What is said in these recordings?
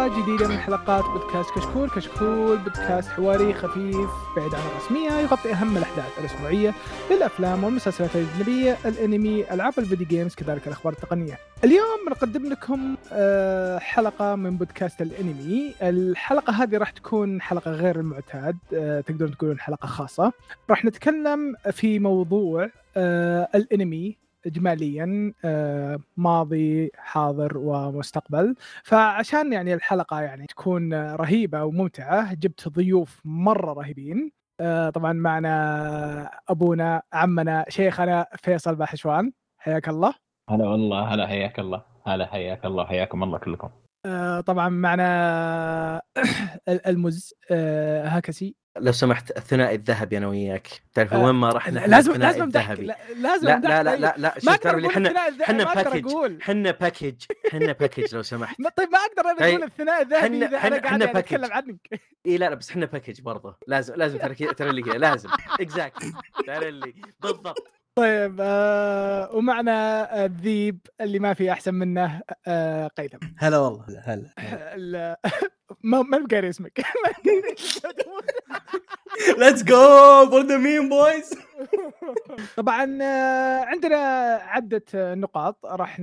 حلقة جديدة من حلقات بودكاست كشكول، كشكول بودكاست حواري خفيف بعيد عن الرسمية يغطي أهم الأحداث الأسبوعية للأفلام والمسلسلات الأجنبية، الأنمي، ألعاب الفيديو جيمز، كذلك الأخبار التقنية. اليوم بنقدم لكم آه، حلقة من بودكاست الأنمي، الحلقة هذه راح تكون حلقة غير المعتاد، آه، تقدرون تقولون حلقة خاصة. راح نتكلم في موضوع آه، الأنمي اجماليا آه، ماضي حاضر ومستقبل. فعشان يعني الحلقة يعني تكون رهيبة وممتعة جبت ضيوف مرة رهيبين. آه، طبعا معنا أبونا عمنا شيخنا فيصل باحشوان حياك الله. هلا والله هلا حياك الله. هلا حياك الله حياكم الله كلكم. آه، طبعا معنا المز هاكسي. لو سمحت الثنائي الذهبي أنا وياك. تعرف وين ما رحنا لازم لازم الذهبي. لازم لا لا لا لا لا ما أقدر أقول إحنا إحنا package إحنا package إحنا package لو سمحت. طيب ما أقدر أنا أقول الثنائي الذهبي إذا أنا قاعد أتكلم عنك. إي لا لا بس إحنا package برضه. لازم لازم ترى ترى لي لازم. exactly ترى لي بالضبط. طيب آه ومعنا الذيب اللي ما في أحسن منه آه قيثم. هلا والله هلا ما ما بقاري اسمك. let's go for the main boys طبعا آه، عندنا عدة نقاط راح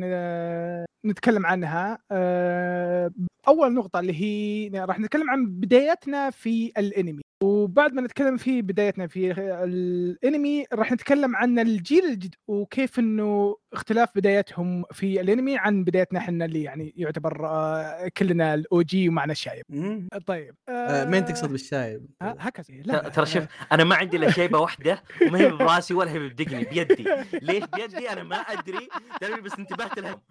نتكلم عنها. آه، أول نقطة اللي هي راح نتكلم عن بدايتنا في الأنمي. وبعد ما نتكلم في بدايتنا في الانمي راح نتكلم عن الجيل الجديد وكيف إنه اختلاف بدايتهم في الانمي عن بدايتنا إحنا اللي يعني يعتبر آه، كلنا الاو جي ومعنا الشايب. طيب آه مين تقصد بالشايب؟ هكذا. ترى شوف أنا ما عندي إلا شيبه واحدة وما هي براسي ولا هي بدقني بيدي. ليش بيدي؟ أنا ما أدري. بس انتبهت لها.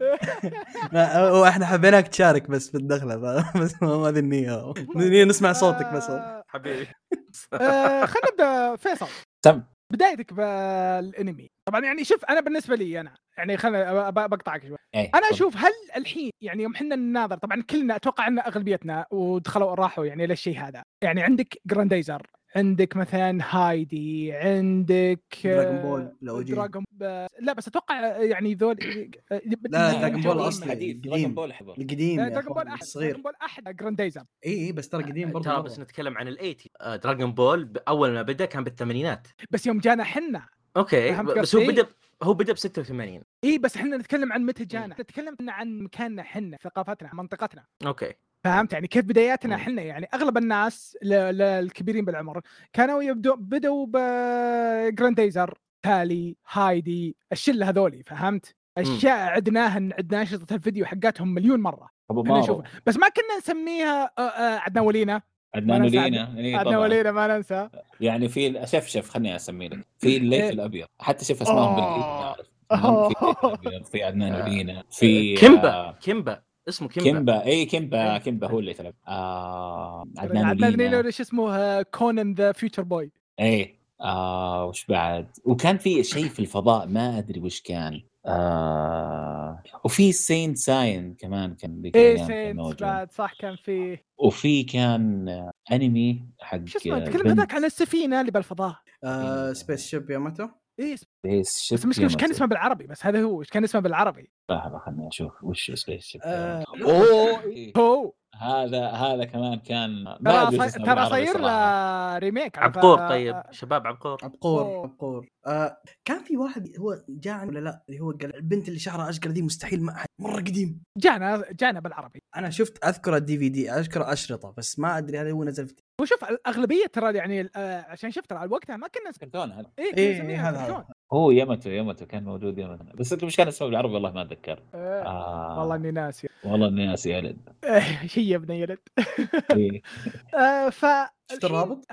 إحنا حبيناك تشارك بس في الدخلة بس ما هذه النيه النيه نسمع صوتك بس. حبيبي. آه خلينا نبدا فيصل. تم. بدايتك بالانمي. طبعا يعني شوف أنا بالنسبة لي أنا يعني خلينا بقطعك شوي. أيه. أنا أشوف هل الحين يعني يوم إحنا نناظر طبعا كلنا أتوقع إن أغلبيتنا ودخلوا راحوا يعني للشيء هذا. يعني عندك جراندايزر عندك مثلا هايدي عندك Dragon Ball لو Dragon لا بس أتوقع يعني ذول لا Dragon Ball أصلي Dragon Ball القديم Dragon Ball احد Dragon Ball احد جراندايزر إي إي بس ترى قديم برضه ترى بس نتكلم عن ال eighty Dragon Ball أول ما بدأ كان بالثمانينات. بس يوم جانا حنا okay بس هو بدأ هو بدأ ب 86 إي بس إحنا نتكلم عن متى جانا. نتكلم عن مكاننا حنا ثقافتنا منطقتنا. okay. فهمت يعني كيف بداياتنا إحنا يعني أغلب الناس الكبيرين بالعمر كانوا يبدو بدوا بجرانديزر تالي هايدي الشله هذولي فهمت؟ أشياء عدناها عدنا اشرطه الفيديو حقاتهم مليون مرة. أبو مارو بس ما كنا نسميها عدنا ولينا. عدنان ولينا. إيه عدنان ولينا ما ننسى. يعني في شف شف خليني أسمي لك. في الليث إيه. الأبيض. حتى شوف أسمائهم بالانجليزي في عدنان ولينا في كيمبا. كيمبا. اسمه كيمبا. كيمبا. اي كيمبا كيمبا هو اللي تلعب. آه عدنان عدنان إيش اسمه؟ كونان the Future Boy. إيه. آه وش بعد؟ وكان في شيء في الفضاء ما أدري وش كان. آه وفي سين ساين كمان كان ذيك إيه سين بعد صح كان في. وفي كان أنمي حق شو اسمه؟ تكلم هذاك عن السفينة اللي بالفضاء. آه سبيس شيب ياماتو. إيه سبيس بس مشكلة وش كان اسمه بالعربي بس هذا هو وش كان اسمه بالعربي لحظة خليني أشوف وش سبيس شيب آه اوه هو هذا هذا كمان كان ما ترى ترى صاير له ريميك عبقور طيب. شباب عبقور. عبقور عبقور. آه كان في واحد هو جاء ولا لا اللي هو قال البنت اللي شعرها أشقر دي مستحيل ما أحد مرة قديم. جانا جانا بالعربي. أنا شفت أذكر الدي في دي أذكر أشرطة بس ما أدري هل هو نزل في وشوف الأغلبية ترى يعني آه عشان شفت ترى وقتها ما كنا كرتون هذا إيه هذا هو يمتو يمتو كان موجود يمتو بس أنت مش كان اسمه بالعربي؟ والله ما أتذكر. إيه. آه. والله إني ناسي. والله إني ناسي يا ولد شي يا ابن يلد إيه. آه ف شفت الرابط؟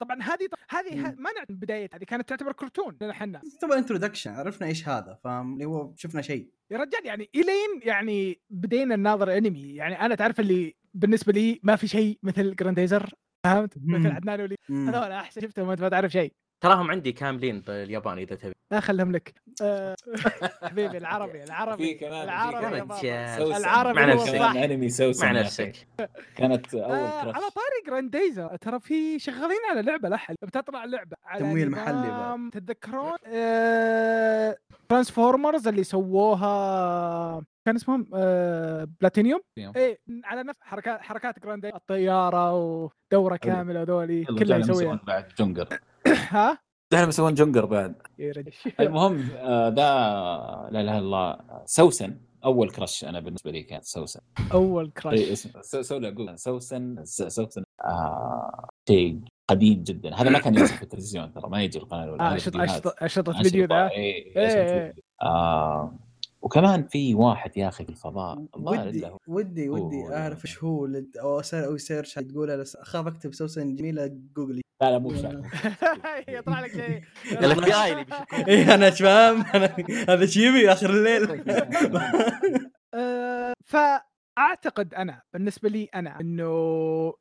طبعا هذه هذه ما نعرف بداية هذه كانت تعتبر كرتون لنا إحنا تبغى انتروداكشن عرفنا إيش هذا فاهم؟ اللي هو شفنا شيء. يا رجال يعني إلين يعني بدينا نناظر أنمي. يعني أنا تعرف اللي بالنسبة لي ما في شيء مثل جرانديزر فهمت؟ مثل عدنان ولينا. هذول أحسن شفتهم وأنت ما تعرف شيء. تراهم عندي كاملين بالياباني إذا تبي. لا خلهم لك. آه، حبيبي العربي العربي في كمان. العربي العربي مع نفسك. انمي سوسن مع نفسك. كانت أول آه على طاري جرانديزر. ترى في شغالين على لعبة لحل بتطلع لعبه على تمويل محلي تتذكرون؟ آه Transformers اللي سووها كان اسمهم آه بلاتينيوم. إيه على نفس حركات حركات جراند الطيارة ودورة كاملة وذولي يلا كلها يسويها. بعد. جونجر. ها؟ جعلهم يسوون جونجر بعد. يا رجل. المهم آه، ده لا إله إلا الله سوسن. أول crush أنا بالنسبة لي كانت سوسن. أول اي crush اسم سو- سو له جوجل سوسن س- سوسن. آه شيء قديم جدا. هذا ما كان ينزل في التلفزيون ترى ما يجي القناة الأولى. آه، اشرطه فيديو ذا. إيه، إيه، إيه. فيديو. آه وكمان في واحد يا أخي في الفضاء الله ودي ودي هو- ودي هو أعرف إيش هو لد- أو اسال أو سيرش تقولها بس أخاف أكتب سوسن جميلة جوجلي لا لا مو بشكل يطلع لك شيء. الاف بي اي أنا إيش فاهم أنا- هذا شيبي آخر الليل. آه، فأعتقد أنا بالنسبة لي أنا إنه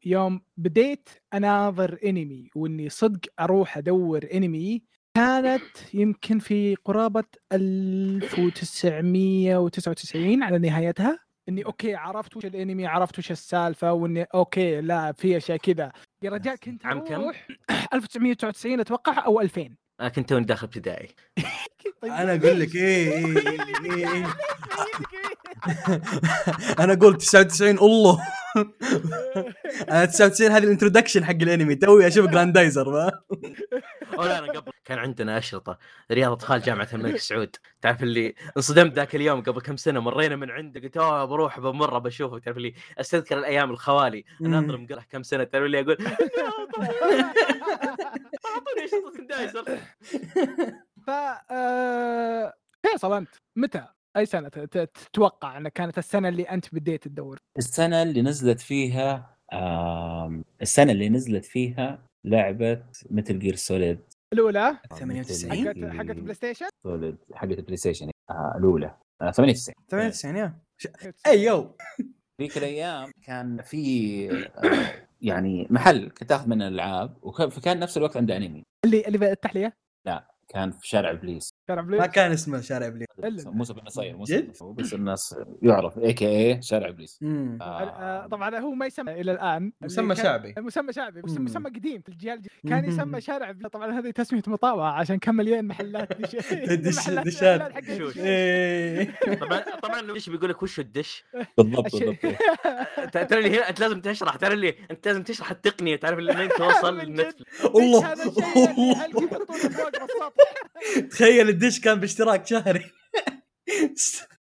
يوم بديت أناظر أنمي وإني صدق أروح أدور أنمي كانت يمكن في قرابة 1999 على نهايتها إني okay عرفت وش الأنمي عرفت وش السالفة وإني okay لا في أشياء كذا يا رجال كنت عام كم؟ أروح 1999 أتوقع أو 2000 أنا كنت توني داخل ابتدائي طيب. أنا أقول لك إيه إيه إيه, إيه. أنا أقول 99 الله. أنا 99 هذه ال introduction حق الأنمي توي أشوف جراندايزر ما؟ أو لا أنا قبل كان عندنا أشرطة رياض اطفال جامعة الملك سعود. تعرف اللي انصدمت ذاك اليوم قبل كم سنة مرينا من عنده قلت أوه بروح بمرة بشوفه. تعرف اللي أستذكر الأيام الخوالي أنا. انظر مقرح كم سنة تعرف اللي أقول أعطوني أشرطة كندايزر ف آه، فيصل أنت متى؟ أي سنة تتوقع انها كانت السنة اللي أنت بديت تدور؟ السنة اللي نزلت فيها آم، السنة اللي نزلت فيها لعبه Metal Gear Solid الأولى؟ 98 حقت حقت PlayStation Solid حقت ال PlayStation آه الأولى. آه 98 98 يا. ش- اي يو. ذيك الأيام كان في آه، يعني محل كنت تاخذ منه الالعاب وكان نفس الوقت عنده أنمي. اللي اللي التحلية؟ كان في شارع إبليس. شارع ما بلاي كان اسمه شارع إبليس. موسى بن نصير موسى جد؟ بن نصير. بس الناس يعرف AKA شارع إبليس. مم. آه، طبعا هو ما يسمى إلى الآن. مسمى كان- شعبي. مسمى شعبي بس. مسمى قديم في الجيل الجديد. كان. يسمى شارع بلاي. طبعا هذه تسمية مطاوعة عشان كان مليان محلات دش دش- دشات. إيه. طبعا طبعا إيش بيقول لك وش الدش؟ بالضبط بالضبط. ترى اللي هنا أنت لازم تشرح ترى اللي أنت لازم تشرح التقنية تعرف اللي توصل لل Netflix الله تخيل الدش كان باشتراك شهري.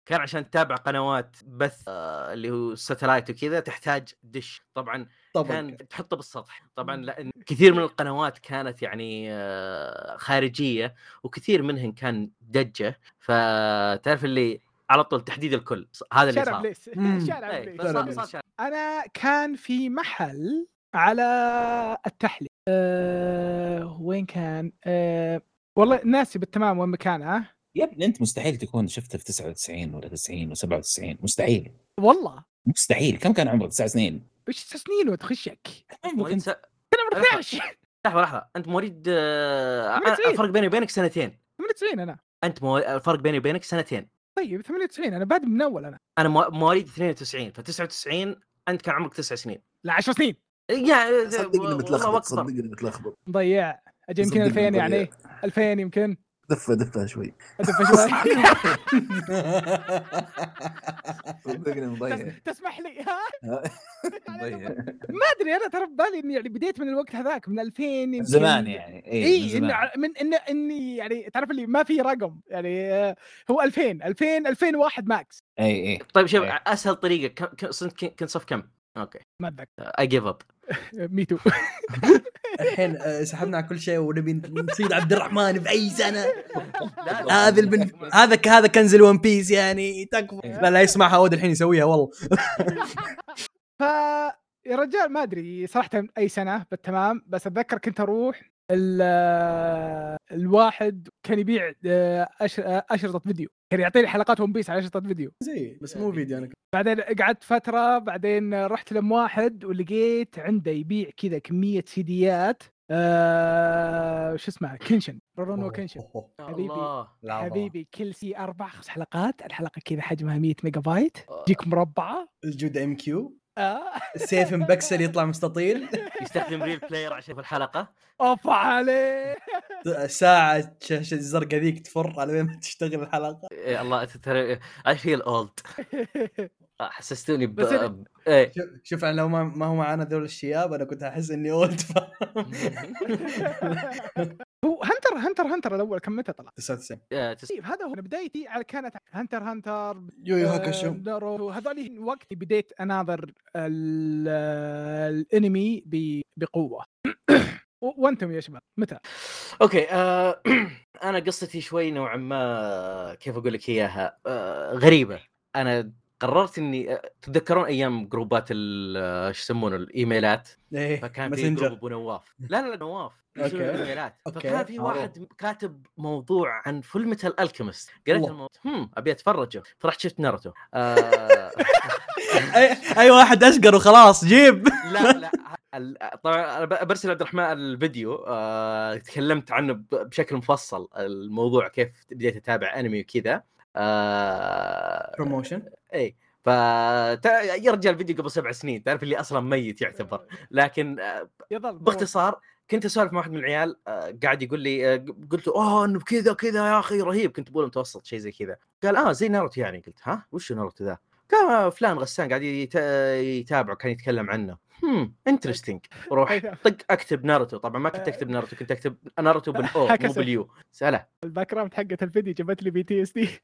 كان عشان تتابع قنوات بث آه، اللي هو الساتلايت وكذا تحتاج دش طبعا طبعا كان تحطه بالسطح. طبعا لأن كثير من القنوات كانت يعني آه، خارجية وكثير منهن كان دجة. فتعرف اللي على طول تحديد الكل. هذا اللي شارع صار. بليس. شارع بليس فصار- صار شارع. أنا كان في محل على التحلي أه وين كان؟ أه والله ناسي بالتمام وين مكانه يا ابني أنت مستحيل تكون شفته في 99 ولا 90 و97 مستحيل. والله. مستحيل. كم كان عمرك؟ تسع سنين؟ وش سنين وتخشك عمري لحظة. 12 لحظة لحظة. أنت مواليد آه، 98. الفرق بيني وبينك سنتين. 98 أنا. أنت مو... الفرق بيني وبينك سنتين. طيب 98 أنا بادئ من أول أنا. أنا مو- مواليد 92 ف 99 أنت كان عمرك تسع سنين. لا 10 سنين. يا صدقني متلخبط. صدقني متلخبط. مضيع أجي يمكن صدقني 2000 مضيع. يعني 2000 يمكن. دفه دفه شوي. ادف شوي. صدقني مضيع. تس- تسمح لي؟ ها؟ مضيع. ما أدري أنا ترى ببالي إني يعني بديت من الوقت هذاك من 2000 يمكن. زمان يعني. اي زمان. إن ع- من ان إني يعني تعرف اللي ما في رقم يعني آه، هو 2000 2000 2001 max اي اي طيب شوف إيه. أسهل طريقة كنت صف كم؟ okay. ما أتذكر. I give up me too الحين آه، سحبنا على كل شيء ونبي نصيد عبد الرحمن في أي سنة. لا، هذا البن... هذا ك- هذا كنز ال One Piece يعني تكفى. إيه. لا لا يسمعها اود الحين يسويها والله. ف يا رجال ما أدري صراحة أي سنة بالتمام بس أتذكر كنت أروح ال- آه، الواحد كان يبيع آه، أشرطة فيديو. كان يعطيني حلقات One Piece على اشرطه فيديو. زي بس مو فيديو أنا بعدين قعدت فترة بعدين رحت لم واحد ولقيت عنده يبيع كذا كمية سيديات آه شو اسمه كنشن روروني كنشن. حبيبي. الله. حبيبي كل سي أربع خمس حلقات الحلقة كذا حجمها 100 ميجا بايت تجيك مربعه الجودة MQ. السيف مبكسل يطلع مستطيل. يستخدم RealPlayer عشان في الحلقة. اوف عليه. ساعة شاشة الزرقاء ذيك تفر على وين ما تشتغل الحلقة. إيه الله ترى I feel old حسستوني ب... إيه. شوف أنا لو ما, ما هو معانا ذول الشياب أنا كنت أحس إني old فاهم هو هنتر هنتر هنتر الأول كم متى طلع؟ 99 آه، تس- طيب هذا هو أنا بدايتي على كانت هنتر هنتر يو يو آه، هاكاشو نارو هذول وقت بديت أناظر ال- الانمي ب- بقوة. وأنتم يا شباب متى؟ okay آه... أنا قصتي شوي نوعا ما كيف أقول لك إياها آه... غريبة. أنا قررت إني آه، تتذكرون أيام جروبات ال- آه، يسمونه الإيميلات؟ إيه فكان في group ابو نواف لا لا لا نواف. الايميلات okay. فكان في. واحد كاتب موضوع عن Fullmetal Alchemist قريت. الموضوع. هم أبي أتفرجه. فرحت شفت ناروتو. آه... أي أي واحد أشقر وخلاص جيب. لا لا ال- طبعا أنا برسل عبد الرحمن الفيديو آه، تكلمت عنه بشكل مفصل الموضوع كيف بديت أتابع أنمي وكذا. آه، promotion إي ف رجال الفيديو قبل سبع سنين تعرف اللي أصلا ميت يعتبر. لكن آه، يظل باختصار كنت أسولف مع واحد من العيال آه، قاعد يقول لي آه، قلت له أوه إنه كذا كذا يا أخي رهيب. كنت بقول متوسط شيء زي كذا. قال آه زي ناروتو يعني. قلت ها وش ناروتو ذا؟ آه، فلان غسان قاعد يت- يتابعه كان يتكلم عنه. هم interesting روح. طق اكتب ناروتو. طبعا ما كنت اكتب ناروتو كنت اكتب ناروتو بال O مو. بال U. سهلة. ال background حقت الفيديو جابت لي PTSD.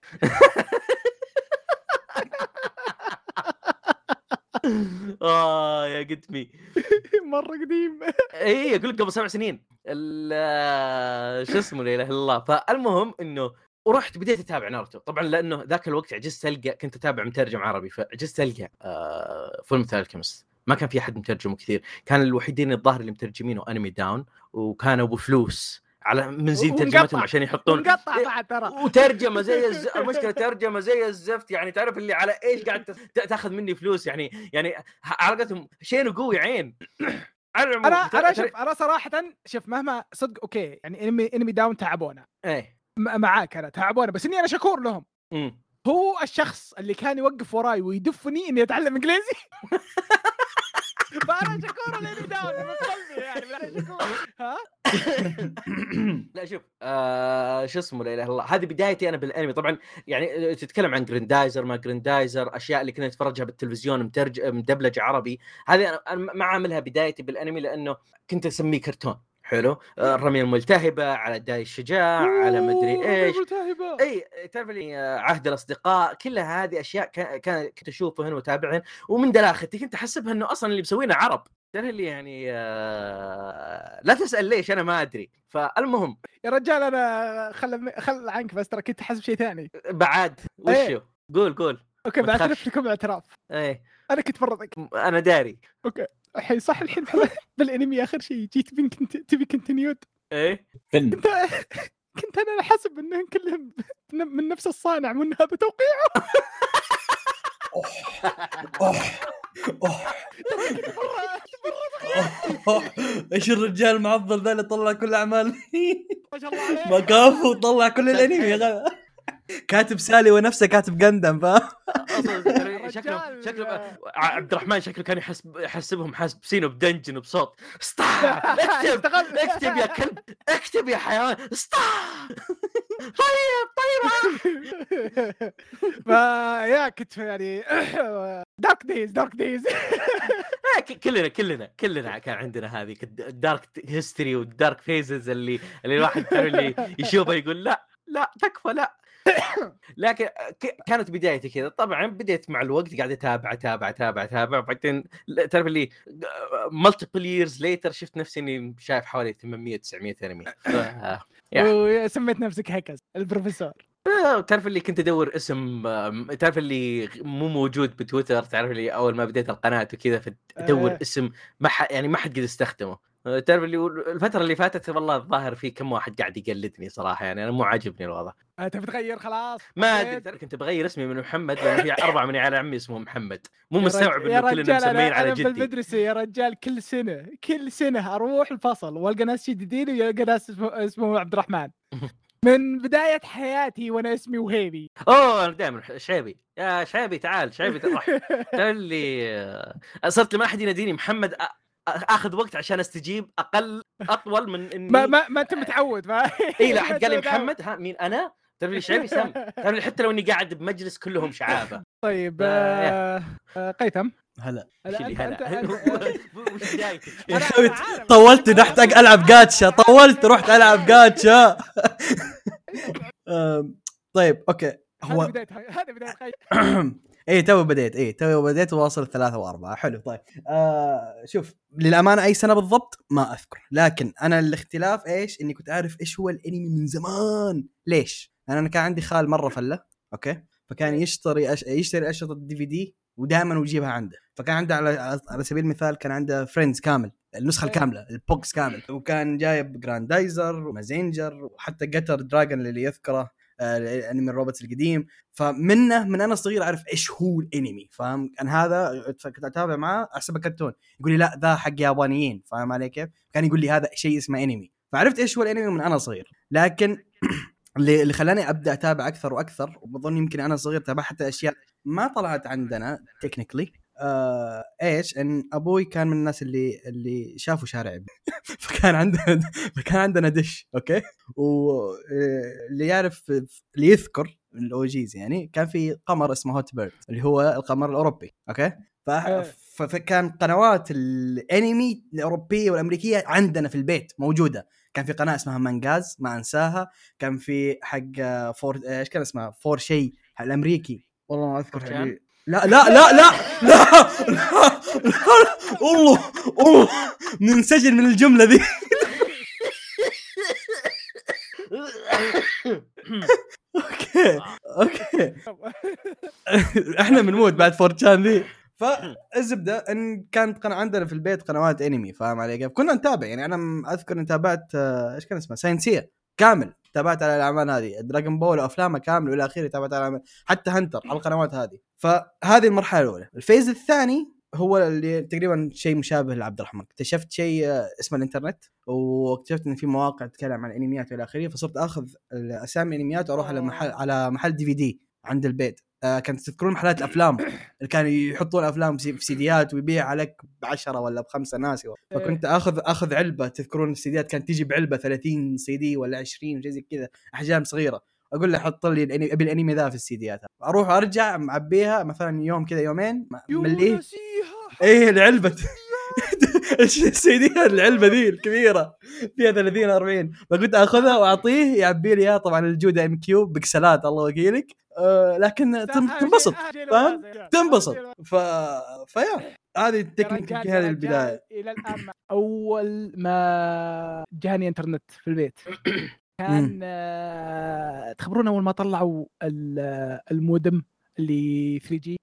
آه يا قدمي مرة قديم. اي أقول لك قبل سبع سنين. ال- شو اسمه لا إله إلا الله. فالمهم إنه ورحت بديت أتابع ناروتو. طبعا لأنه ذاك الوقت عجزت ألقى كنت أتابع مترجم عربي فعجزت ألقى آه Fullmetal Alchemist ما كان في أحد مترجمه كثير. كان الوحيدين الظاهر اللي مترجمينه Anime Down وكانوا بفلوس على من زين. ترجمتهم عشان يحطون بعد ترى. وترجمة زي الز... المشكلة ترجمة زي الزفت يعني تعرف اللي على إيش قاعد تاخذ مني فلوس يعني يعني علاقتهم شين قوي عين. أنا أنا شوف أنا صراحة شوف مهما صدق okay يعني انمي Anime Down تعبونا. إيه. معاك أنا تعبونا بس إني أنا شكور لهم. أمم. هو الشخص اللي كان يوقف وراي ويدفني اني اتعلم إنجليزي؟ فانا شكور ل Anime Down من قلبي يعني أنا ها؟ لا شوف آه شو اسمه لا إله إلا الله. هذه بدايتي أنا بالأنمي. طبعا يعني آه، تتكلم عن جريندايزر ما جريندايزر أشياء اللي كنا نتفرجها بالتلفزيون مترج مدبلج عربي. هذه أنا ما عاملها بدايتي بالأنمي لأنه كنت أسميه كرتون. حلو. آه، الرمية الملتهبة على داي الشجاع على مدري إيش. ملتهبة. إي تعرف لي آه، عهد الأصدقاء كلها هذه أشياء كان كنت أشوفهن وأتابعهن ومن دلاختي كنت أحسبها إنه أصلا اللي مسوينه عرب. تعرف اللي يعني آه، لا تسأل ليش أنا ما أدري. فالمهم. يا رجال أنا خل خل عنك بس ترى كنت حاسب شيء ثاني. بعد. إيه. وشو؟ قول قول. okay بعترف. لكم اعتراف إيه. أنا كنت مره ذكي أنا داري. الحين صح الحين بالأنمي آخر شيء جيت تبي كنت تبي continued إيه؟ فن. كنت كنت أنا حاسب إنهم كلهم من نفس الصانع. أوه. أوه. إيش الرجال المعضل ذا اللي طلع كل أعمال؟ ما شاء الله ما كافو وطلع كل الأنمي. كاتب سالي ونفسه كاتب جندم فاهم؟ شكله شكله. عبد الرحمن شكله كان يحسب يحسبهم حاسبينه بدنجن بصوت. اكتب. اكتب يا كلب اكتب يا حيوان. طيب طيب. فيا كنت يعني dark days dark days ك- كلنا كلنا كلنا كان عندنا هذه ال dark history وال dark phases اللي اللي الواحد اللي يشوفه يقول لا لا تكفى لا. لكن ك- كانت بدايتي كذا. طبعا بديت مع الوقت قاعد أتابع أتابع أتابع أتابع. بعدين تعرف اللي multiple years later شفت نفسي إني شايف حوالي 800 900 انمي. وسميت نفسك هكز البروفيسور. آه، تعرف اللي كنت أدور اسم تعرف اللي مو موجود بتويتر تعرف اللي أول ما بديت القناة وكذا فتدور آه. اسم ما ح... يعني ما حد قد استخدمه. آه، تعرف اللي الفترة اللي فاتت والله الظاهر في كم واحد قاعد يقلدني صراحة يعني أنا مو عاجبني الوضع. انت بتغير خلاص ما أدري كنت بغير اسمي من محمد لأن في أربعة من عيال عمي اسمهم محمد. مو مستوعب إنه كلنا مسمين على جدي. بالمدرسة يا رجال كل سنة كل سنة أروح الفصل وألقى ناس جديدين ويلقى ناس اسمه اسمه عبد الرحمن. من بداية حياتي وأنا اسمي وهيبي. أوه أنا دائما شعيبي. يا شعيبي تعال شعيبي روح تعال لي آه، صرت لما أحد يناديني محمد آخذ وقت عشان أستجيب أقل أطول من إني ما ما ما أنت متعود ما إي لا احد قال لي محمد ها مين أنا؟ تعرف لي شعيبي سام. تعرف حتى لو إني قاعد بمجلس كلهم شعابة. طيب آه، آه، قيثم. هلا. إيش اللي أنت- هلا. طولت رحت ألعب gacha. طولت رحت ألعب gacha. طيب okay. هذه هو بداية هذه بداية اي تو بديت. اي تو بديت واصل ثلاثة وأربعة. حلو طيب. آه شوف للأمانة أي سنة بالضبط ما أذكر. لكن أنا الاختلاف إيش؟ إني كنت أعرف إيش هو الأنمي من زمان. ليش؟ لأن أنا كان عندي خال مرة فلة okay؟ فكان يشتري أش... يشتري أشرطة ال DVD ودائما ويجيبها عنده. فكان عنده على على سبيل المثال كان عنده Friends كامل النسخة إيه. الكاملة ال box كامل. وكان جايب جراندايزر ومازينجر وحتى قتر دراجون اللي يذكره. الانمي ال robots القديم فمنه من أنا صغير أعرف إيش هو الانمي فاهم كان هذا كنت أتابع معاه أحسبه كرتون يقول لي لا ذا حق يابانيين فاهم علي كيف؟ كان يقول لي هذا شيء اسمه انمي فعرفت إيش هو الانمي من أنا صغير لكن اللي خلاني أبدأ أتابع أكثر وأكثر وبظن يمكن أنا صغير تابعت أشياء ما طلعت عندنا technically آه إيش؟ إن أبوي كان من الناس اللي اللي شافوا شارع ابني فكان عندنا فكان عندنا دش okay؟ واللي يعرف اللي يذكر من ال OGs يعني كان في قمر اسمه Hot Bird اللي هو القمر الأوروبي okay. إيه. فكان قنوات الأنمي الأوروبية والأمريكية عندنا في البيت موجودة. كان في قناة اسمها مانجاز ما أنساها. كان في حق فور إيش كان اسمها؟ فور شيء الأمريكي. والله ما أذكر لا لا لا لا لا لا والله والله ننسجن من الجملة ذي. أوكي OK. إحنا بنموت بعد فورتشان ذي. فالزبدة إن كانت قناة عندنا في البيت قنوات أنمي فاهم علي كيف؟ كنا نتابع يعني أنا أذكر إني تابعت آه، إيش كان اسمه؟ ساينسيه كامل تابعت على الاعمال هذه Dragon Ball وافلامها كامل وإلى آخره تابعت على الأعمال- حتى Hunter على القنوات هذه. فهذه المرحلة الأولى. ال phase الثاني هو اللي تقريبا شيء مشابه لعبد الرحمن. اكتشفت شيء آه، اسمه الإنترنت واكتشفت إن في مواقع تتكلم عن الانميات وإلى آخره فصرت أخذ أسامي الانميات وأروح على محل على محل DVD عند البيت. آه كانت تذكرون محلات الأفلام؟ اللي كانوا يحطون أفلام في سيديات ويبيع عليك بعشرة ولا بخمسة ناسي. فكنت اخذ آخذ علبة تذكرون السيديات كانت تيجي بعلبة 30 سي دي ولا 20 شيء زي كذا أحجام صغيرة. أقول له حط لي الانمي أبي الأنمي ذا في السيديات. أروح أرجع معبيها مثلا يوم كذا يومين مليه. إيه العلبة. السي دي العلبة ذي الكبيرة؟ فيها 30 40 فكنت آخذها وأعطيه يعبي لي إياها. طبعا الجودة MQ بكسلات الله وكيلك. آه لكن تن- تنبسط فاهم؟ تنبسط. ف فيا هذه التكنيك هذه البداية. إلى الآن ما- أول ما جاني إنترنت في البيت. كان آه، تخبرون أول ما طلعوا ال- المودم اللي 3G.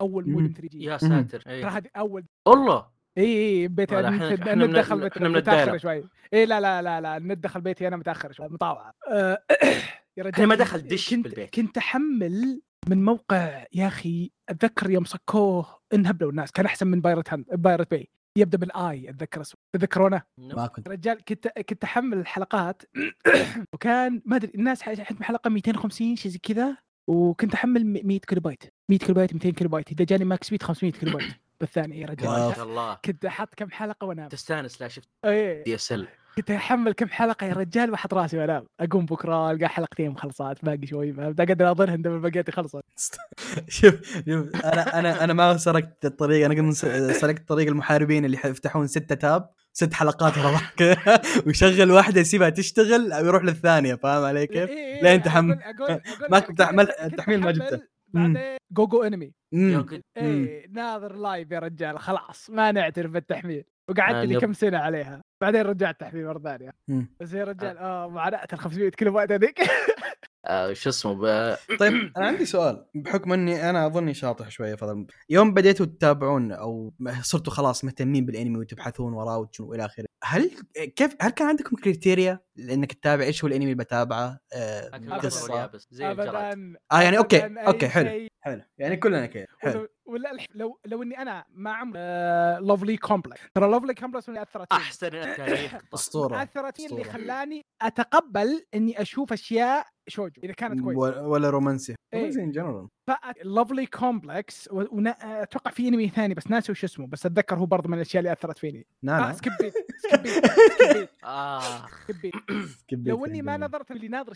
أول. مودم 3G. يا ساتر. ترى إيه. هذه أول والله اي اي بيت ولا إحنا- نت- إحنا من- نتدخل بيت إحنا من متأخر الدايرة. شوي. اي لا لا لا لا ندخل بيتي أنا متأخر شوي. مطاوعه آه، يا رجال إحنا ما دخل دش كنت بالبيت. كنت أحمل من موقع يا أخي أتذكر يوم صكوه انهبلوا الناس كان أحسن من بايرت هاند بايرت باي يبدأ بالآي أتذكر اسمه. تذكرونه؟ ما كنت. رجال كنت كنت أحمل الحلقات. وكان ما أدري الناس حجم حلقة 250 شيء زي كذا وكنت أحمل 100 كيلو بايت. 100 كيلو بايت 200 كيلو بايت. إذا جاني max speed 500 كيلو بايت. بالثانيه يا رجال ما شاء الله. كنت أحط كم حلقة وأنام. تستانس لا شفت إيه. DSL كنت أحمل كم حلقة يا رجال واحط راسي وأنام. أقوم بكرة ألقى حلقتين مخلصات باقي شوي. ما أقدر اظنهن دام بقيتي خلصت شوف شوف أنا أنا أنا ما سرقت الطريق أنا كنت سرقت طريق المحاربين اللي يفتحون ستة tab ست حلقات ورا بعض. كذا ويشغل واحدة يسيبها تشتغل أو يروح للثانية. فاهم علي كيف؟ إيه، لا، إيه، أنت حم- أقول- أقول- أقول ما كنت كنت التحميل ما جبته. بعدين جو جو انمي ناظر لايف يا رجال خلاص ما نعترف بالتحميل. وقعدت آه، لي. كم سنة عليها. بعدين رجعت تحميل مرة ثانية. بس يا رجال آه. معاناه ال 500 كيلو بايت هذيك. آه، شو اسمه طيب أنا عندي سؤال. بحكم إني أنا أظني شاطح شوية فضل. يوم بديتوا تتابعون أو صرتوا خلاص مهتمين بالأنمي وتبحثون وراه وتش- وإلى آخره هل كيف هل كان عندكم criteria لإنك تتابع إيش هو الأنمي اللي بتابعه؟ آه قصه زي ابدا. آه يعني OK OK حلو. حلو. يعني كلنا كذا حلو. ولا الح- لو لو إني أنا ما عمري آه Lovely Complex ترى Lovely Complex من اللي أثرت فيني. أحسن تاريخ أسطورة. أثرت فيني اللي. خلاني أتقبل إني أشوف أشياء شوجو إذا كانت كويسة. ولا رومانسي إيه. رومانسي in general Lovely Complex أتوقع في انمي ثاني بس ناسي وش اسمه بس أتذكر هو برضه من الأشياء اللي أثرت فيني. آه نانا Skip Beat Skip Beat Skip Beat آه Skip Beat سكيب لو إني ما. نظرت اللي ناظر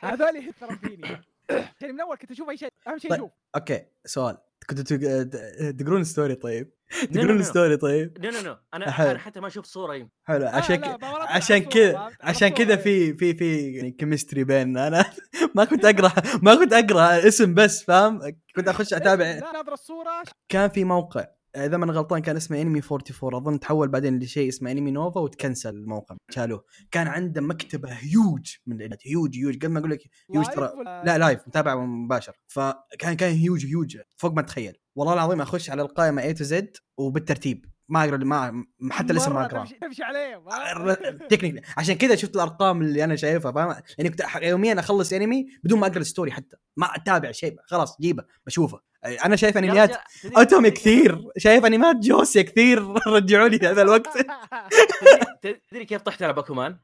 هذول اثروا فيني. يعني من أول كنت أشوف أي شيء أهم شيء طيب. أشوف. أوكي سؤال. كنتوا تقرون ستوري طيب. لا، لا، تقرون لا. ستوري طيب؟ نو نو نو. أنا حلو. أنا حتى ما أشوف صورة يم حلو. عشان لا، ك... عشان كذا عشان كذا في في في كيمستري بيننا أنا. ما كنت اقرا ما كنت أقرأ اسم بس فاهم؟ كنت أخش أتابع لا ناظر الصورة كان في موقع. إذا ما أنا غلطان كان اسمه انمي 44 أظن تحول بعدين لشيء اسمه انمي نوفا وتكنسل الموقع. شالوه. كان عنده مكتبة هيوج من الانميات هيوج هيوج قد ما أقول لك هيوج ترى لا live متابع مباشر. فكان كان هيوج هيوج فوق ما تتخيل. والله العظيم أخش على القائمة A to Z وبالترتيب. ما اقرا ما حتى الاسم ما مرة اقراه تمشي, عليه technically عشان كذا شفت الأرقام اللي أنا شايفها فاهم؟ يعني كنت يوميا أخلص انمي بدون ما أقرأ ال story حتى. ما أتابع شيء خلاص جيبه بشوفه. أنا شايف أنميات اوتومي تدري- كثير شايف أنميات جوسيا كثير رجعوا لي هذا الوقت. تدري- كيف طحت على باكومان؟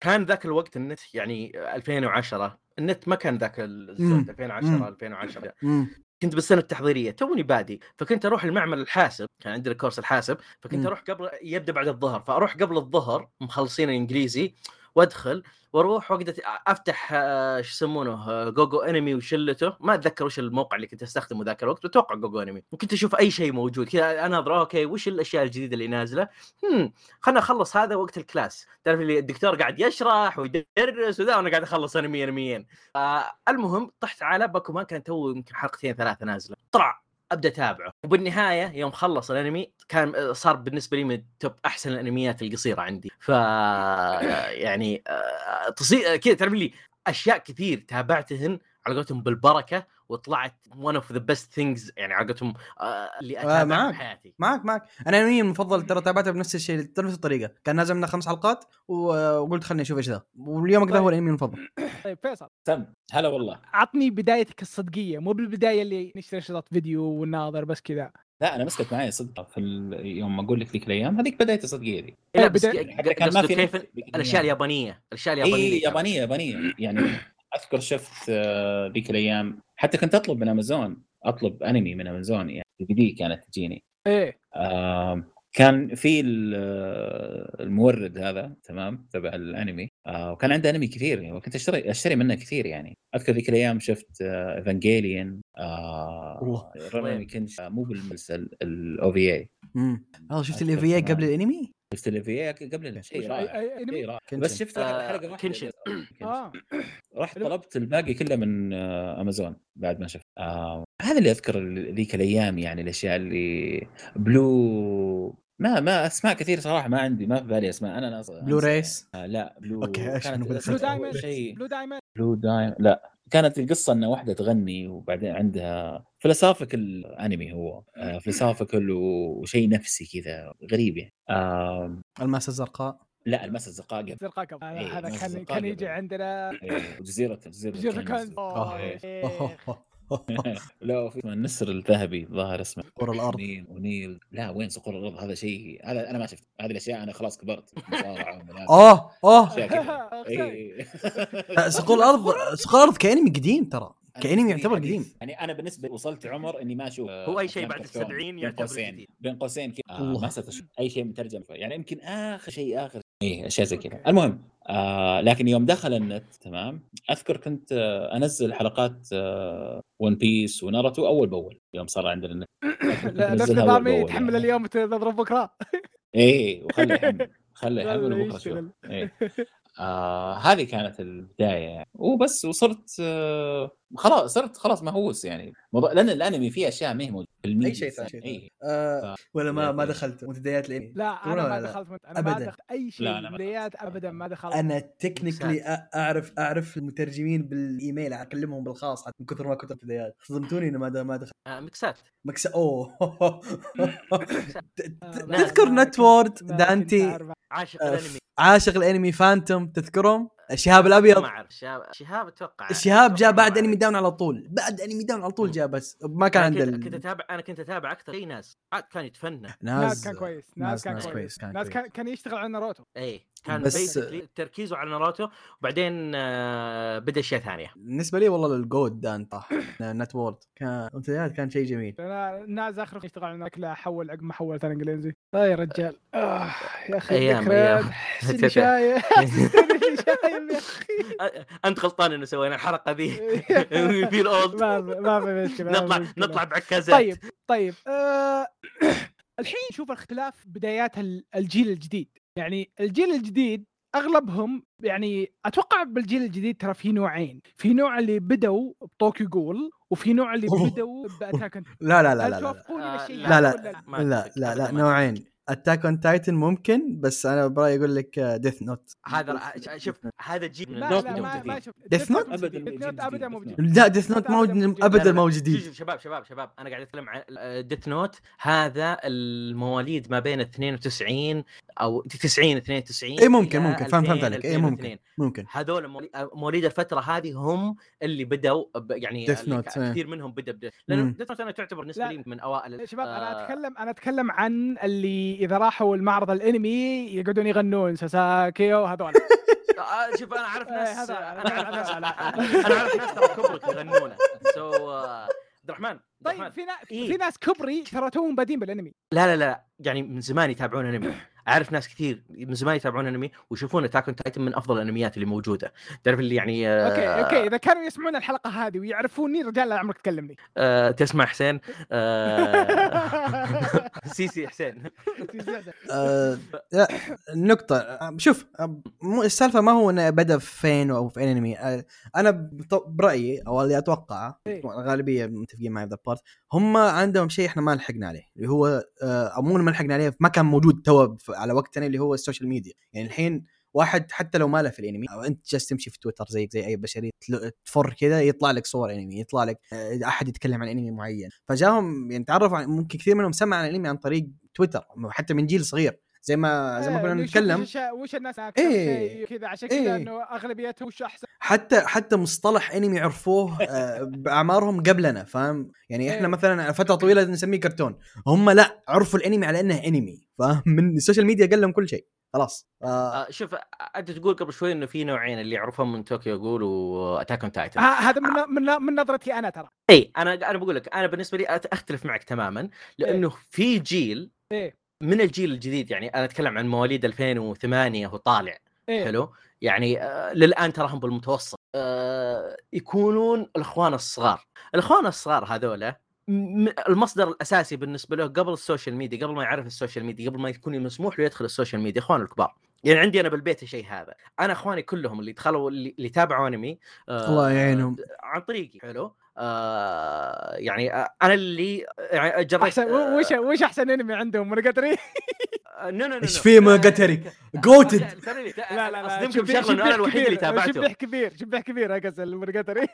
كان ذاك الوقت النت يعني 2010 النت ما كان ذاك. الزود 2010 مم. 2010 مم. كنت بالسنة التحضيرية توني بادي فكنت أروح المعمل الحاسب كان عندنا كورس الحاسب فكنت. أروح قبل يبدأ بعد الظهر فأروح قبل الظهر مخلصين الانجليزي وادخل وأروح وقت أفتح آه، شو يسمونه آه، جوجو انمي وشلته. ما أتذكر وش الموقع اللي كنت أستخدمه ذاك الوقت أتوقع جوجو انمي وكنت أشوف أي شيء موجود كذا أنا اضرب OK وش الأشياء الجديدة اللي نازلة؟ هم خلنا أخلص هذا وقت ال class. تعرف اللي الدكتور قاعد يشرح ويدرس وذا وأنا قاعد أخلص انمي انميين آه المهم طحت على باكومان كان تو يمكن حلقتين ثلاثة نازلة. طلع. أبدأ أتابعه. وبالنهاية يوم خلص الأنمي كان صار بالنسبة لي من top أحسن الأنميات القصيرة عندي. ف يعني آه، تصير كذا تعرف لي أشياء كثير تابعتهن على قولتهم بالبركة وطلعت one of the best things يعني على قولتهم آه، اللي آه، أتابعها معاك. بحياتي معك معك أنا انمي المفضل ترى تابعته بنفس الشيء بنفس الطريقة. كان نازل منه خمس حلقات وقلت خليني أشوف إيش ذا. واليوم كذا هو طيب. الانمي المفضل. طيب فيصل. تم. هلا والله. عطني بدايتك الصدقية. مو بالبداية اللي نشتري شريط فيديو وناظر بس كذا. لا أنا مسكت معي صدق في يوم أقول لك ذيك الأيام. هذيك بداية الصدقية دي. لا بس كان ما في الأشياء. اليابانية؟ الأشياء اليابانية اي. يابانية يابانية. يعني أذكر شفت آه، ذيك الأيام حتى كنت أطلب من أمازون أطلب أنمي من أمازون يعني دي, دي كانت تجيني. إيه. آم، كان في آه، المورد هذا تمام تبع الأنمي آه، وكان عنده أنمي كثير يعني وكنت أشتري أشتري منه كثير يعني. أذكر ذيك الأيام شفت Evangelion والله. Rurouni Kenshin مو بالمسلسل ال OVA والله شفت ال OVA كمان. قبل الأنمي؟ OVA قبل شيء رائع أي- أنمي؟ شيء رائع Kenshin. بس شفت آه، حلقة واحدة Kenshin. Kenshin. آه. رحت. طلبت الباقي كله من آه، امازون بعد ما شفت. آه هذا اللي أذكر ذيك الأيام يعني الأشياء اللي بلو ما ما أسماء كثير صراحة ما عندي ما في بالي أسماء. أنا ناس بلو ريس آه لا بلو أقول بلو. دايموند شيء. بلو دايموند بلو دايم لا. كانت القصة ان واحدة تغني وبعدين عندها فلسافيكال انمي هو. فلسافيكال وشيء نفسي كذا غريب يعني. آه الماسه الزرقاء. لا المسا الزرقاء قبل. زرقاء قبل. إيه، هذا كان كان يجي. عندنا. إيه، جزيرة جزيرة الكنز. لا في اسمه النسر الذهبي ظاهر اسمه. صقور الأرض. نيل ونيل. لا وين صقور الأرض؟ هذا شيء هذا أنا ما شفت. هذه الأشياء أنا خلاص كبرت. كذا. okay. إيه. صقور الأرض صقور الأرض كانمي قديم ترى. كانمي يعتبر. قديم. يعني أنا بالنسبة لي وصلت عمر إني ما أشوف هو أي شيء أفلام بعد. السبعين بين يعتبر قوسين. بين قوسين كذا. آه. ما أشوف أي شيء مترجم. يعني يمكن آخر شيء آخر إيه أشياء زي كذا. المهم. آه لكن يوم دخل النت تمام أذكر كنت آه أنزل حلقات آه ون بيس وناروتو أول بأول يوم صار عندنا النت نفس نظامي يتحمل يعني. اليوم تضرب بكرة إيه وخلي يحمل خلي يحمل يشتغل. شوف إيه. آه هذه كانت البداية يعني. وبس وصرت آه خلاص صرت خلاص مهووس يعني. موضوع لأن الأنمي فيه أشياء ما هي موجودة أي شيء ثاني إيه. آه ولا ما ما دخلت منتديات الانمي لا أنا ما. دخلت. أنا ما أبداً. دخلت أي شيء بدايات ابدا ما دخلت. أنا تكنيكلي أعرف أعرف المترجمين بالإيميل اكلمهم بالخاص حتى من كثر ما كنت منتديات. صدمتوني إنه ما ما دخلت. آه مكسات مكس أوه. آه، تذكر ما نت وورد كنت- ما كنت دانتي. عاشق الأنمي. عاشق الانمي فانتوم تذكرهم؟ الشهاب ما الابيض أعرف. شهاب شهاب أتوقع الشهاب جاء بعد ما انمي. داون على طول. بعد انمي داون على طول جاء بس. ما كان عنده كنت, كنت اتابع أنا كنت أتابع أكثر. شيء ناس. عاد كان يتفنن. ناس كان كويس. ناس ناس كان كويس. ناس كان كان يشتغل على ناروتو. اي كان بس- تركيزه على ناروتو. وبعدين آه بدأ اشياء ثانية بالنسبة لي والله الجود دان طاح نت وورد كان منتديات كان شيء جميل. أنا ناس اخر يشتغل على ناكله حول عقب ما حول ثاني إنجليزي. آه يا رجال. آه يا أخي الذكريات أيام. يا أخي. أنت غلطان إنه سوينا الحلقة ذي. في الاولد ما في- ما في مشكلة نطلع. نطلع بعكازات. طيب طيب آه الحين نشوف اختلاف بدايات ال- الجيل الجديد. يعني الجيل الجديد أغلبهم يعني أتوقع بالجيل الجديد ترى في نوعين. في نوع اللي بدوا ب Tokyo Ghoul وفي نوع اللي. بدوا ب Attack لا لا لا لا لا لا، لا. لا لا أبداً لا ما نوعين. Attack on Titan ممكن بس أنا برأيي أقول لك Death Note هذا شوف هذا جيل من لا لا اللي ما. شوف Death Note؟ ابدا أبداً ابدا. مو جديد لا Death Note مو. ابدا مو جديد شوف شباب شباب شباب أنا قاعد أتكلم عن Death Note هذا المواليد ما بين 92 أو 90 92 إي ممكن ممكن فهمت فهمت 2000 عليك إي ممكن 2002. ممكن هذول مواليد- مواليد الفترة هذه هم اللي بدوا ب- يعني ك- إيه. كثير منهم بدأ بد... لأنه. Death Note أنا تعتبر بالنسبة. لي من أوائل شباب أنا آه، اتكلم أنا أتكلم عن اللي إذا راحوا المعرض الأنمي يقعدون يغنون ساساكيو هذول. آه، شوف أنا أعرف إيه، ناس أنا أعرف ناس أنا أعرف ناس ترى كبرك يغنونه. سو عبد الرحمن طيب في ناس إيه. في ناس كبري ترى توهم بادين بالأنمي. لا لا لا يعني من زمان يتابعون أنمي. أعرف ناس كثير من زمان يتابعون أنمي ويشوفون Attack on Titan من أفضل الأنميات اللي موجودة. تعرف اللي يعني آه، okay okay إذا كانوا يسمعون الحلقة هذه ويعرفوني رجال لا عمرك تكلمني. آه تسمع حسين؟ آه سيسي حسين. آه، آه، شوف مو السالفة ما هو إنه بدأ في فين أو في أنمي. آه، أنا برأيي أو اللي اتوقعه إيه. الغالبية متفقين معي بذا part هم عندهم شيء إحنا ما لحقنا عليه اللي هو آه، أو مو ما لحقنا عليه ما كان موجود تو على وقتنا اللي هو ال social media. يعني الحين واحد حتى لو ما له في الانمي أو أنت جالس تمشي في تويتر زيك زي أي بشري تل- تفر كذا يطلع لك صور أنمي يطلع لك آه، أحد يتكلم عن أنمي معين. فجاهم يعني تعرفوا ممكن كثير منهم سمع عن الأنمي عن طريق تويتر حتى من جيل صغير. زي ما زي ما كنا إيه، نشوف نتكلم. وش, وش الناس أكثر إيه. شيء كذا. عشان إيه. كذا إنه أغلبيتهم وش أحسن. حتى حتى مصطلح انمي عرفوه آه، بأعمارهم قبلنا فاهم؟ يعني إحنا إيه. مثلا فترة طويلة نسميه كرتون. هم لا عرفوا الانمي على إنه انمي فاهم؟ من ال social media قال لهم كل شيء. خلاص. آه، آه شوف أنت تقول قبل شوي إنه في نوعين اللي يعرفون من Tokyo Ghoul و Attack on Titan هذا من من من نظرتي أنا ترى. اي أنا أنا بقول لك أنا بالنسبة لي أختلف معك تماما لأنه في جيل إيه. من الجيل الجديد يعني أنا أتكلم عن مواليد 2008 وطالع إيه. حلو؟ يعني آه للآن تراهم بالمتوسط. آه يكونون الأخوان الصغار. الأخوان الصغار هذولا المصدر الأساسي بالنسبة له قبل ال social media قبل ما يعرف ال social media قبل ما يكون مسموح له يدخل ال social media إخوانه الكبار. يعني عندي أنا بالبيت الشيء هذا. أنا إخواني كلهم اللي دخلوا اللي, اللي تابعوا أنمي آه الله يعينهم. عن طريقي حلو؟ آه يعني آه أنا اللي يعني جريت أحسن آه، وش وش أحسن أنمي عندهم؟ Monogatari آه، no no no إيش no. فيه لا، Monogatari؟ لا، لا،. لا، اصدمكم بشغله انه أنا الوحيد اللي كبير، تابعته شبيه كبير شبيه كبير اقصد ال Monogatari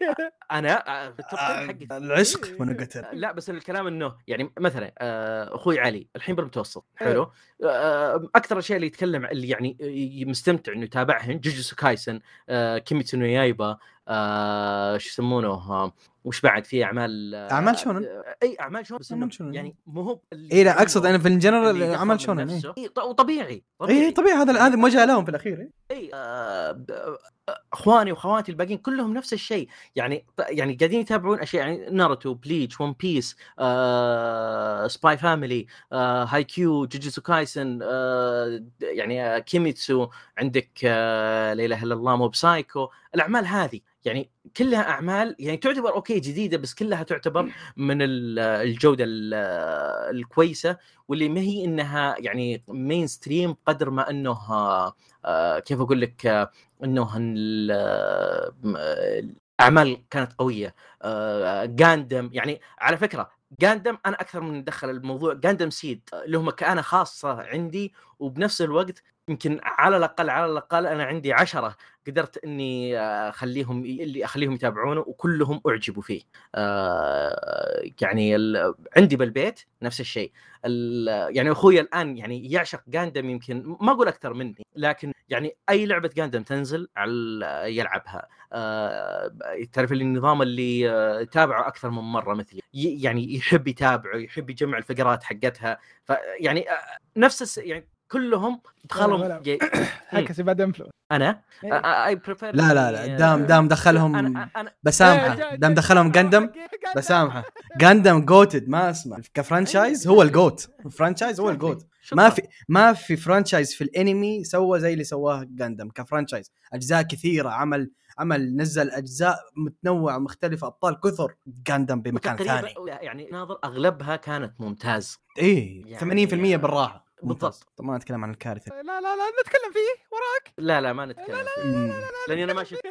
أنا آه، في ال top 10 آه، حقي العشق مونوجاتري لا بس الكلام انه يعني مثلا آه، أخوي علي الحين بالمتوسط إيه. حلو آه، أكثر الاشياء اللي يتكلم اللي يعني مستمتع انه يتابعهن جوجوتسو كايسن آه، كيميتسو نو يايبا آه، شو يسمونه آه، وش بعد في أعمال آه، أعمال شونن. آه، أي أعمال شونن بس شونن. يعني مو هو اي لا أقصد أنا في الجنرال أعمال شونن إيه. نفسه. إيه، ط- وطبيعي اي طبيعي هذا هذا موجه لهم في الأخير إيه. إي آه، آه، اخواني واخواتي الباقيين كلهم نفس الشيء. يعني يعني قاعدين يتابعون أشياء يعني ناروتو بليتش ون بيس آه، سباي فاميلي آه، هاي كيو جوجوتسو كايسن آه، يعني آه، كيميتسو عندك آه، لا إله إلا الله موب سايكو الأعمال هذه يعني كلها أعمال يعني تعتبر okay جديدة بس كلها تعتبر من ال- الجودة ال- الكويسة. واللي ما هي إنها يعني مين ستريم قدر ما إنه آه، آه، كيف أقول لك آه، إنه آه، آه، الأعمال كانت قوية. آه، جاندم يعني على فكرة جاندم أنا أكثر من دخل الموضوع جاندم سيد له مكانه خاصة عندي وبنفس الوقت يمكن على الأقل على الأقل أنا عندي عشرة قدرت إني أخليهم اللي أخليهم يتابعونه وكلهم أعجبوا فيه. آه، يعني عندي بالبيت نفس الشيء. ال- يعني أخوي الآن يعني يعشق جاندم يمكن ما أقول أكثر مني لكن يعني أي لعبة جاندم تنزل على يلعبها. آه، تعرف النظام اللي آه، يتابعه أكثر من مرة مثلي. يعني يحب يتابعه يحب يجمع الفقرات حقتها. فيعني نفس الس... يعني كلهم دخلهم. هكذا بعد انفلونس أنا؟ إيه. I prefer لا لا لا. دام دام دخلهم أنا أنا بسامحة. دام دخلهم جندم بسامحة. جاندم goated ما أسمع. ك franchise هو ال GOAT franchise هو ال GOAT ما في ما في franchise في الانمي سوى زي اللي سواه جاندم ك franchise. أجزاء كثيرة عمل عمل نزل أجزاء متنوعة مختلفة أبطال كثر. جاندم بمكان ثاني. يعني ناظر أغلبها كانت ممتاز. إيه يعني- 80% بالراحة. بالضبط. طب ما نتكلم عن الكارثة. لا لا لا نتكلم فيه. وراك. لا لا ما نتكلم فيه. مم. لأني أنا ما شفت.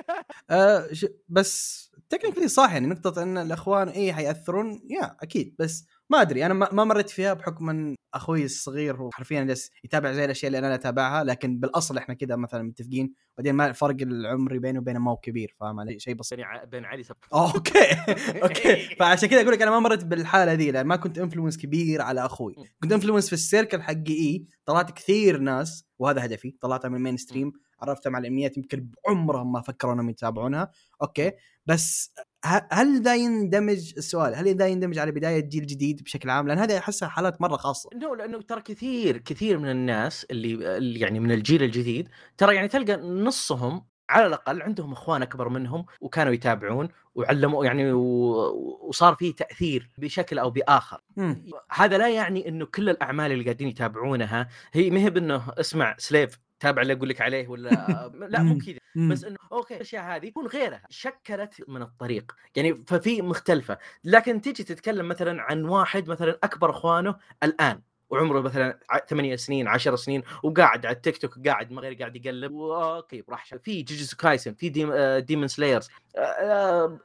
آه ش... بس technically صح يعني نقطة أن الأخوان إيه حيأثرون. يا أكيد. بس ما أدري أنا ما مريت فيها بحكم إن أخوي الصغير هو حرفيا جالس يتابع زي الأشياء اللي أنا أتابعها لكن بالأصل إحنا كذا مثلا متفقين بعدين ما الفرق العمري بيني وبينه ما هو كبير فاهم علي؟ شيء بسيط. بين علي سب... okay okay. فعشان كذا أقول لك أنا ما مريت بالحالة ذي لأن ما كنت influence كبير على أخوي. كنت influence في ال circle حقي إي طلعت كثير ناس وهذا هدفي طلعتها من ال mainstream عرفتهم على الانميات يمكن بعمرهم ما فكروا إنهم يتابعونها. okay. بس هل ذا يندمج السؤال هل ذا يندمج على بداية جيل جديد بشكل عام؟ لأن هذه احسها حالات مرة خاصة. no لأنه ترى كثير كثير من الناس اللي يعني من الجيل الجديد ترى يعني تلقى نصهم على الأقل عندهم إخوان أكبر منهم وكانوا يتابعون وعلموا يعني وصار في تأثير بشكل أو بآخر. مم. هذا لا يعني إنه كل الأعمال اللي قاعدين يتابعونها هي ما هي بإنه اسمع slave تابع اللي أقول لك عليه ولا لا مو. كذا. بس إنه okay الأشياء هذه يكون غيرها شكلت من الطريق. يعني ففي مختلفة. لكن تيجي تتكلم مثلا عن واحد مثلا أكبر إخوانه الآن وعمره مثلا ع- ثمانية سنين عشر سنين وقاعد على التيك توك قاعد ما غير قاعد يقلب okay راح في جوجوتسو كايسن في ديم آه، ديمون سلايرز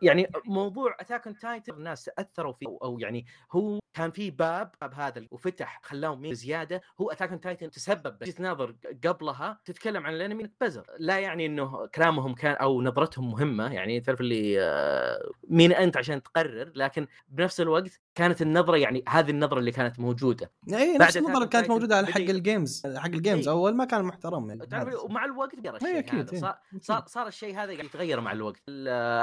يعني موضوع اتاك اون تايتن الناس تأثروا فيه أو يعني هو كان في باب باب هذا وفتح خلاهم main زيادة. هو اتاك اون تايتن تسبب بس جيت ناظر قبلها تتكلم عن الأنمي إنك بزر. لا يعني إنه كلامهم كان أو نظرتهم مهمة يعني تعرف اللي آه، مين أنت عشان تقرر. لكن بنفس الوقت كانت النظرة يعني هذه النظرة اللي كانت موجودة. اي نفس النظرة كانت موجودة على حق ال games حق ال games إيه. أول ما كان محترم يعني. ومع الوقت صار إيه، إيه. صار صار صار الشيء هذا يتغير مع الوقت.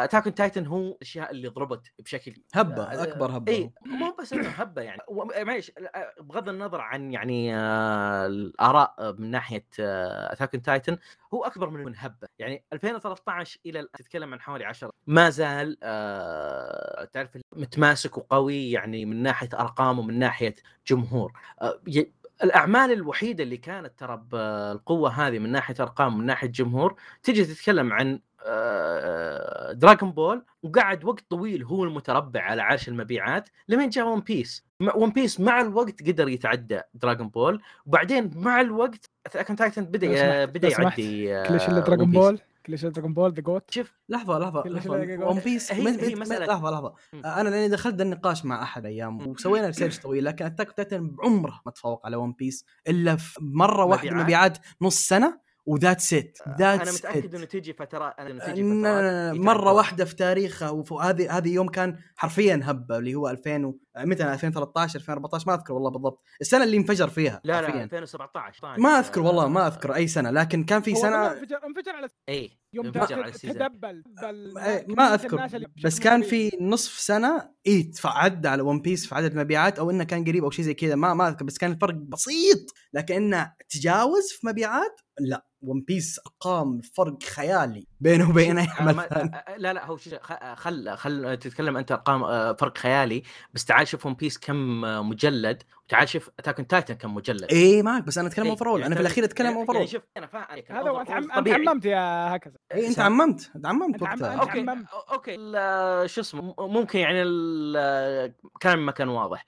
اتاك اون تايتن هو الأشياء اللي ضربت بشكل هبة آه، أكبر هبة إي مو بس إنه هبة يعني معليش آه، بغض النظر عن يعني آه، الآراء آه، من ناحية اتاك اون تايتن هو أكبر من من هبة. يعني 2013 إلى الآن تتكلم عن حوالي 10 ما زال آه، تعرف متماسك وقوي يعني من ناحية ارقام ومن ناحية جمهور. آه، الأعمال الوحيدة اللي كانت ترى بالقوه هذه من ناحية ارقام ومن ناحية جمهور تجي تتكلم عن دراغون بول وقعد وقت طويل هو المتربع على عرش المبيعات لمن جاء ون بيس ون بيس مع الوقت قدر يتعدى دراغون بول وبعدين مع الوقت اتاك تايتن بدأ بدأ يعدي آه، كل شيء الا ون بيس. بول كل شيء دراجون بول the GOAT شوف لحظة لحظة ون بيس هي- مسألة- لحظة لحظة. أنا لأني دخلت ذا النقاش مع أحد أيام وسوينا research طويل لكن اتاك تايتن بعمره ما تفوق على ون بيس إلا في مرة واحدة؟ مبيعات نص سنة. و that's it أنا that's متأكد إنه تجي فترات إنه تجي لا- فترات لا- لا،. مرة واحدة في تاريخه وهذه هذه يوم كان حرفيا هبة اللي هو 2000 و... متى؟ 2013 2014 ما أذكر والله بالضبط. السنة اللي انفجر فيها لا لا حرفيا. 2017 ما أذكر والله ما أذكر أي سنة لكن كان في سنة انفجر على اي يوم تدبل بل- إيه، ما أذكر بس كان. في نصف سنة اي عدى على ون بيس في عدد المبيعات أو إنه كان قريب أو شيء زي كذا. ما ما أذكر بس كان الفرق بسيط. لكن إنه تجاوز في مبيعات لا ون بيس ارقام فرق خيالي. بينه وبين أي لا لا هو خل خل تتكلم أنت ارقام آه، فرق خيالي بس تعال شوف ون بيس كم آه، مجلد وتعال شوف اتاك اون تايتن كم مجلد. اي معك بس أنا أتكلم إيه، overall يعني أنا في الأخير أتكلم overall يعني شوف أنا فاهم هذا هو أنت. عممت يا هكذا. اي أنت عممت أنت عممت وقتها okay. okay ال- شو اسمه ممكن يعني ال- كان ما كان واضح.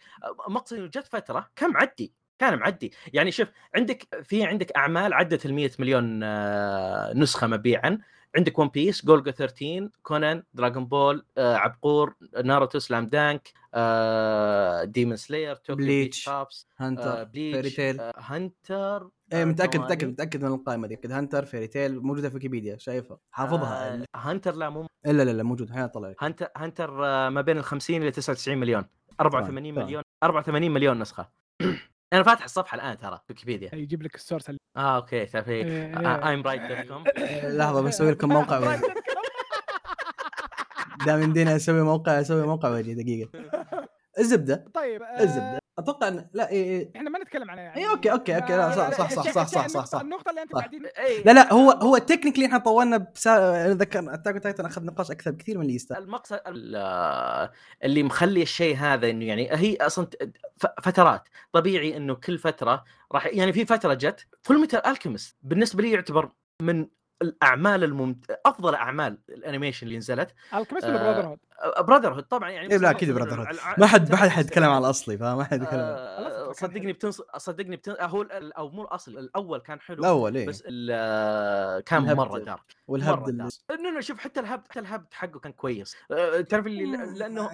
مقصد إنه جت فترة كان معدي كان معدي. يعني شوف عندك في عندك أعمال عدت ال 100 مليون آه، نسخة مبيعا. عندك ون بيس جولجو 13 كونان دراغون بول آه، عبقور ناروتو سلام دانك ديمون سلاير توكيو. بيتش توبس هانتر فيري بليتش تيل هانتر إيه متأكد ثواني. متأكد متأكد من القائمة دي كد هانتر فيري تيل موجودة في ويكيبيديا شايفها حافظها آه هانتر لا مو الا لا لا موجود الحين طلع هانتر هانتر آه، ما بين ال 50 إلى 99 مليون 84 تمام. مليون 84 مليون نسخة أنا فاتح الصفحة الآن ترى في ويكيبيديا يجيب لك السورس اللي آه أوكي تعرف إيه ايم رايت دوت كوم لحظة بسوي لكم موقع وجهي دام يمدينا أسوي موقع أسوي موقع وجهي دقيقة. الزبدة. طيب آه، الزبدة. أتوقع ان لا إيه إيه. إحنا ما نتكلم عنها يعني إيه، أوكي، أوكي، أوكي، لا، صح، صح، صح، صح، صح، صح، صح. النقطة اللي أنت. قاعدين إيه. لا لا هو هو technically إحنا طولنا بسا... أنا اتذكر أتاك تايتن اخذ نقاش أكثر بكثير من اللي يستاهل المقصد ال- اللي مخلي الشيء هذا إنه يعني هي أصلا فترات طبيعي إنه كل فترة راح يعني في فترة جت فول ميتال الكيمست بالنسبة لي يعتبر من الأعمال الممت... أفضل أعمال ال animation اللي نزلت الكمست آه، Brotherhood؟ Brotherhood طبعا يعني إيه، لا، Brotherhood. إنه الع- ما حد ما حد حيتكلم عن الأصلي فما حد يتكلم آه، صدقني بتنص صدقني بتن... هو ال- أو مو الأصل الأول كان حلو الأول إيه. بس ال- آه، كان الهبد. مرة dark والهبد اللي انه أنا شوف حتى الهبد حتى الهبد حقه كان كويس. آه، تعرف اللي لأنه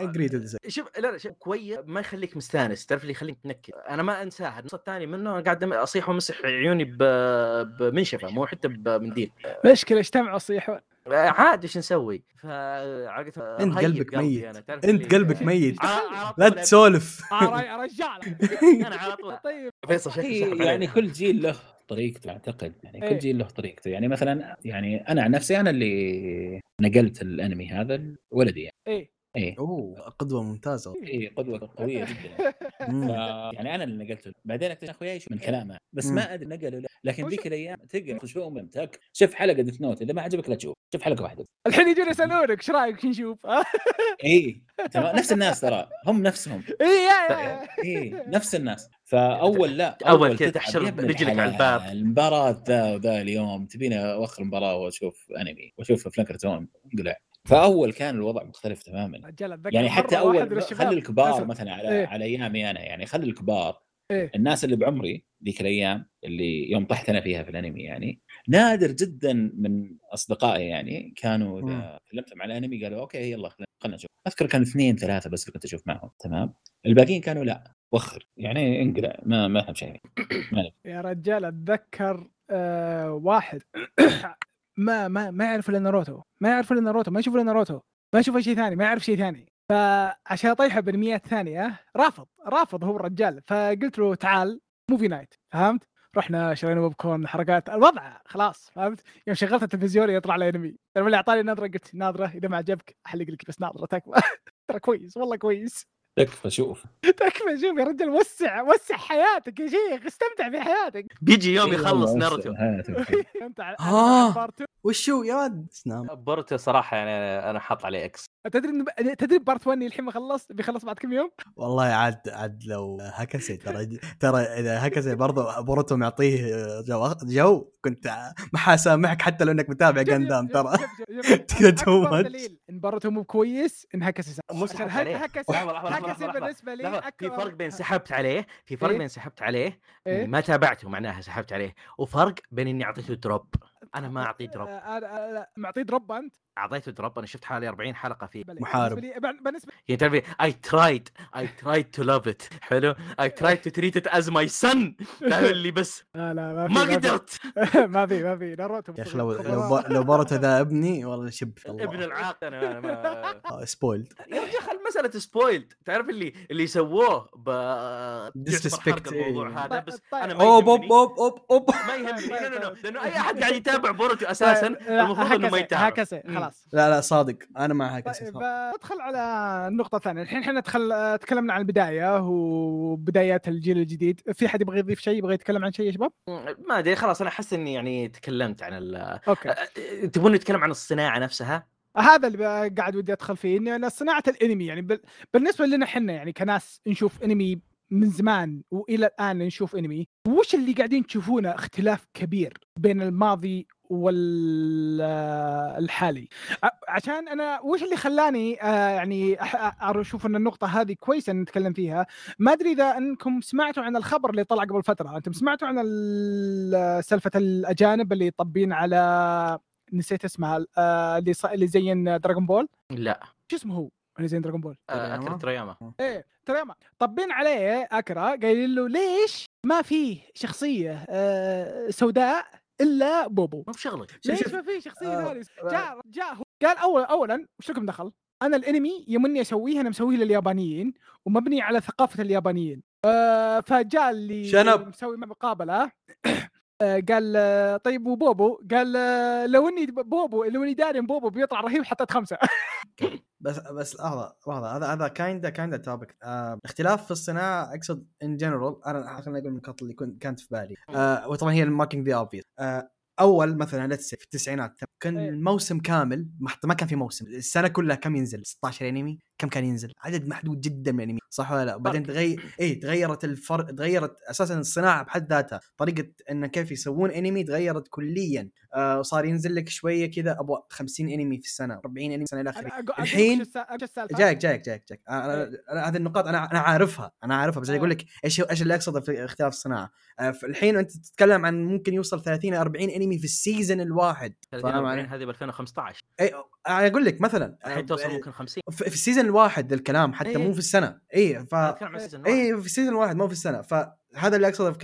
شوف لا لا شوف كويس ما يخليك مستانس تعرف اللي يخليك تنكد. أنا ما أنساها النص الثاني منه أنا قاعد أصيح وأمسح عيوني ب- بمنشفة مو حتى بمنديل مشكلة اجتمعوا صيحوا آه، عاد إيش نسوي؟ فعقد أنت قلبك ميت. أنت قلبك ميت. ع- على لا تسولف. يا رجال أنا على طول. طيب. فيصل شكلي سحب يعني. كل جيل له طريقته أعتقد. يعني إيه. كل جيل له طريقته. يعني مثلا يعني أنا عن نفسي أنا اللي نقلت الأنمي هذا لولدي يعني. إيه. إيه. أوه قدوة ممتازة. إيه قدوة قوية جدا. ف... يعني أنا اللي نقلته. بعدين أكتشف اخوياي من كلامه. بس. ما أدري نقله لا. لكن ذيك الأيام تقرأ شو ممتك شوف حلقة ديث نوت إذا ما عجبك لا تشوف. شوف حلقة واحدة. الحين يجون يسألونك إيش رأيك نشوف؟ اي تمام نفس الناس ترى. هم نفسهم. إيه يا- يا. اي نفس الناس. فأول لا أول كذا تحشر رجلك على. الباب. المباراة ذا وذا اليوم. تبيني أوخر المباراه وأشوف أنمي. وأشوف فلانكرتون انقلع فاول كان الوضع مختلف تماما يعني حتى أول خلي الكبار. مثلا على إيه. على أيامي أنا يعني خلي الكبار إيه. الناس اللي بعمري ذيك الأيام اللي يوم طحت أنا فيها في الأنمي يعني نادر جدا من أصدقائي يعني كانوا إذا كلمتهم على الأنمي قالوا أوكي يلا خلينا نشوف أذكر كان اثنين ثلاثة بس اللي كنت أشوف معهم تمام الباقيين كانوا لا وخر يعني انقلع ما ما فهم شيء. يا رجال أتذكر آه واحد ما ما ما يعرف إلا ناروتو ما يعرف إلا ناروتو ما يشوف إلا ناروتو ما يشوف شيء ثاني ما يعرف شيء ثاني. فعشان أطيحه بانميات ثانية رافض رافض هو الرجال. فقلت له تعال movie night فهمت؟ رحنا شرينا بوب كورن حركات الوضع خلاص فهمت؟ يوم شغلت التلفزيون يطلع لي انمي لما اللي أعطاني نظرة قلت ناظره إذا ما عجبك أحلق لك بس ناظره تكفى ترى كويس والله كويس. تكفى شوف. تكفى شوف يا رجل وسع وسع حياتك يا شيخ استمتع في حياتك. بيجي يوم إيه يخلص ناروتو. أنت على آه. بورتو وشو يا ولد سنام بورتو صراحة يعني أنا حاط عليه إكس. تدري إن- تدري part 1 الحين ما خلص بيخلص بعد كم يوم؟ والله عاد عاد لو هكسي ترى ترى إذا هكسي برضو بوروتو معطيه جو جو كنت ما حاسامحك حتى لو إنك متابع جندام ترى. شوف- شوف- كذا بورتو مو كويس انهكس مو سحبت عليه. هكس هكس. بالنسبة لي لحظة، في فرق بين سحبت عليه في فرق إيه؟ بين سحبت عليه إيه؟ ما تابعته معناها سحبت عليه وفرق بين إني أعطيته drop أنا ما أعطيه drop آه، أنا- أنا معطيه drop أنت؟ أعطيته دروب أنا شفت حوالي 40 حلقة فيه. محارب. بالنسبة لي يعني تعرفي اي ترايد اي ترايد تو لاف ات حلو؟ اي ترايد تو تريت ات از ماي سن اللي بس. لا لا ما في ما في. قدرت. ما في ما في. ناروتو يا أخي لو. لو لو ذا ابني والله شب في ابن الله العاق أنا ما آه، سبويلد يا رجال خل مسألة سبويلد تعرف اللي اللي سووه ب حرق الموضوع إيه. هذا؟ بس طيب. أنا ما أوب أوب اوب أوب أوب. ما يهمني. لا لا لا لأنه أي أحد قاعد يتابع بوروتو أساسا لا، المفروض إنه ما هكذا- يتابع. هكذا. خلاص. لا لا صادق. أنا مع هكسي طيب ندخل على النقطة الثانية، الحين إحنا دخل تكلمنا عن البداية وبدايات الجيل الجديد، في حد يبغى يضيف شيء؟ يبغى يتكلم عن شيء يا شباب؟ ما أدري خلاص أنا أحس إني يعني تكلمت عن ال أوكي. تبون نتكلم عن الصناعة نفسها؟ هذا اللي قاعد ودي أدخل فيه انه صناعة الأنمي يعني بال... بالنسبة لنا إحنا يعني كناس نشوف أنمي من زمان وإلى الآن نشوف انمي، وش اللي قاعدين تشوفونه اختلاف كبير بين الماضي والحالي عشان أنا وش اللي خلاني آه، يعني أشوف إن النقطة هذه كويسة إن نتكلم فيها. ما أدري إذا أنكم سمعتوا عن الخبر اللي طلع قبل فترة. أنتم سمعتوا عن سالفة الأجانب اللي طبين على نسيت اسمها آه، اللي اللي زين دراغون بول لا. شو اسمه هو؟ زي دراجون بول آه، اكيرا تورياما. إيه ترى طبين عليه أكيرا قايلين له ليش ما في شخصية آه سوداء إلا بوبو؟ ما بشغلك. ليش. ما في شخصية آه، ثانية؟ جاء جاء هو قال أول اولا وش لكم دخل؟ أنا الأنمي يمني أسويه أنا مسويه لليابانيين ومبني على ثقافة اليابانيين. آه فجاء اللي up. مسوي مقابلة. آه، قال آه، طيب وبوبو؟ قال آه، لو إني بوبو لو إني داري بوبو بيطلع رهيب حطيت خمسة. بس بس لحظة لحظة هذا هذا kinda kinda topic آه اختلاف في الصناعة أقصد in general أنا خليني أقول النقاط اللي كنت كانت في بالي. آه وطبعا هي ال marking the obvious آه أول مثلا say في التسعينات كان إيه. الموسم كامل ما حتى ما كان في موسم السنة كلها كم ينزل؟ 16 انمي كم كان ينزل؟ عدد محدود جدا من الأنمي صح ولا لا؟ بعدين تغير اي تغيرت الفرق تغيرت أساسا الصناعة بحد ذاتها. طريقة إن كيف يسوون أنمي تغيرت كليا. آه صار ينزل لك شوية كذا أبغى 50 أنمي في السنة 40 أنمي في السنة إلى آخره. الحين-؟ جايك جايك جايك جايك هذه النقاط أنا أنا عارفها أنا عارفها بس أقول لك إيش إيش اللي أقصده في اختلاف الصناعة. آه، الحين أنت تتكلم عن ممكن يوصل 30 40 أنمي في ال season الواحد. فاهم 30 علي؟ هذه ب 2015 اي أقول لك مثلا آه، الحين توصل يعني ممكن 50 في ال season الواحد الكلام حتى إيه. مو في السنة. اي ف. اي في ال season الواحد مو في السنة. فهذا اللي أقصده في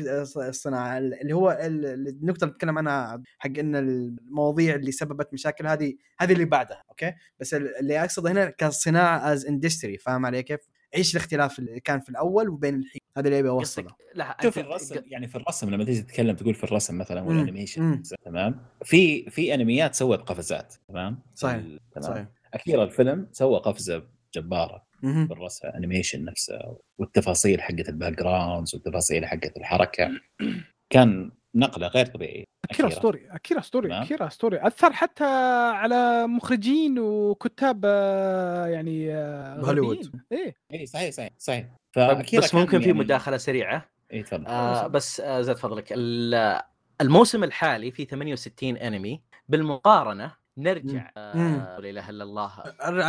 الصناعة. اللي هو ال- النقطة اللي بتكلم عنها حق إن المواضيع اللي سببت مشاكل هذه هذه اللي بعدها okay؟ بس ال- اللي أقصده هنا كصناعة as industry فاهم علي كيف؟ إيش الاختلاف اللي كان في الأول وبين الحين؟ هذا اللي ابي اوصله لا شوف الرسم يعني في الرسم لما تيجي تتكلم تقول في الرسم مثلا. وال animation. تمام في في أنميات سوت قفزات تمام صحيح. تمام صحيح أخيرا الفيلم سوى قفزة جبارة. بالرسم animation نفسه والتفاصيل حقت ال backgrounds والتفاصيل حقت الحركة كان نقلة غير طبيعية أكيرا. اسطوري أكيرا اسطوري تمام. أكيرا اسطوري أثر حتى على مخرجين وكتاب آه، يعني آه، بهوليوود. غربيين. إيه اي صحيح صحيح صحيح طيب، بس ممكن في يعني- مداخلة سريعة اي تفضل آه بس آه زاد فضلك ال- الموسم الحالي فيه 68 أنمي بالمقارنة نرجع آه. لا إله إلا الله.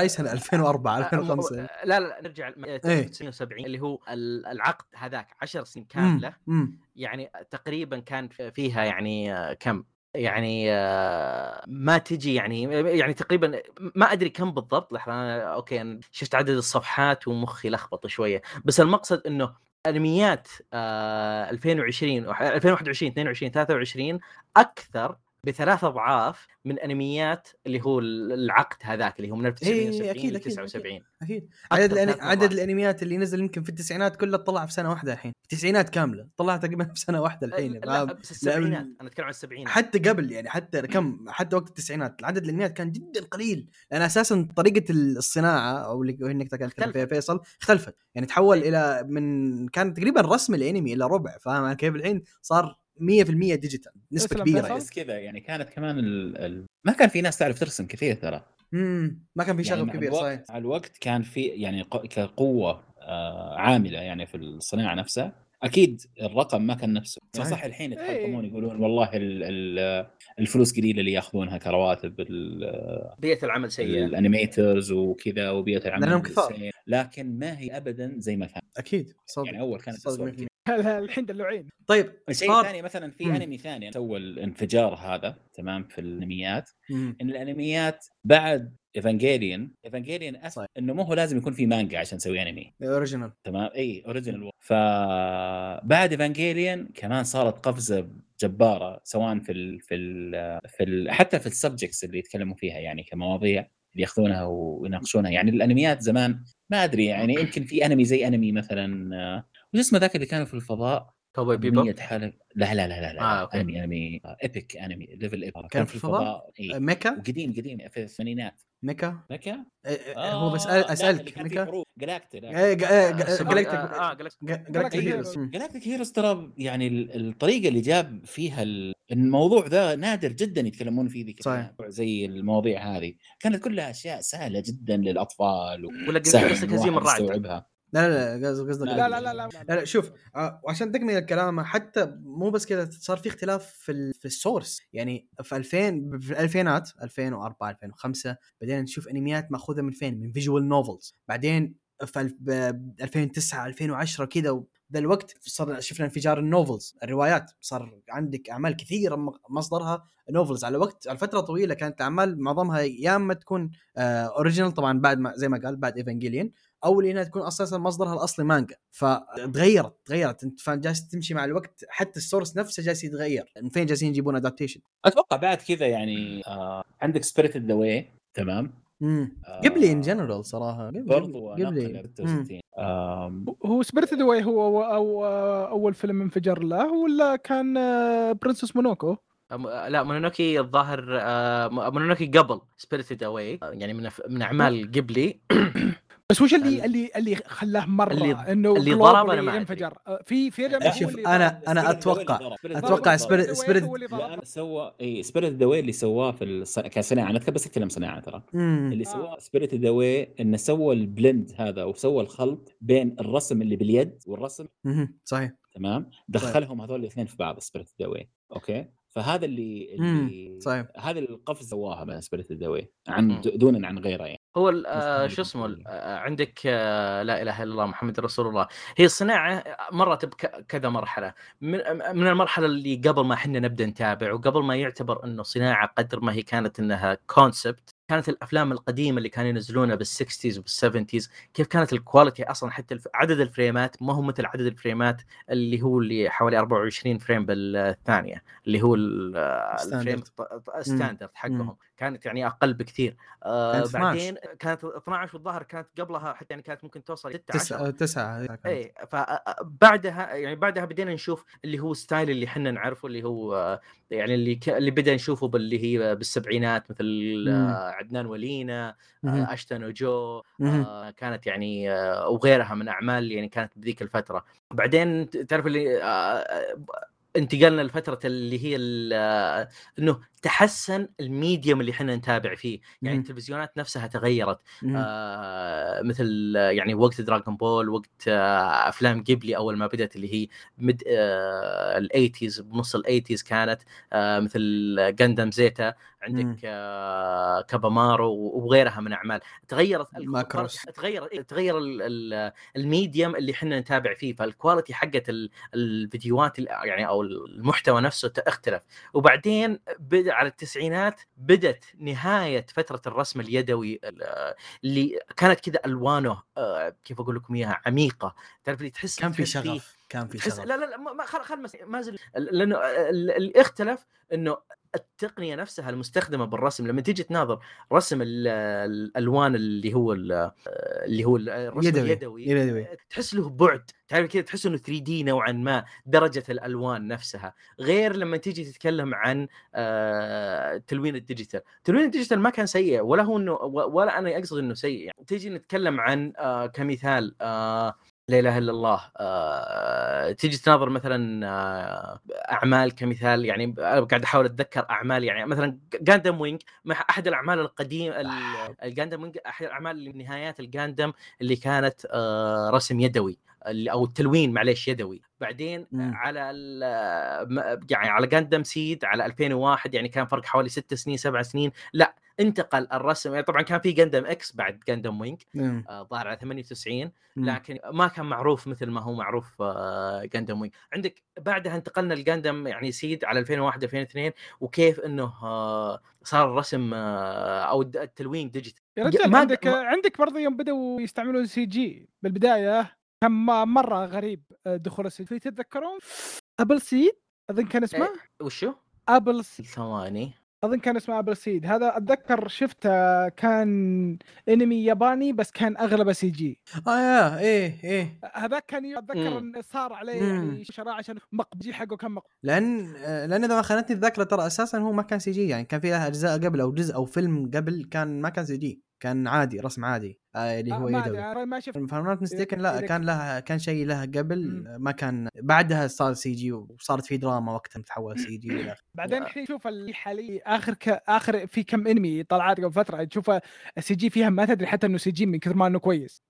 اي سنه 2004 آه، 2005 لا لا نرجع ل إيه. 1970 اللي هو ال- العقد هذاك 10 سنين كاملة. مم. يعني تقريبا كان فيها يعني آه، كم؟ يعني آه، ما تجي يعني يعني تقريبا ما أدري كم بالضبط. لحظة أنا أوكي أنا شفت عدد الصفحات ومخي لخبط شوية. بس المقصد إنه انميات آه، 2020 وح- 2021 22 23 أكثر بثلاث أضعاف من أنميات اللي هو العقد هذاك اللي هو من 1970 أكيد، ل أكيد، 79 أكيد. أكثر عدد الأني... عدد. الأنميات اللي نزل يمكن في التسعينات كلها طلع في سنة واحدة الحين. التسعينات كاملة طلع تقريبا في سنة واحدة الحين. لا فاهم؟ بس السبعينات أنا أتكلم عن السبعينات. حتى قبل يعني حتى كم حتى وقت التسعينات. عدد الأنميات كان جدا قليل. لأن أساسا طريقة الصناعة أو اللي النقطه كانت فيها فيصل اختلفت. يعني تحول إيه. إلى من كان تقريبا رسم الأنمي إلى ربع فاهم؟ علي كيف الحين صار 100% ديجيتال نسبة كبيرة فيصل. يعني. بس كذا يعني كانت كمان ال... ال... ما كان في ناس تعرف ترسم كثير ترى امم ما كان في يعني شغف مع كبير الوقت صحيح مع الوقت كان في يعني كقوة آه عاملة يعني في الصناعة نفسها أكيد الرقم ما كان نفسه يعني صحيح. صح الحين إيه. يتحطمون يقولون والله ال ال الفلوس قليلة اللي ياخذونها كرواتب ال- بيئة العمل سيئة ال animators وكذا وبيئة العمل لأنهم كثار. لكن ما هي ابدا زي ما كان أكيد صدق يعني أول كانت صدق أسوأ 100%. كثير. الحين دلوعين. طيب الشيء صار- الثاني مثلا في مم. أنمي ثاني سوى الانفجار هذا تمام في الأنميات. مم. إن الأنميات بعد ايفانجيليون ايفانجيليون صحيح. اثبت إنه مو هو لازم يكون في مانجا عشان تسوي أنمي. original تمام؟ إي original فبعد ايفانجيليون كمان صارت قفزة جباره سواء في ال في ال في ال حتى في السبجكتس اللي يتكلموا فيها يعني كمواضيع اللي ياخذونها ويناقشونها. يعني الأنميات زمان ما أدري يعني يمكن في أنمي زي أنمي مثلا وش اسمه ذاك اللي كانوا في الفضاء كوبوي بيبوب 100 حلقه لا لا لا لا, لا. آه، أوكي. أنمي أنمي ايبك أنمي ليفل ايبك كان في الفضاء؟ إيه. ميكا وقديم قديم في الثمانينات ميكا ميكا؟ إيه، هو بس آه، لا، اللي اسالك كان فيه ميكا جلاكتي لا. إيه، جا- إيه، آه، جا- سوري، جلاكتيك آه جلاكتيك جا- جلاكتيك جلاكتيك هيروز. مم. جلاكتيك هيروز ترى يعني ال- الطريقة اللي جاب فيها ال- الموضوع ذا نادر جدا يتكلمون فيه ذيك صحيح. الأيام، زي المواضيع هذه كانت كلها أشياء سهلة جدا للأطفال ولا قصدك إن هزيم الواحد الرعد يستوعبها لا لا لا قصدك لا، لا. لا لا لا. لا لا شوف آه، وعشان تكمل الكلام حتى مو بس كذا صار في اختلاف في في ال source يعني في 2000 في الألفينات 2004 2005 بدينا نشوف انميات ماخوذة من فين؟ من visual novels بعدين في ألف- ب- 2009 2010 كذا ذا الوقت صار شفنا انفجار ال novels الروايات. صار عندك أعمال كثيرة مصدرها نوفلز على وقت على فترة طويلة كانت أعمال معظمها يا أما تكون اوريجينال طبعا بعد ما زي ما قال بعد ايفانجيليون أو اللي إنها تكون أساسا مصدرها الأصلي مانجا. فتغيرت تغيرت. أنت فاهم؟ جالس تمشي مع الوقت حتى السورس نفسه جالس يتغير. من فين جالسين يجيبون ادابتيشن أتوقع بعد كذا يعني آه عندك سبيريت ذا واي تمام. امم آه، قبلي ان جنرال صراحة. قبلي برضو قبلي. نقل 66 آم، هو سبيريت ذا هو أو, أو أول فيلم انفجر له ولا كان برنسس مونوكو؟ أم- لا مونونوكي الظاهر آه، مونونوكي قبل سبيريتد اواي يعني من من أعمال قبلي. بس وش اللي ال- اللي اللي خلاه مرة اللي- إنه اللي ضرب أنا ما. انفجر آه، في فيلم هو شوف اللي أنا. أنا أتوقع أتوقع سبيريت. سبيريت سوى إي سبيريت ذا واي اللي سواه في الص... كصناعة أنا بس أتكلم صناعة ترى. اللي. سواه سبيريت ذا واي إنه سوى البلند هذا وسوى الخلط بين الرسم اللي باليد والرسم. صحيح تمام دخلهم هذول الاثنين في بعض Spirited Away okay فهذا اللي اللي صحيح. هذا القفز سواها ذا واي عن مم. دونا عن غيره يعني. هو ال- آه، شو اسمه هذا ال- آه، عندك آه، لا إله إلا الله محمد رسول الله. هي الصناعه مرت بكذا مرحلة. من من المرحلة اللي قبل ما إحنا نبدأ نتابع وقبل ما يعتبر إنه صناعة قدر ما هي كانت إنها concept كانت الأفلام القديمة اللي كانوا ينزلونها بال sixties وبال seventies كيف كانت ال quality أصلا حتى عدد الفريمات ما هو مثل عدد الفريمات اللي هو اللي حوالي 24 frame بالثانية اللي هو ال- ال frame standard. حقهم كانت يعني أقل بكثير آه كانت 12. بعدين كانت 12 والظاهر كانت قبلها حتى يعني كانت ممكن توصل 6 تسعة تسعة كانت. اي فبعدها يعني بعدها بدينا نشوف اللي هو style اللي إحنا نعرفه اللي هو يعني اللي ك... اللي بدأ نشوفه باللي هي بالسبعينات مثل. آه، عدنان ولينا. آه، أشيتا نو جو. آه، كانت يعني آه، وغيرها من أعمال يعني كانت بذيك الفترة بعدين تعرف اللي آه، انتقلنا لفترة اللي هي آه، إنه تحسن ال medium اللي إحنا نتابع فيه يعني مهم. التلفزيونات نفسها تغيرت. آه مثل يعني وقت دراغون بول وقت آه أفلام قبلي أول ما بدأت اللي هي mid آه ال eighties بنص ال eighties كانت آه مثل جاندام زيتا مم. عندك آه كابامارو وغيرها من أعمال تغيرت ال- ماكروس. تغير إيه، تغير ال- ال- medium اللي إحنا نتابع فيه فال quality حقت ال- الفيديوهات ال- يعني أو المحتوى نفسه اختلف وبعدين بدأ على التسعينات بدت نهاية فترة الرسم اليدوي ال- اللي كانت كذا ألوانه آه، كيف أقول لكم إياها عميقة. تعرف اللي تحس كان في شغف كان في شغف. لا لا لا ما خل خل ما زل لأنه ال- اللي اختلف إنه التقنية نفسها المستخدمة بالرسم لما تيجي تناظر رسم ال- الألوان اللي هو ال- اللي هو الرسم يدوي. اليدوي يدوي. تحس له بعد تعرف كذا تحس إنه 3 دي نوعا ما درجة الألوان نفسها غير لما تيجي تتكلم عن آه، تلوين ال digital تلوين ال digital ما كان سيء ولا هو إنه ولا أنا أقصد إنه سيء يعني تيجي نتكلم عن آه، كمثال آه، لا إله إلا الله. آه، تيجي تناظر مثلا آه، أعمال كمثال يعني أنا قاعد أحاول أتذكر أعمال يعني مثلا جاندم وينج أحد الأعمال القديم الجاندم وينج أحد الأعمال نهايات الجاندم اللي كانت آه، رسم يدوي. أو التلوين معليش يدوي. بعدين مم. على يعني على جاندم سيد على 2001 يعني كان فرق حوالي ست سنين سبع سنين. لا انتقل الرسم. يعني طبعا كان في جاندم إكس بعد جاندم وينج. آه، ظاهر على 98 مم. لكن ما كان معروف مثل ما هو معروف آه، جاندم وينج عندك بعدها انتقلنا لجاندم يعني سيد على 2001 2002 وكيف إنه آه، صار الرسم آه، أو التلوين digital يا رجال ما- عندك ما- عندك برضه يوم بدأوا يستعملون CG بالبداية. كان مرة غريب آه، دخول ال CG تتذكرون؟ Appleseed أظن كان اسمه. وشو؟ Appleseed ثواني. أظن كان اسمه Appleseed. هذا أتذكر شفته كان أنمي ياباني بس كان أغلبه CG. آه يا إيه إيه. هذاك كان أتذكر. إنه صار عليه. يعني شراء عشان مقبجي حقه كان مقبول. لأن آه، لأن إذا ما خانتني الذاكرة ترى أساسا هو ما كان CG يعني كان في له أجزاء قبل أو جزء أو فيلم قبل كان ما كان CG. كان عادي رسم عادي آه اللي هو ما يدوي أنا ما شفت mistaken لا كان لها كان شيء لها قبل. ما كان بعدها صار CG وصارت في دراما وقتها تحول CG. بعدين الحين شوف اللي حاليا آخر ك... آخر في كم انمي طلعت قبل فترة تشوف ال CG فيها ما تدري حتى إنه CG من كثر ما إنه كويس.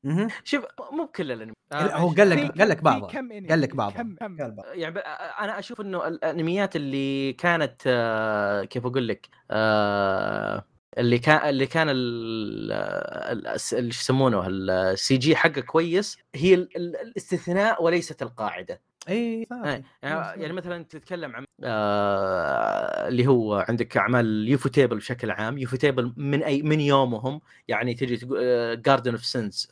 شوف مو بكل الأنمي لا، آه، هو. قال لك- قال لك انمي قال لك بعضها. كم كم قال بعض. يعني أنا أشوف إنه الأنميات اللي كانت آه، كيف أقول لك آه، اللي كان اللي كان اللي يسمونه ال CG حقه كويس هي ال- ال- الاستثناء وليست القاعدة. اي إيه، يعني يعني مثلا تتكلم عن آه اللي هو عندك أعمال ufotable بشكل عام ufotable من أي من يومهم يعني تجي تقول Garden of Sinners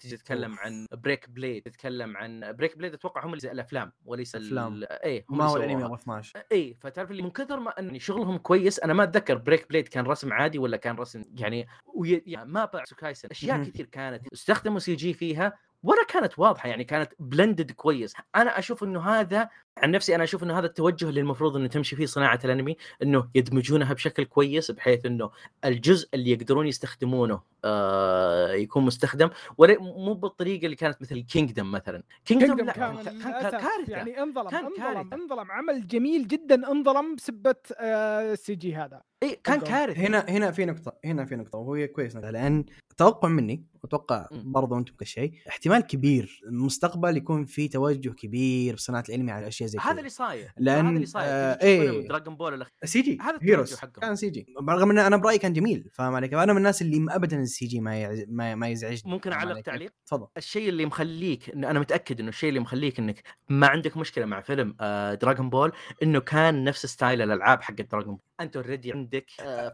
تجي تتكلم عن Break Blade تتكلم عن Break Blade أتوقع هم اللي الأفلام وليس ال- أفلام. اي هم ما هو الانمي سووها. أبو 12 اي فتعرف اللي من كثر ما إن شغلهم كويس أنا ما أتذكر Break Blade كان رسم عادي ولا كان رسم يعني, وي... يعني جوجوتسو كايسن أشياء. كثير كانت استخدموا CG فيها ولا كانت واضحة يعني كانت blended كويس. أنا أشوف إنه هذا عن نفسي أنا أشوف إنه هذا التوجه اللي المفروض إنه تمشي فيه صناعة الأنمي إنه يدمجونها بشكل كويس بحيث إنه الجزء اللي يقدرون يستخدمونه آه يكون مستخدم. ولا مو بالطريقة اللي كانت مثل Kingdom مثلا. Kingdom لا كان كان كارثة. يعني انظلم كان انظلم كارثة. انظلم. عمل جميل جدا انظلم بسبة آه، ال CG هذا. اي كان. كارثة. هنا هنا في نقطة هنا في نقطة وهي كويس. لأن توقع مني وأتوقع مم. برضو أنتم كشيء احتمال كبير المستقبل يكون في توجه كبير بصناعة الأنمي على اشياء زي هذا كذا اللي صاير لأن- هذا اللي صاير آه، إيه. فيلم دراغون بول الأخ- سي جي هذا هيروز. كان سي جي رغم إن أنا برأيي كان جميل فاهم علي كيف؟ أنا من الناس اللي ابدا ال CG ما يعز... ما, ما يزعجني ممكن أعلق؟ تعليق تفضل الشيء اللي مخليك إنه أنا متأكد إنه الشيء اللي مخليك إنك ما عندك مشكلة مع فيلم آه Dragon Ball إنه كان نفس style الألعاب حق Dragon Ball أنت already عندك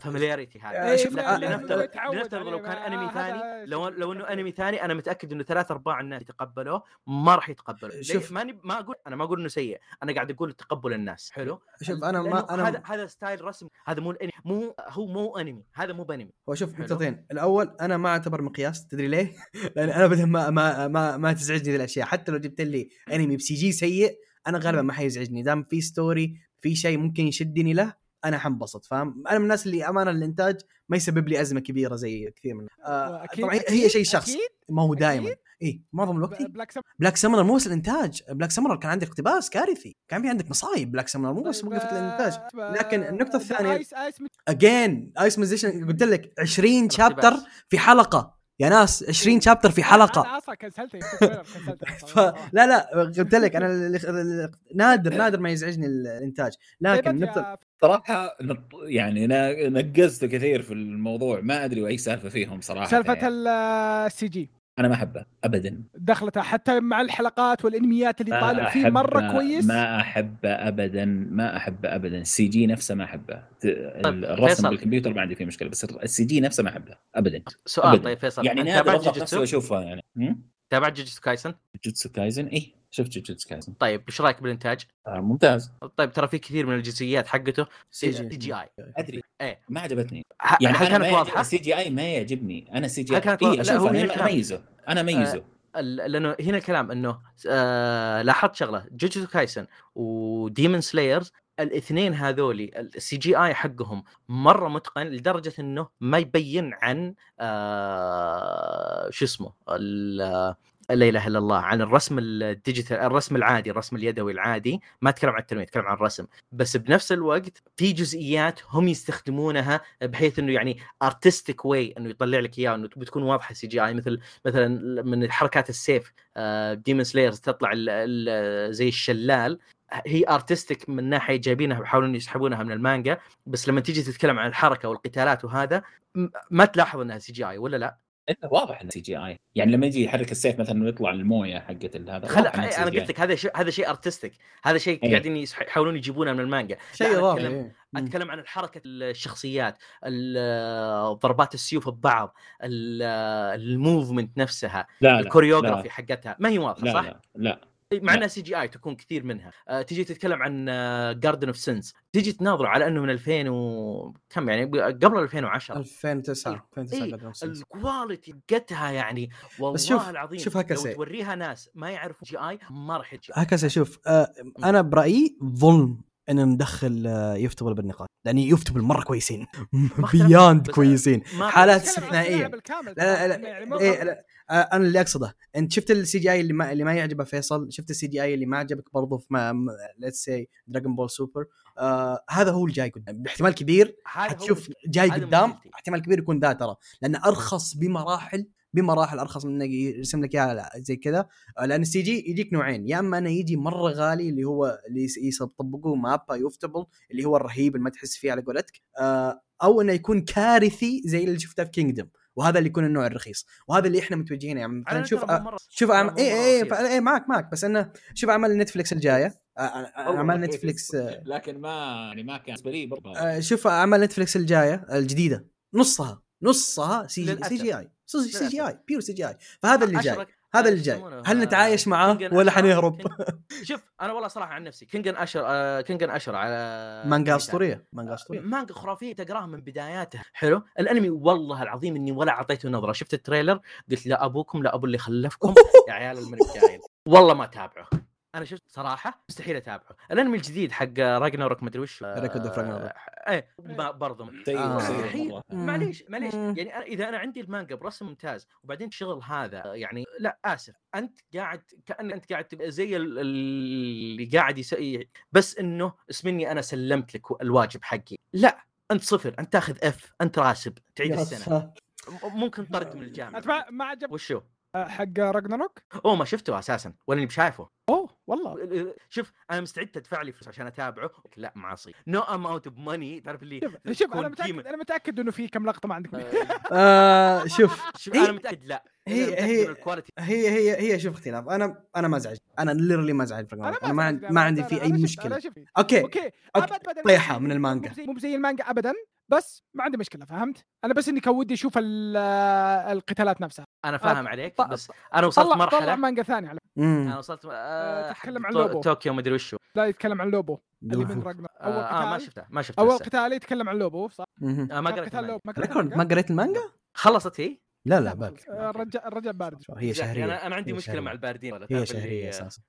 familiarity آه، هذا شوف، لكن آه، لنفترض آه، لنفترض لو كان أنمي هذا ثاني لو لو إنه. أنمي ثاني أنا متأكد إنه ثلاث أرباع الناس يتقبلوه ما راح يتقبلوا ليه؟ شوف. ماني ما أقول أنا ما أقول إنه سيء أنا قاعد أقول تقبل الناس حلو؟ شوف أنا ما أنا هذا هذا style رسم هذا مو الأنمي مو هو مو أنمي هذا مو بأنمي هو شوف. نقطتين. الأول أنا ما أعتبر مقياس تدري ليه؟ لأن أنا ابدا ما ما ما, ما تزعجني ذي الأشياء. حتى لو جبت لي أنمي ب CG سيء أنا غالبا ما حيزعجني. دام في story في شيء ممكن يشدني له أنا حنبسط فاهم؟ أنا من الناس اللي امانه الإنتاج ما يسبب لي أزمة كبيرة زي كثير من آه أكيد- طبعا هي شيء شخصي أكيد. ما هو. دائما اي معظم الوقت إيه. Black Sum... Black Summoner مو بس الإنتاج Black Summoner كان عندك اقتباس كارثي كان في عندك مصايب Black Summoner مو بس طيب، وقفت الانتاج آه، لكن Ice M- again Ice Magician قلت لك 20 chapter. في حلقة يا ناس 20 chapter في أنا حلقه أصلا كنسلته كنسلته فلا لا قلت لك أنا اللي- اللي- نادر نادر ما يزعجني الإنتاج. لكن طيب النقطه يا صراحة نط- يعني أنا نقزت كثير في الموضوع ما أدري وأي سالفة فيهم صراحة. سالفة يعني. ال CG. أنا ما أحبه ابدا دخلته حتى مع الحلقات والإنميات اللي ما طالع فيه مرة كويس ما أحبه ابدا ما أحبه ابدا ال CG نفسه ما أحبه طيب، الرسم فيصل. بالكمبيوتر ما عندي فيه مشكلة بس ال CG نفسه ما أحبه ابدا سؤال أبداً. طيب فيصل يعني نادر جوجوتسو واشوفها يعني؟ تابعت جوجوتسو كايسن؟ جوجوتسو كايزن اي شفت جوجوتسو كايزن طيب إيش رأيك بالإنتاج؟ آه ممتاز. طيب ترى في كثير من الجزئيات حقته. سي CG. جي آي. أدري. إيه. ما عجبتني. يعني هل كانت ما واضحة؟ ال CGI ما يعجبني. أنا ال CG كانت اي أشوفه هنا أنا. أميزه. أنا أميزه. ال- لأنه هنا الكلام إنه آه لاحظت شغلة. جوجوتسو كايسن و Demon Slayers الاثنين هذولي ال CGI حقهم مرة متقن لدرجة إنه ما يبين عن آه شو اسمه ال- لا إله إلا الله عن الرسم ال digital الرسم العادي الرسم اليدوي العادي. ما أتكلم عن التلوين أتكلم عن الرسم. بس بنفس الوقت في جزئيات هم يستخدمونها بحيث إنه يعني artistic way إنه يطلع لك اياه إنه بتكون واضحة CGI مثل مثلا من حركات السيف Demon Slayers تطلع زي الشلال. هي artistic من ناحية جايبينها بيحاولون يسحبونها من المانجا بس لما تيجي تتكلم عن الحركة والقتالات وهذا ما تلاحظ إنها CGI ولا لا؟ واضح انه CGI يعني لما يجي يحرك السيف مثلا ويطلع الموية حقت هذا خل... واضح أنا. قلت لك هذا شيء هذا شيء artistic هذا شيء إيه. قاعدين يسح- يحاولون يجيبونه من المانجا شيء لا، اضافي أتكلم-. مم. أتكلم عن حركه الشخصيات ال- ضربات السيوف ببعض ال- ال movement نفسها لا لا ال choreography حقتها ما هي واضحة لا صح؟ لا لا مع لا. إنها CGI تكون كثير منها. آه، تجي تتكلم عن Garden of Sinners تجي تناظر على إنه من 2000 و كم يعني قبل 2010 2009 2009 إيه، قدر أمسك. ال quality حقتها يعني. والله بس شوف- العظيم شوف لو هكذا. توريها ناس ما يعرفوا CGI ما راح يجي هكذا شوف آه أنا برأيي ظلم إن ندخل آه ufotable بالنقاط لأن ufotable مره كويسين. beyond كويسين. حالات استثنائية. لا لا يعني لا مو- إيه لا. آه، أنا اللي أقصده. انت شفت ال CGI اللي ما اللي ما يعجبه فيصل شفت ال CGI اللي ما عجبك برضه في let's see Dragon Ball Super آه هذا هو الجاي قدام. باحتمال كبير حتشوف. جاي قدام. احتمال كبير يكون ذا ترى. لأنه أرخص بمراحل بمراحل أرخص من إنه يرسم لك إياها زي كذا. لأن ال CG يجيك نوعين يا إما إنه يجي مرة غالي اللي هو اللي يطبقوه MAPPA ufotable اللي هو الرهيب اللي ما تحس فيه على قولتك آه أو إنه يكون كارثي زي اللي شفته في Kingdom وهذا اللي يكون النوع الرخيص. وهذا اللي إحنا متوجهين يعني. مثلا شوف شوف مو اي اي. اي معك معك. بس إنه شوف أعمال نتفلكس الجاية. أعمال نتفلكس آه، لكن ما يعني ما كان بالنسبة لي برضه. آه، شوف أعمال نتفلكس الجاية الجديدة. نصها نصها سي جي. سي جي اي سي جي آي. بيور سي جي آي. فهذا اللي جاي هذا اللي جاي. هل آه، نتعايش معاه ولا. حنهرب شوف أنا والله صراحة عن نفسي Kengan Ashura آه Kengan Ashura مانجا. أسطورية مانجا أسطورية. مانجا خرافية تقراها من بداياتها حلو. الأنمي والله العظيم إني ولا أعطيته نظرة. شفت ال trailer؟ قلت لا أبوكم لا أبو اللي خلفكم. يا عيال الملك جايل. والله ما تابعه أنا شفت صراحة مستحيل أتابعه. الأنمي الجديد حق راجناروك مدري وش Record of Ragnarok. إيه ب- برضه آه. مستحيل. معليش معليش. يعني أنا إذا أنا عندي المانجا برسم ممتاز وبعدين الشغل هذا يعني لا آسف. أنت قاعد كان أنت قاعد تبقى زي ال- اللي قاعد يسوي بس إنه اسمني أنا سلمت لك الواجب حقي. لا أنت صفر أنت تاخذ اف أنت راسب تعيد السنة. ممكن طرد من الجامعة. ما ما عجب وشو؟ حق راجناروك؟ أوه ما شفته أساسا ولا بشايفه. أوه والله. شوف أنا مستعد تدفع لي فلوس عشان أتابعه. لا معصي نو اماونت اوف ماني تعرف اللي شوف شوف أنا متاكد أنا متأكد إنه في كم لقطة ما عندك آه شوف شوف أنا متأكد لا. هي- أنا متأكد هي- هي هي هي شوف اختلاف. أنا أنا ما ازعج أنا ليرلي ما ازعج أنا, أنا ما, عندي ما عندي فيه أي مشكلة. أوكي أوكي مو من المانجا. مو زي المانجا ابدا. بس ما عندي مشكلة فهمت؟ أنا بس إني كان ودي أشوف ال- القتالات نفسها أنا فاهم عليك ط- بس أنا وصلت طلع طلع مرحلة مانجا ثانية على أنا وصلت آه، آه تتكلم عن لوبو. طوكيو مدري وشو لا يتكلم عن لوبو اللي من آه, أول آه ما قتال شفته ما شفته أول. قتال يتكلم عن لوبو صح؟ آه ما قريت قتال المانجا. لوبو ما قريت المانجا؟ ما قريت المانجا؟ خلصت هي؟ لا لا باقي آه، الرجال الرجال بارد شوي. هي. شهرية أنا أنا عندي مشكلة شهرية. مع الباردين ولا هي شهرية أساسا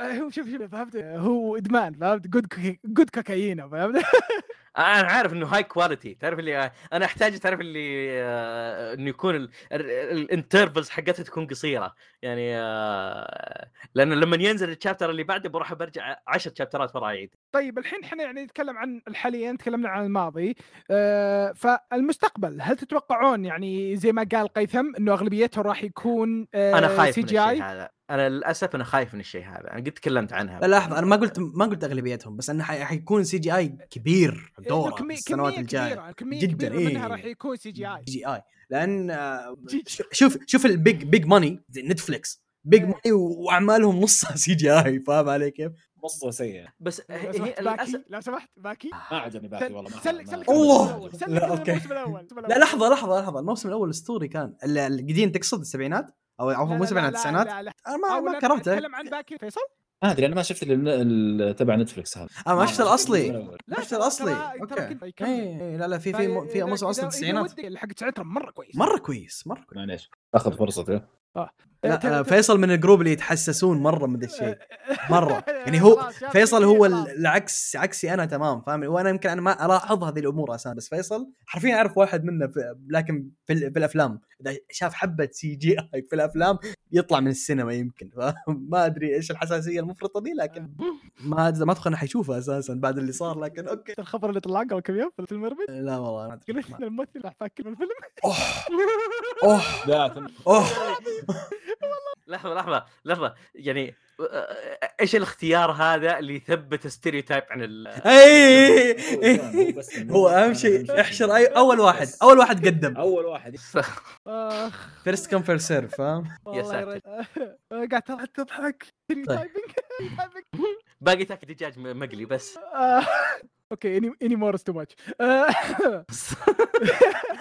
هو شوف شوف فهمت هو إدمان فهمت جود good كوكايين فهمت أنا عارف إنه هاي quality تعرف اللي أنا أحتاج تعرف اللي آه، إنه يكون ال intervals حقتها تكون قصيرة. يعني آه، لأنه لما ينزل ال chapter اللي بعده بروح برجع 10 chapter ات ورا اعيد طيب الحين إحنا يعني نتكلم عن حاليا تكلمنا عن الماضي. آه فالمستقبل هل تتوقعون يعني زي ما قال قيثم إنه اغلبيته راح يكون أنا خايف سي من جي الشيء اي هذا. أنا للأسف أنا خايف من الشيء هذا. أنا قد تكلمت عنها لا لحظة أنا ما قلت ما قلت أغلبيتهم بس إنه حي- حيكون سي جي اي كبير دوره في السنوات كمية الجاية. كبيرة كمية جداً، كبيرة إيه. منها راح يكون سي جي اي سي جي اي لأن آه، شوف شوف البيج بيج ماني زي نتفلكس بيج إيه. ماني وأعمالهم نصها سي جي اي فاهم علي كيف؟ مصه سيئه بس لو هي باكي للاسف لو سمحت باكي. ما عجبني باقي والله ما سلك سلك الله! لا، الموسم لا الأول. لحظة لحظة لحظة. الموسم الأول اسطوري كان ال- القديم تقصد السبعينات؟ أو لا، أو لا، مو لا، السبعينات لا، التسعينات. أنا ما ما كرهته. تتكلم عن باكي فيصل؟ ما أدري أنا ما شفت ال- ال- تبع نتفلكس هذا. أنا ما شفت الأصلي. لا شفت ترى- الأصلي. ترى- ترى أوكي. كنت يكمل. اي إي، لا لا في في في إذا- موسم أصلا التسعينات حق تسعينات مرة كويس. مرة كويس مرة كويس. معليش. أخذ فرصته آه، لا آه، فيصل من ال group اللي يتحسسون مرة من ذا الشيء. مرة. يعني هو خلاص، شاف فيصل هو العكس عكسي أنا تمام فاهم وأنا يمكن أنا ما ألاحظ هذه الأمور أساسا بس فيصل حرفيا اعرف واحد منه لكن في, ال- في الأفلام. إذا شاف حبة CGI في الأفلام يطلع من السينما يمكن. ما أدري إيش الحساسية المفرطة دي لكن ما ما أتوقع إنه حيشوفها أساسا بعد اللي صار لكن أوكي. الخبر اللي طلع قبل كم يوم في ال Mermaid لا والله ما. قلت الممثل راح فاكر من الفيلم. أوه. أوه. أوه. لحظة لحظة لحظة. يعني إيش الاختيار هذا اللي يثبت stereotype عن ال اي هو أهم شيء احشر أي أول واحد أول واحد قدم. أول واحد. أخ. فيرست كم فيرست سيرف فاهم؟ والله ساتر. آه، قاعد تضحك تايبنج باقي تاكل دجاج مقلي بس. آه، أوكي إني إني مورس تو ماتش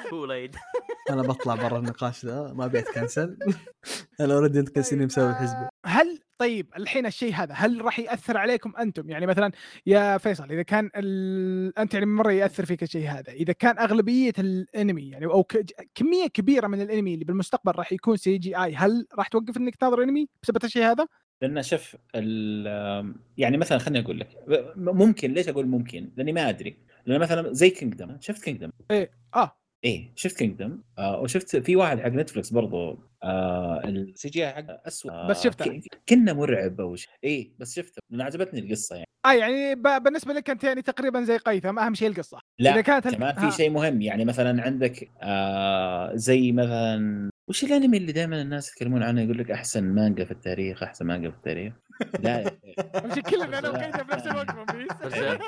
كولايد أنا بطلع برا النقاش ذا ما أبي أتكنسل. أنا اوريدي انت كنسلني مسوي حزبي. هل طيب الحين الشيء هذا هل راح يأثر عليكم أنتم؟ يعني مثلا يا فيصل إذا كان ال... أنت يعني مرة يأثر فيك الشيء هذا إذا كان أغلبية الأنمي يعني أو ك... كمية كبيرة من الأنمي اللي بالمستقبل راح يكون CGI هل راح توقف إنك تناظر أنمي بسبب الشيء هذا؟ لأن ال- يعني مثلا خليني أقول لك ممكن ليش أقول ممكن؟ لأني ما أدري. لأن مثلا زي Kingdom شفت Kingdom آه. إيه شفت كينجدم آه وشفت في واحد حق نتفلكس برضو آه ال CG حقه اسود آه بس شفته. كنا مرعب أو شيء. إيه بس شفته. لأن عجبتني القصة يعني. آه يعني ب... بالنسبة لك انت يعني تقريبا زي قيثم. أهم شيء القصة. لا إذا كانت كمان ها. في شيء مهم. يعني مثلا عندك آه زي مثلا وش الأنمي اللي دائما الناس يتكلمون عنه؟ يقول لك أحسن مانجا في التاريخ أحسن مانجا في التاريخ. لا يا شيخ. أمشي كلنا أنا وكيتا بنفس الوقت برزيرك.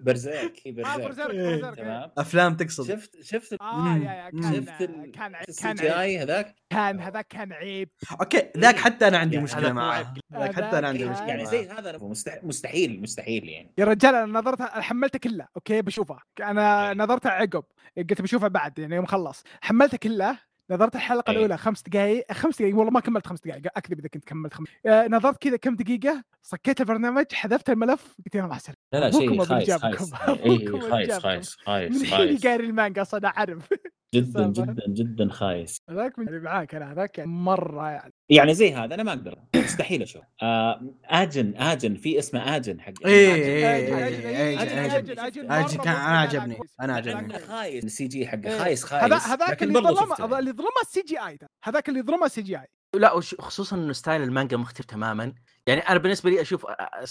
برزيرك هي إيه. برزيرك. تمام. أفلام تقصد. شفت شفت آه يا شفت ال- كان كان جي عيب. اي هذاك؟ كان هذاك كان عيب. أوكي ذاك حتى أنا عندي يعني مشكلة معاه. ذاك حتى أنا عندي مشكلة يعني. زي هذا مستحيل مستحيل يعني. يا رجال أنا نظرتها حملتها كلها. أوكي بشوفها. أنا إيه. نظرتها عقب. قلت بشوفها بعد يعني يوم خلص. حملتها كلها؟ نظرت الحلقة إيه. الأولى خمس دقائق خمس دقائق والله ما كملت خمس دقائق اكذب إذا كنت كملت خمس آه نظرت كذا كم دقيقة صكيت البرنامج حذفت الملف قلت يا مع السلامه لا لا شيء خايس. خايس أبو خايس. خايس خايس من حين قاري المانجا أصلا أعرف جدا. جدا جدا خايس هذاك من اللي معاك أنا هذاك يعني مرة يعني يعني زي هذا أنا ما أقدر مستحيل أشوف آه آجن آجن في اسمه آجن حق إيه أجل، إيه أجل، إيه أجل، أجل مرة كان أنا عجبني. أنا عجبني خايس ال CG حقه إيه. خايس خايس هذا هذاك اللي ظلمه. اللي ظلمه السي جي اي هذاك اللي ظلمه ال CGI لا خصوصا إنه style المانجا مختلف تماما. يعني أنا بالنسبة لي أشوف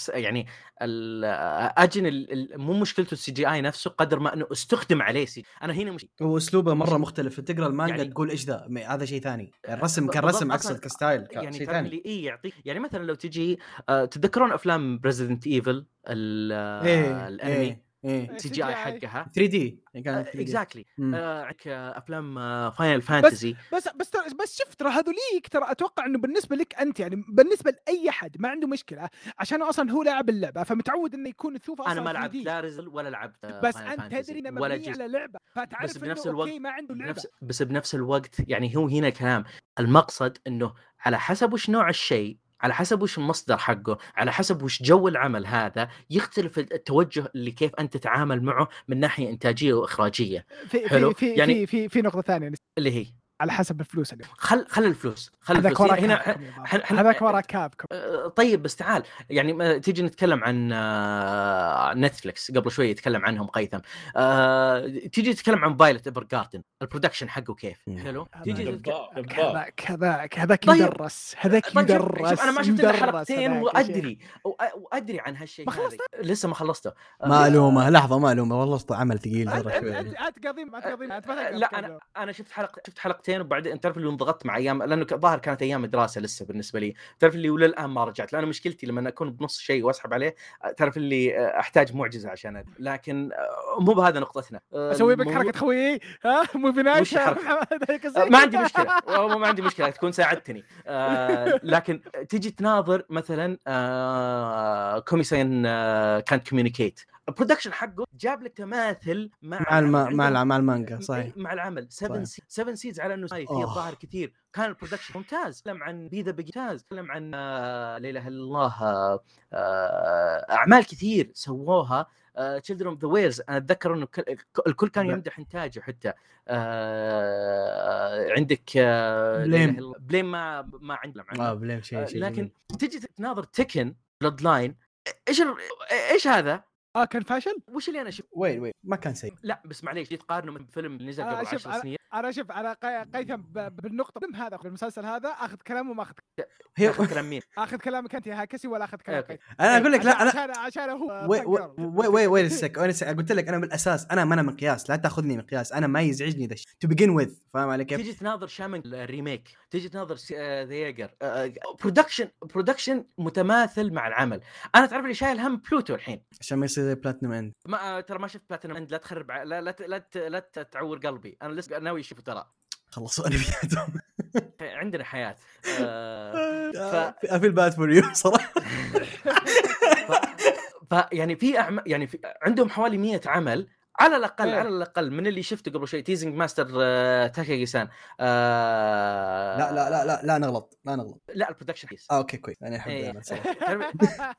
يعني أجن مو مشكلته ال CGI نفسه قدر ما إنه استخدم عليه CG أنا هنا مش هو أسلوبه مرة مختلف. تقرأ المانجا يعني- تقول إيش ذا؟ هذا شيء ثاني. الرسم ب- كان بالضبط، رسم أصلاً- اقصد ك style يعني شيء ثاني. اللي اي يعطيك يعني مثلا لو تجي آه، تتذكرون أفلام ب Resident Evil إيه الأنمي؟ إيه. إيه CGI حقها 3D كان 3D. exactly مم. عندك آه، أفلام Final Fantasy بس بس ترى بس شوف ترى هذوليك ترى أتوقع إنه بالنسبة لك أنت يعني بالنسبة لأي حد ما عنده مشكلة عشان أصلا هو لاعب اللعبة فمتعود إنه يكون تشوفه أصلا أنا ما لعبت 3D. لا Resident ولا لعبت آه، بس أنت تدري إنه ولا مبني على لعبة فتعرف بس إنه بنفس okay الوقت ما عنده لعبة بنفس بس بنفس الوقت يعني هو هنا كلام المقصد إنه على حسب وش نوع الشيء على حسب وش المصدر حقه على حسب وش جو العمل هذا يختلف التوجه اللي كيف أنت تتعامل معه من ناحية إنتاجية وإخراجية. في حلو. في في يعني- في, في, في نقطة ثانية. اللي هي؟ على حسب الفلوس اليوم خل خل الفلوس خل هذاك الفلوس. ورا هنا هذاك ورا Capcom آه، طيب بس تعال. يعني ما تيجي نتكلم عن آه، Netflix قبل شوي يتكلم عنهم قيثم. آه، تيجي تتكلم عن Violet Evergarden ال production حقه كيف. حلو؟ تيجي هذاك هذاك هذاك طيب. يدرس. هذاك طيب شوف- يدرس. أنا ما شفت إلا حلقتين. وأدري. وأدري عن هالشيء ما؟ لسه ما خلصته. آه، معلومة. لحظة معلومة. والله أسطى عمل ثقيل انت شوي. ما لا. أنا أنا شفت حلقه شفت حلقتين. وبعدين تعرف اللي انضغطت مع أيام لأنه الظاهر كانت أيام دراسه لسه بالنسبة لي. تعرف اللي وللآن ما رجعت لأنه مشكلتي لما أكون بنص شيء وأسحب عليه تعرف اللي آه، أحتاج معجزة عشان أدري. لكن آه، مو بهذا نقطتنا. آه، أسوي بك حركة خويي ها؟ مو آه، ما عندي مشكلة. ما عندي مشكلة تكون ساعدتني. لكن تيجي تناظر مثلا كوميسين كانت كوميونيكيت البرودكشن حقه جاب لك تماثل مع مع الم... مع الع- مع المانجا صحيح مع العمل 7 صحيح. سي 7 Seeds على إنه في. الظاهر كثير كان ال production ممتاز تكلم عن B: The ممتاز تكلم عن آه، لا إله إلا الله آه، آه، أعمال كثير سووها Children of the Whales أنا أتذكر إنه كل- الكل كان. يمدح إنتاجه حتى آه، عندك آه، Blame. Blame ما ما عندنا آه Blame شيء شيء لكن. تجي تناظر تكن بلاد لاين إيش إيش هذا؟ آه كان فاشل؟ وش اللي أنا شفت؟ wait wait ما كان سيء. لا بس معليش تقارنه من فيلم اللي نزل آه، قبل شوف، 10 سنين. أنا شوف أنا قي- قيثم ب- بالنقطة هذا بالمسلسل هذا آخذ كلامه وما اخذ هي تاخذ كلام مين؟ آخذ كلامك انت يا هاكسي ولا آخذ كلام أنا أقول لك لا أنا عشان عشان هو وي fan وي girl. وي وي وي السك وين السك قلت لك أنا بالأساس أنا ما أنا مقياس لا تأخذني مقياس أنا ما يزعجني ذا الشيء. تو بيجن وذ فاهم علي كيف؟ تيجي تناظر شامان الريميك تيجي تناظر ذا ييجر. برودكشن برودكشن متماثل مع العمل. أنا تعرف اللي شايل هم بلوتو الحين. عشان ما يصير زي بلاتنم اند ما آه، ترى ما شفت بلاتينم اند لا تخرب ع- لا لا ت- لا, ت- لا تعور قلبي. أنا لسه ناوي أشوفه ترى. خلصوا انمياتهم عندنا حياة. آه، too bad for you صراحة. فيعني في أعم... يعني في... عندهم حوالي 100 عمل على الأقل إيه. على الأقل من اللي شفته قبل شوي Teasing Master آه... سان آه... لا لا لا لا لا نغلط لا نغلط لا ال production بيس آه okay كويس أنا احب إيه. العمل صراحة. تعرف-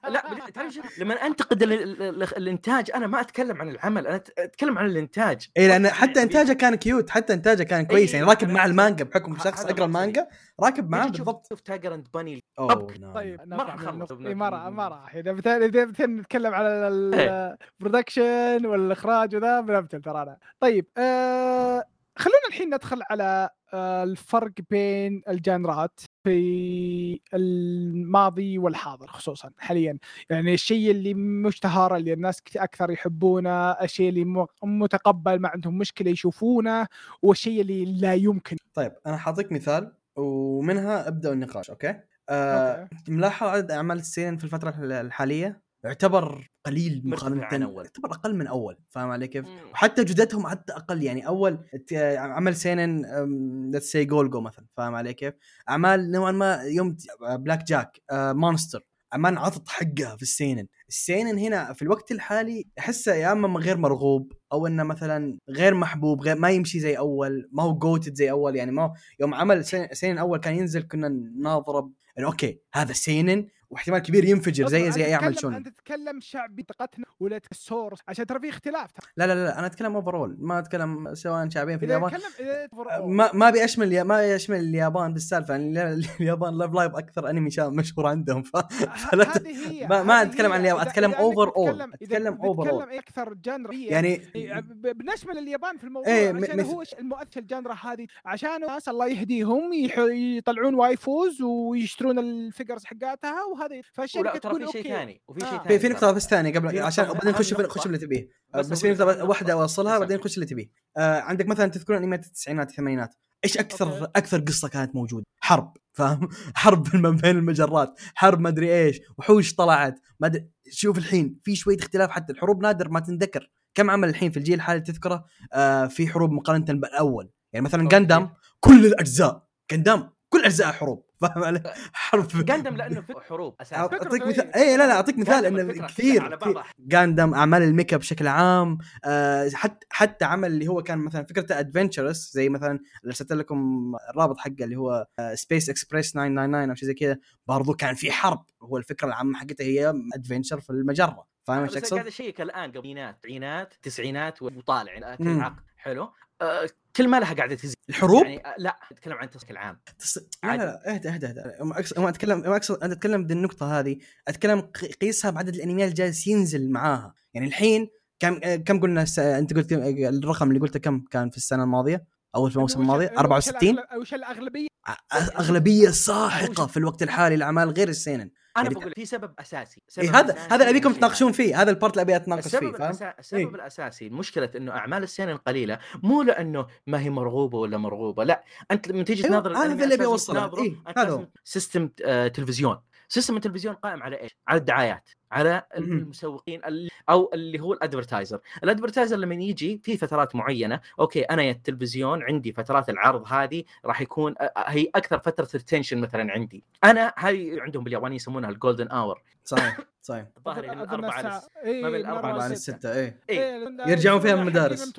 لا تعرف شو؟ لما أنتقد ال... ال... ال... الإنتاج أنا ما أتكلم عن العمل أنا أتكلم عن الإنتاج اي لأن حتى إنتاجه كان cute حتى إنتاجه كان كويس يعني إيه، راكب مع المانجا بحكم شخص اقرا. المانجا راكب معاه بالضبط شوف Tiger and Bunny. نعم. طيب خلص. النقطة- إيه، ما راح ما راح إذا نتكلم على ال production والإخراج وذا بنبتل ترى أنا طيب آه خلونا الحين ندخل على آه الفرق بين ال genre ات في الماضي والحاضر خصوصا حاليا يعني الشيء اللي مشتهر اللي الناس أكثر يحبونه الشيء اللي متقبل ما عندهم مشكلة يشوفونه والشيء اللي لا يمكن طيب أنا حاعطيك مثال ومنها ابدأ النقاش okay؟ آه okay. ملاحظ عدد أعمال ال seinen في الفترة الح- الحالية يعتبر قليل مقارنة أول. يعتبر أقل من أول فاهم علي كيف؟ مم. وحتى جودتهم حتى أقل يعني أول عمل seinen let's say Golgo مثلا فاهم علي كيف؟ أعمال نوعا ما يوم Black Jack Monster أعمال عطت حقها في ال seinen، ال seinen هنا في الوقت الحالي أحسه يا إما غير مرغوب أو إنه مثلا غير محبوب غير ما يمشي زي أول ما هو goated زي أول يعني ما هو يوم عمل سين- seinen أول كان ينزل كنا ناظره انه okay هذا seinen واحتمال كبير ينفجر زي زي أي عمل shonen انت تتكلم شعبي منطقتنا ولا ال source عشان ترى في اختلاف ترى لا لا لا أنا أتكلم overall ما أتكلم سواء شعبيين في اليابان overall. ما ما أبي أشمل ما يشمل اليابان بالسالفة يعني ال- اليابان Love Live أكثر أنمي مشهور عندهم ف... فلا ت- ما- ما هي. عن اليابان، overall. بتتكلم- إذا أتكلم overall. بتتكلم أكثر genre ية يعني ب- بنشمل اليابان في الموضوع إيه، إيه م- عشان هو المؤثر ال genre هذه عشان الناس الله يهديهم يطلعون waifus ويشترون ال figures حقاتها وهذه ولا فالشركه ترى تقول في شيء ثاني وفي شيء آه. ثاني في في نقطة بس ثانية قبل عشان وبعدين نخش نخش اللي تبيه. بس في نقطة أهم واحدة نقطة. أوصلها بعدين نخش اللي تبيه. آه عندك مثلا تذكرون أنميات التسعينات الثمانينات. إيش أكثر أوكي. أكثر قصة كانت موجودة؟ حرب فاهم؟ حرب الم- بين المجرات حرب ما أدري إيش وحوش طلعت ما أدري. شوف الحين في شوية اختلاف حتى الحروب نادر ما تنذكر. كم عمل الحين في الجيل الحالي تذكره؟ آه في حروب مقارنة بالأول. يعني مثلا. جاندام كل الأجزاء. جاندام كل أجزاء حروب. فاهم علي؟ حرب جاندم لأنه في حروب أساسا. أعطيك مثال. اي لا لا أعطيك مثال إنه كثير. جاندم أعمال الميكا بشكل عام آه حتى حتى عمل اللي هو كان مثلا فكرته adventures زي مثلا ارسلت لكم الرابط حقه اللي هو Space Express 999 أو شيء زي كذا برضو كان في حرب. هو الفكرة العامة حقته هي adventure في المجرة. فاهم إيش أقصد؟ قاعد اشيك الان قبلينات عينات تسعينات وطالع يعني حلو. آه، كل ما لها قاعدة تزيد. الحروب؟ يعني آه، لا أتكلم عن التصنيف العام. تص... لا لا لا اهدى اهدى. اهدى ما أتكلم ما اقصد أنا أتكلم بدي النقطة هذه. أتكلم ق- قيسها بعدد الانميات اللي جالس ينزل معاها. يعني الحين كم آه، كم قلنا س... أنت قلت كم- الرقم اللي قلته كم كان في السنة الماضية؟ أو في الموسم الماضي؟ وش 64 الأغلب- وش الأغلبية؟ أغلبية ساحقة في الوقت الحالي الاعمال غير السينن. أنا يعني بقول في سبب أساسي سبب إيه هذا أساسي هذا اللي ابيكم تناقشون هذا. فيه هذا البارت اللي أبي أتناقش فيه السبب؟ الأسا... السبب إيه. الأساسي مشكلة إنه أعمال السينما القليله مو لأنه ما هي مرغوبة ولا مرغوبة لا أنت لما تيجي أيوة، تناظر هذا الأنمي اللي أوصله. تناظره، إيه، هذا. system آه، تلفزيون system التلفزيون قائم على إيش على الدعايات على. المسوقين ال- أو اللي هو ال advertiser ال advertiser لما يجي في فترات معينة أوكي أنا يا التلفزيون عندي فترات العرض هذه راح يكون هي أكثر فترة retention مثلا عندي أنا هذه عندهم باليابان يسمونها ال golden hour صحيح صحيح الظاهر من للس- إيه، ما بين من لستة. الستة إيه إيه. إيه، يرجعون فيها حقين المدارس. من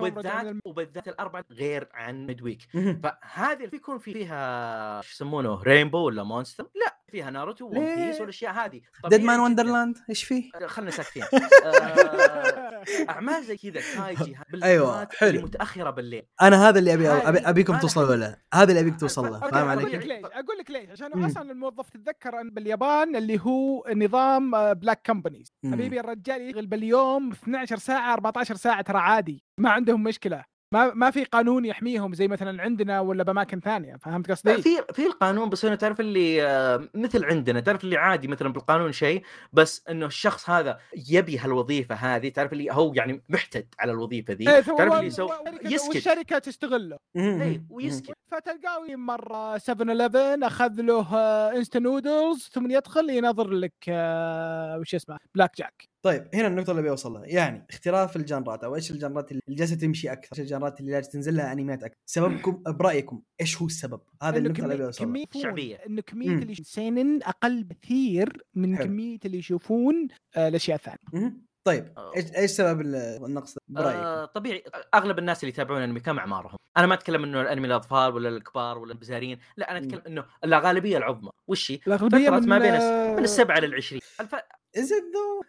وبالذات وبالذات الأربعة غير عن mid week. فهذه بيكون في فيها show يسمونه Rainbow ولا Monster لا فيها ناروتو One Piece والأشياء هذه Deadman Wonderland إيش فيه؟ خلينا ساكتين. آه، أعمال زي كذا كايجي بالذات حلو. متأخرة بالليل. أنا هذا اللي أبي أبي أبيكم توصلوا له. هذا اللي أبيك توصل له فاهم أقول علي؟ لك ليش. أقول لك ليش. عشان. أصلا الموظف تتذكر أن باليابان اللي هو نظام black companies مم. حبيبي الرجال يشتغل باليوم 12 ساعة 14 ساعة ترى عادي. ما عندهم مشكلة. ما ما في قانون يحميهم زي مثلا عندنا ولا بأماكن ثانية فهمت قصدي؟ في في القانون بس انه تعرف اللي آه، مثل عندنا تعرف اللي عادي مثلا بالقانون شيء بس إنه الشخص هذا يبي هالوظيفة هذه تعرف اللي هو يعني معتمد على الوظيفة ذي إيه، تعرف اللي يسوي؟ يسكت. والشركة تستغله. اي ويسكت. فتلقاه مرة 7 11 أخذ له instant noodles ثم يدخل ينظر لك آه، وش اسمه Black Jack طيب هنا النقطة اللي بوصل لها، يعني اختلاف الجنرات أو إيش الجنرات اللي جالسة تمشي أكثر، إيش الجنرات اللي جالسة تنزل لها انميات أكثر، سببكم برأيكم إيش هو السبب؟ هذا اللي لها. كمية شعبية. إنه كمية. اللي سينن أقل بكثير من حلو. كمية اللي يشوفون آه، الأشياء الثانية. طيب. إيش إيش سبب ال- النقص برأيك؟ آه طبيعي أغلب الناس اللي يتابعون انمي كم اعمارهم؟ أنا ما أتكلم إنه الأنمي الأطفال ولا الكبار ولا البزارين، لا أنا. أتكلم إنه الغالبيه العظمى وش هي؟ الأغلبية فترة من ما بين آه، من السبعة للعشرين الف... is it though؟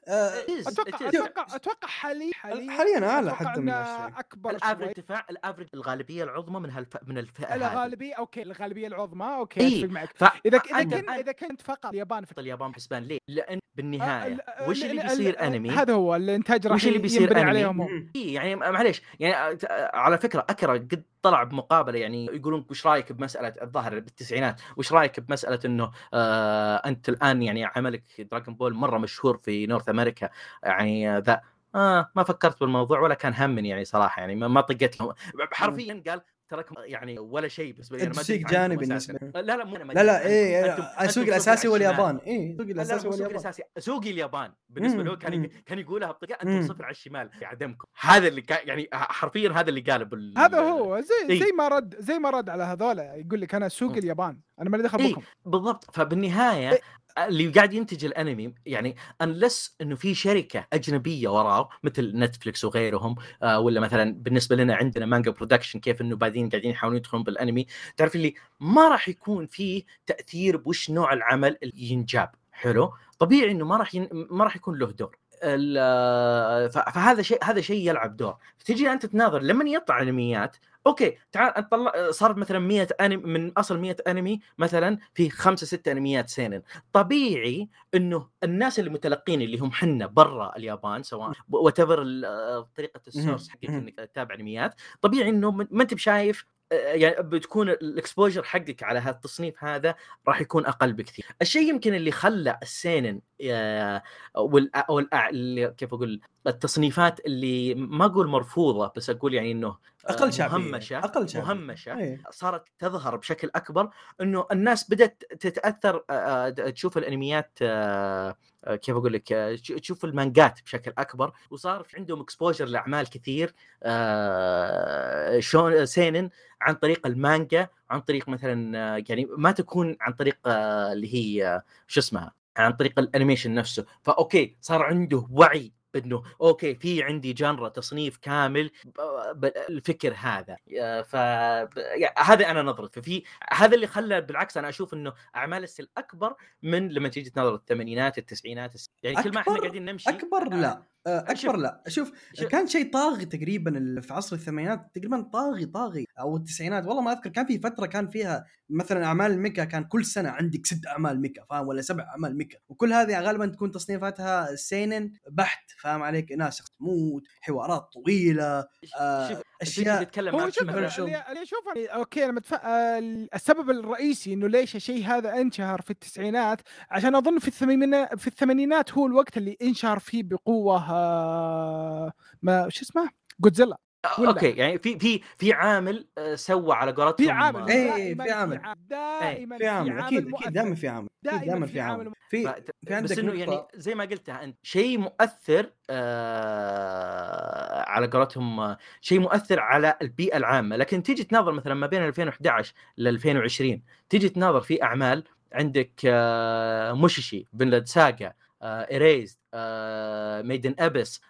is- أتوقع it is. أتوقع أتوقع حاليا حاليا حاليا أعلى حتى من إنه 20. أكبر ال average ارتفاع ال average الغالبية العظمى من هالف... من الفئة هذه الغالبيه أوكي الغالبية العظمى أوكي إيه. اتفق معك ف... اذا ك- إذا كنت إذا كنت فقط اليابان في اليابان بحسبان ليه؟ لأن بالنهاية ال- وش ال- اللي ال- بيصير أنمي؟ هذا هو الانتاج راح وش اللي بيصير أنمي؟ عليهم. إيه يعني معليش يعني على فكرة أكيرا قد طلع بمقابلة يعني يقولون وش رأيك بمسألة الظاهر بالتسعينات؟ وش رأيك بمسألة إنه آه أنت الآن يعني عملك Dragon Ball مرة مشهور في North America يعني ذا آه ما فكرت بالموضوع ولا كان همني يعني صراحة يعني ما طقيت له. حرفيا قال تراك يعني ولا شيء بالنسبة لي أنا ما تسويق جانبي أساساً. بالنسبة لا لا مو لا لا. إيه أنتم- أنتم السوق سوق الأساسي هو. اليابان إيه السوق لا لا الأساسي هو اليابان الأساسي سوقي اليابان بالنسبة له كان مم. كان يقولها بطريقة. أنتم صفر على الشمال يعدمكم هذا اللي كان يعني حرفيا هذا اللي قاله بال هذا هو زي إيه. زي ما رد زي ما رد على هذولا يقول لك أنا سوق. اليابان أنا مالي دخل إيه. بكم بالضبط فبالنهاية اللي قاعد ينتج الانمي يعني unless إنه في شركة أجنبية وراه مثل نتفلكس وغيرهم آه ولا مثلا بالنسبة لنا عندنا Manga Production كيف إنه بعدين قاعدين يحاولون يدخلون بالانمي تعرف اللي ما راح يكون فيه تأثير بوش نوع العمل اللي ينجاب حلو؟ طبيعي إنه ما راح ين... ما راح يكون له دور. فهذا شيء هذا شيء يلعب دور. تجي أنت تناظر لما يطلع أنميات أوكي تعال أنت طلع صار مثلا 100 أنمي من أصل 100 أنمي مثلا في خمسة ستة أنميات سينن طبيعي إنه الناس اللي متلقين اللي هم حنا برا اليابان سواء whatever طريقة ال source مهم. إنك تتابع أنميات طبيعي إنه ما أنت بشايف آه، يعني بتكون ال exposure حقك على هذا التصنيف هذا راح يكون أقل بكثير. الشيء يمكن اللي خلى السينن آه، وال أو الأع- اللي- كيف أقول التصنيفات اللي ما أقول مرفوضة بس أقول يعني إنه آه، أقل شعبية مهمشة أقل شعبية مهمشة إيه. صارت تظهر بشكل أكبر إنه الناس بدأت تتأثر آه، آه، تشوف الأنميات آه، آه، كيف أقول لك آه، تش- تشوف المانجات بشكل أكبر وصار في عندهم exposure لأعمال كثير آه، شونن سينن عن طريق المانجا عن طريق مثلا آه، يعني ما تكون عن طريق آه، اللي هي آه، شو اسمها عن طريق ال animation نفسه. فأوكي صار عنده وعي انه أوكي في عندي genre تصنيف كامل الفكر هذا. ف يعني هذا أنا نظرتي. ففي هذا اللي خلى بالعكس أنا أشوف إنه أعمال السل أكبر من لما تيجي تنظر الثمانينات التسعينات يعني كل ما إحنا قاعدين نمشي أكبر لا. آه، أكبر لا. شوف شوف- كان شيء طاغي تقريبا ال- في عصر الثمانينات تقريبا طاغي طاغي أو التسعينات. والله ما أذكر كان في فترة كان فيها مثلا أعمال الميكا كان كل سنة عندك ست أعمال ميكا فاهم؟ ولا سبع أعمال ميكا. وكل هذه غالبا تكون تصنيفاتها سينن بحت فاهم عليك؟ ناس تموت حوارات طويلة آه شوف أشياء تتكلم هو عن شوف. اللي أشوف أوكي. آه، السبب الرئيسي إنه ليش الشيء هذا انشهر في التسعينات عشان أظن في الثمانينات في الثمانينات هو الوقت اللي انشهر فيه بقوة آه، ما شو اسمه؟ جودزيلا ولا؟ أوكي يعني في في في عامل آه، سوى على قولتهم في عامل آه، إيه، دائماً في عامل. دائما في عامل أكيد. أكيد دائما في عامل. أكيد دائما دائما في عامل. في في عندك بس إنه يعني زي ما قلتها انت شيء مؤثر آه على قولتهم آه، شيء مؤثر على البيئة العامة. لكن تيجي تناظر مثلا ما بين 2011 ل 2020 تيجي تناظر في أعمال عندك آه موشيشي Vinland Saga آه Made in Abyss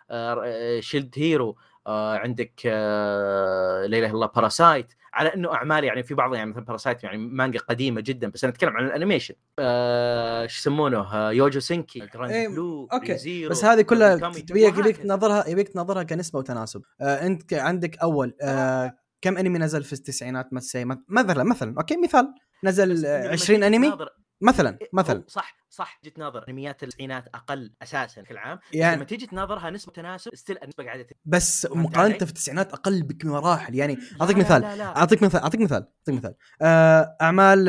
Shield Hero عندك آه لا إله إلا الله Parasyte على إنه أعمال يعني في بعضها يعني مثلا Parasyte يعني مانجا قديمة جدا بس أنا أتكلم عن ال animation آه شو يسمونه؟ يوجو سينكي Grand إيه، Blue أوكي، Re:Zero، بس هذه كلها يبيك. تنظرها يبيك تنظرها كنسبة وتناسب. آه أنت عندك أول آه كم أنمي نزل في التسعينات مثلا؟ مثلا مثلا okay مثال. نزل إنه آه، لما 20 تيجي أنمي؟ مثلا إيه، مثلا. صح صح جيت ناظر. انميات التسعينات أقل أساسا بشكل عام. يعني لما تيجي تناظرها نسبة تناسب still النسبة قاعدة. بس مقارنه؟ في التسعينات أقل بمراحل. يعني أعطيك مثال. أعطيك مثال أعطيك مثال أعطيك مثال. آه، أعمال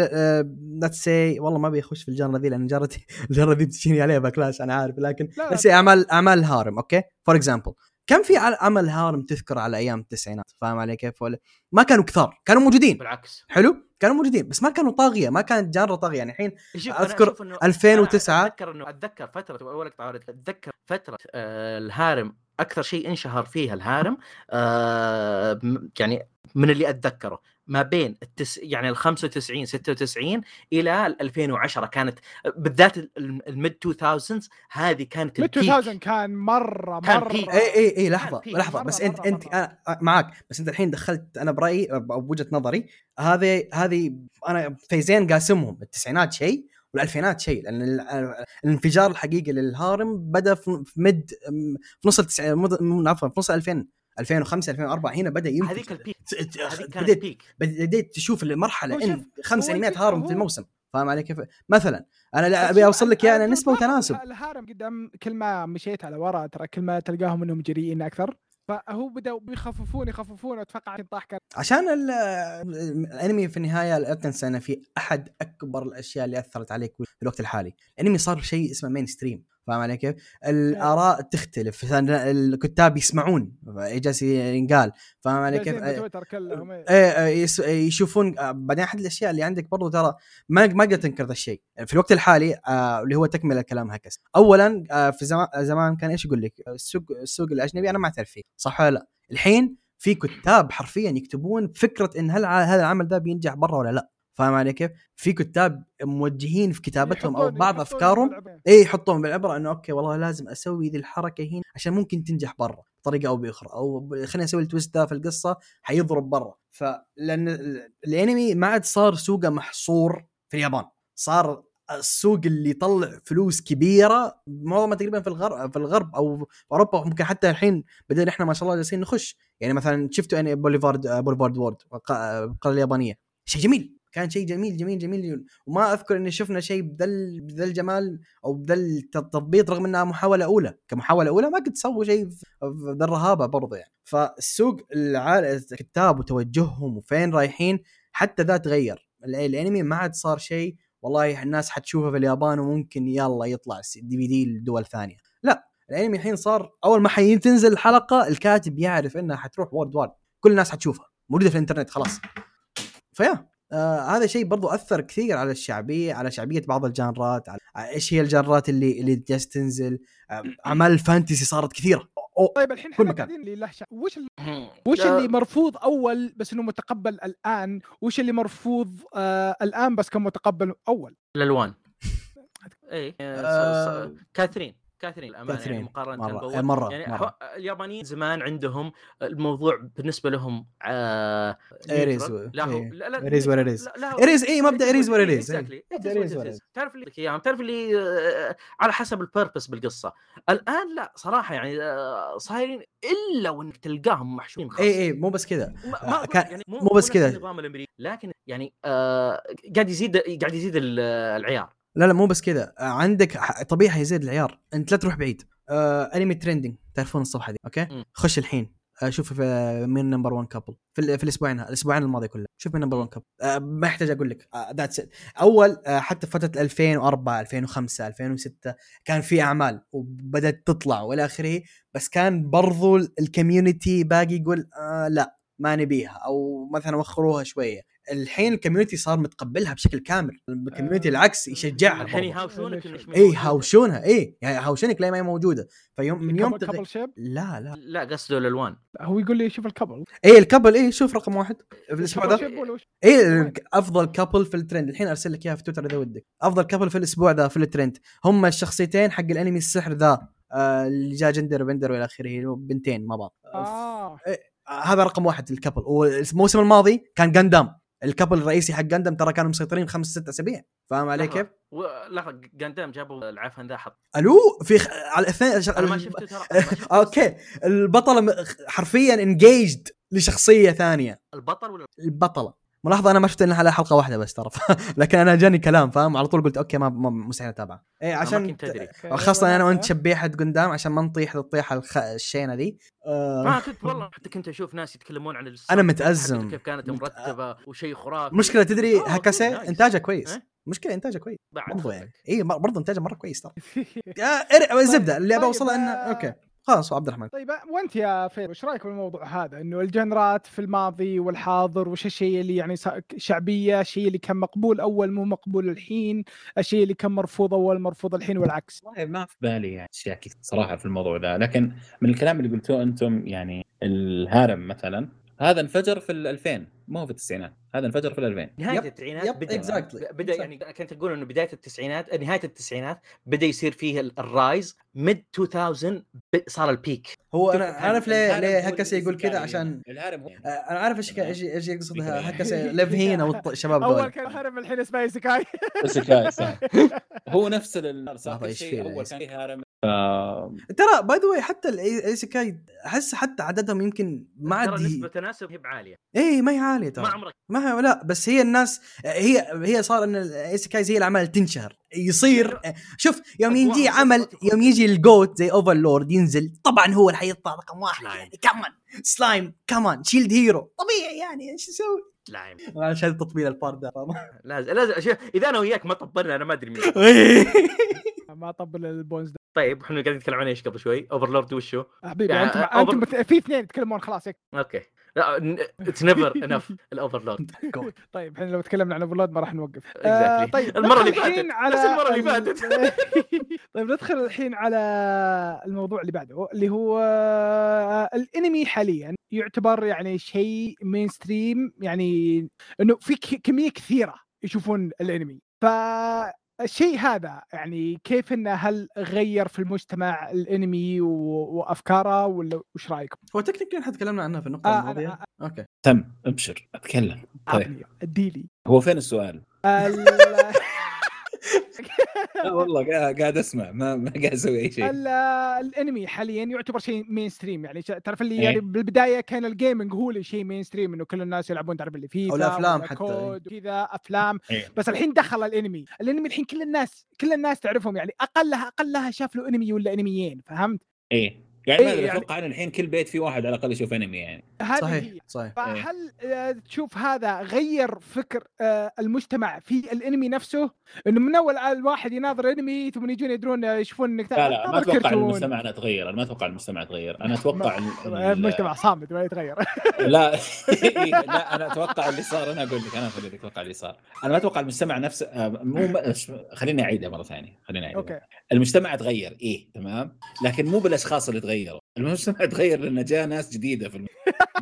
let's see والله ما أبي أخش في ال genre ذي لأن جرتي ال genre ذي بتجيني عليها backlash أنا عارف. لكن لا، لا. أعمال أعمال ال harem okay؟ for example كم في عمل harem تذكر على أيام التسعينات فاهم علي كيف؟ ولا ما كانوا كثار كانوا موجودين. بالعكس. حلو؟ كانوا موجودين بس ما كانوا طاغية ما كانت genre طاغية. يعني الحين إنه 2009 أنا أتذكر انه أتذكر فترة أول أتذكر فترة آه ال harem أكثر شيء انشهر فيها ال harem آه يعني من اللي أتذكره. ما بين التس يعني ال 95 96 إلى ال 2010 كانت بالذات ال mid 2000 هذه كانت mid ال peak 2000 كان مرة كان مرة. peak. اي اي اي لحظة لحظة. مرة- بس أنت مرة- أنت مرة. أنا معك بس أنت الحين دخلت أنا برأيي أو بوجهة نظري هذه هذه أنا phase ين قاسمهم التسعينات شيء والألفينات شيء لأن ال- الانفجار الحقيقي لل harem بدأ في mid في نص التسعينات عفوا في نص 2000 2005 2004 هنا بدأ ينفجر هذيك ال peak. هذه كانت بديت peak. بديت تشوف المرحلة إن خمس انميات harem في الموسم. فاهم علي كيف؟ مثلا أنا أبي أوصل لك أنا نسبة وتناسب. ال harem قدام كل ما مشيت على ورا ترى كل ما تلقاهم إنهم جريئين أكثر. فهو بدأوا بيخففون يخففون أتوقع طاح كان. عشان ال- الأنمي في النهاية لا تنسى انه في أحد أكبر الأشياء اللي أثرت عليك في الوقت الحالي، الأنمي صار شيء اسمه mainstream، فاهم علي كيف؟ الآراء تختلف، الكتاب يسمعون جالس ينقال، فاهم علي كيف؟ كلهم إيه. إيه، يس- يشوفون. بعدين أحد الأشياء اللي عندك برضو ترى ما ما تقدر تنكر ذا الشيء. في الوقت الحالي آه اللي هو تكملة كلام هكس اولا آه في زمان زمان كان إيش يقول لك؟ السوق السوق الأجنبي أنا ما أعترف فيه. صح ولا لا؟ الحين في كتاب حرفيا يكتبون فكرة إن هل هذا العمل ده بينجح برا ولا لا. فاهم علي كيف؟ في كتاب موجهين في كتابتهم أو بعض أفكارهم. إيه يحطهم بالعبرة إنه okay والله لازم أسوي ذي الحركة هنا عشان ممكن تنجح برا بطريقة أو بأخرى. أو خليني أسوي ال twist ده في القصة حيضرب برا. فلان ال- الأنمي ما عاد صار سوقه محصور في اليابان. صار السوق اللي يطلع فلوس كبيرة معظمها تقريبا في الغرب في الغرب أو في أوروبا. ممكن حتى الحين بدينا إحنا ما شاء الله جالسين نخش. يعني مثلا شفتوا اني بوليفارد بوليفارد وورد الق- القريه اليابانية. شيء جميل. كان شيء جميل جميل جميل وما أذكر إني شفنا شيء بذل بذا الجمال أو بذا التضبيط رغم إنها محاولة أولى. كمحاولة أولى ما قد سووا شيء ذا الرهابه برضه يعني. فالسوق الكتاب وتوجههم وفين رايحين حتى ذا تغير. ال- الأنمي ما عاد صار شيء والله الناس حتشوفه في اليابان وممكن يلا يطلع DVD لدول ثانية. لا الأنمي الحين صار أول ما حتنزل الحلقة الكاتب يعرف إنها حتروح worldwide كل الناس حتشوفها. موجودة في الإنترنت خلاص. فيا. آه هذا شيء برضو أثر كثير على الشعبية على شعبية بعض ال genre ات على إيش هي ال genre ات اللي اللي جالس تنزل؟ آه أعمال الفانتسي صارت كثيرة. أو طيب الحين كل مكان. اللي له شع- وش ال- وش اللي مرفوض أول بس إنه متقبل الآن؟ وش اللي مرفوض آه الآن بس كان متقبل أول؟ الألوان. اي آه، كاثرين. كاثرين الامانه كاثرين. يعني مقارنة مرة- بأول. إيه، مرة- يعني مرة. اليابانيين زمان عندهم الموضوع بالنسبة لهم آه what- لا هو إيه. لا لا It is what it is. لا- لا هو- It is- مبدأ it is what it is. Exactly. It is It what is it what it is. is. تعرف اللي اياهم تعرف اللي آه، على حسب البيربس بالقصة الآن لا صراحة يعني آه، صايرين إلا وإنك تلقاهم محشورين خاص اي اي مو بس كذا آه، يعني مو بس نفس كذا. النظام الأمريكي لكن يعني آه قاعد يزيد قاعد يزيد ال- العيار لا لا مو بس كذا آه، عندك طبيعي حيزيد العيار. انت لا تروح بعيد. آه Anime Trending تعرفون الصفحة دي okay. خش الحين. آه شوف في مين number 1 couple في, في الأسبوعين الأسبوعين الماضيه كلها شوف مين number 1 couple آه ما يحتاج أقول لك. that's it أول آه حتى في فترة 2004 2005 2006 كان في أعمال وبدأت تطلع وإلى آخره بس كان برضو ال community باقي يقول آه لا ما نبيها أو مثلا وخروها شوية. الحين ال community صار متقبلها بشكل كامل. ال community آه، العكس يشجعها الحين. يهاوشونك اي موجودة. هاوشونها اي يعني هاوشونك ليه ما هي موجودة؟ فيوم من يوم تغ... لا لا. لا قصده الالوان هو يقول لي شوف ال couple اي ال couple اي شوف رقم واحد. في الأسبوع ذا؟ اي أفضل couple في الترند الحين أرسل لك إياها في تويتر إذا ودك. أفضل couple في الأسبوع ذا في الترند هم الشخصيتين حق الأنمي السحر ذا. آه، اللي جاء gender و bender وإلى آخره بنتين مع بعض. آه. آه، هذا رقم واحد ال couple. والموسم الماضي كان جاندام ال couple الرئيسي حق جاندام ترى كانوا مسيطرين خمس ست أسابيع. فاهم علي. كيف؟ و- لحظة جاندام جابوا العفن ذا حط ألو؟ في خ... على الاثنين أنا ما شفته ترى. okay. البطله حرفيا engaged لشخصية ثانية. البطل ولا؟ البطلة. ملاحظة أنا ما شفت إلا حلقة واحدة بس ترى. لكن أنا جاني كلام فاهم؟ على طول قلت okay ما, مستحيل اتابعه إيه ما عشان كنت أدري. خاصه أنا وأنت شبيحه قدام عشان ما نطيح الطيحه الخ... الشينة ذي. آه. ما كنت والله حتى كنت أشوف ناس يتكلمون عن متأزم. حقته كيف كانت مرتبة وشيء خرافي. مشكلة تدري آه، nice. إنتاجه كويس. إيه؟ مشكلة إنتاجه كويس. بعد برضو. يعني اي برضو إنتاجه مرة كويس ترى. آه، الزبده اللي ابى طيب، أوصله إنه آه، okay. خلاص عبد الرحمن. طيب وأنت يا فير وش رأيك بالموضوع هذا؟ إنه ال genre ات في الماضي والحاضر وش الشيء اللي يعني شعبية الشيء اللي كان مقبول أول مو مقبول الحين الشيء اللي كان مرفوض أول مرفوض الحين والعكس؟ والله ما في بالي يعني أشياء كثير صراحة في الموضوع ذا لكن من الكلام اللي قلتوه أنتم يعني ال harem مثلا هذا انفجر في ال 2000 مو في التسعينات هذا انفجر في ال 2000 نهاية يب، التسعينات yep، بدا exactly. بدأ يعني كنت تقول إنه بداية التسعينات نهاية التسعينات بدأ يصير فيه ال- ال rise mid 2000 ب- صار ال peak هو أنا عارف ليه ليه هو هكاسي يقول كذا؟ الإيزيكاي عشان هنا. الهارم هو آه، أنا عارف إيش إيش إيش يقصد إيزيكاي. هكاسي ليف هين أو الط- الشباب أول دول كان هرم الحين اسمه ايسكاي إيزيكاي، صح. هو نفس فيه أول؟ كان هارم ف- ترى باي ذا حتى الايسيكاي أحس حتى عددهم يمكن ما ترى عاد نسبة تناسب هي بعالية. اي ما هي عالية ما ترى عمرك ما هي لا بس هي الناس هي هي صار إن الايسيكايز هي الاعمال تنشهر. يصير شوف يوم يجي عمل يوم يجي ال GOAT زي Overlord ينزل طبعا هو اللي حيطلع رقم واحد سلايم. يعني. كمان سلايم كمان Shield Hero طبيعي يعني. إيش أسوي؟ لاعب معلش هذا تطبيل البار ده. لازم لازم شوف، إذا أنا وياك ما طبلنا أنا ما أدري مين. ما طبل ال Bones طيب إحنا قاعدين نتكلم عن إيش قبل شوي؟ Overlord وشو؟ حبيبي يعني أنتم أوفر- أنتم بت- في اثنين يتكلمون خلاص يك- okay. It's never enough ال Overlord طيب إحنا لو تكلمنا عن Overlord ما راح نوقف. آه،. طيب المرة اللي فاتت. على نفس المرة اللي ال- طيب ندخل الحين على الموضوع اللي بعده اللي هو آه، الانمي حاليا يعتبر يعني شيء mainstream يعني إنه في كمية كثيرة يشوفون الانمي. فالشيء هذا يعني كيف إنه هل غير في المجتمع الأنمي و... وأفكاره ولا وش رايكم؟ هو technically إحنا تكلمنا عنها في النقطة آه، الماضية. أنا- okay. تم أبشر أتكلم. طيب. اديلي. هو فين السؤال؟ ال- لا والله قاعد أسمع ما ما قاعد أسوي أي شيء. ال- الأنمي حاليا يعتبر شيء mainstream يعني تعرف اللي إيه. يعني بالبداية كان ال gaming هو اللي شيء mainstream إنه كل الناس يلعبون تعرف اللي فيفا أو الأفلام ولا حتى، كود وكذا أفلام. إيه. بس الحين دخل الأنمي. الأنمي الحين كل الناس كل الناس تعرفهم يعني اقلها أقلها شاف له أنمي ولا أنميين فهمت؟ إيه. يعني ما إيه، يعني- أتوقع ان الحين كل بيت في واحد على الأقل يشوف انمي يعني. صحيح هي. صحيح. فهل آه، تشوف هذا غير فكر آه، المجتمع في الانمي نفسه؟ إنه من أول الواحد يناظر انمي ثم يجون يدرون آه، يشوفون إنك لا لا ما أتوقع كرتون. المجتمع تغير أنا ما أتوقع المجتمع تغير. أنا أتوقع ال- ال- المجتمع صامد ما يتغير. لا إيه، لا أنا أتوقع اللي صار أنا أقول لك أنا أقول لك أتوقع اللي صار. أنا ما أتوقع المجتمع نفسه آه، مو م- خليني اعيدها مرة ثانية خليني اعيدها أوكي. المجتمع تغير إيه تمام؟ لكن مو بالأشخاص اللي تغيروا المجتمع تغير لأنه جاء ناس جديدة في الم...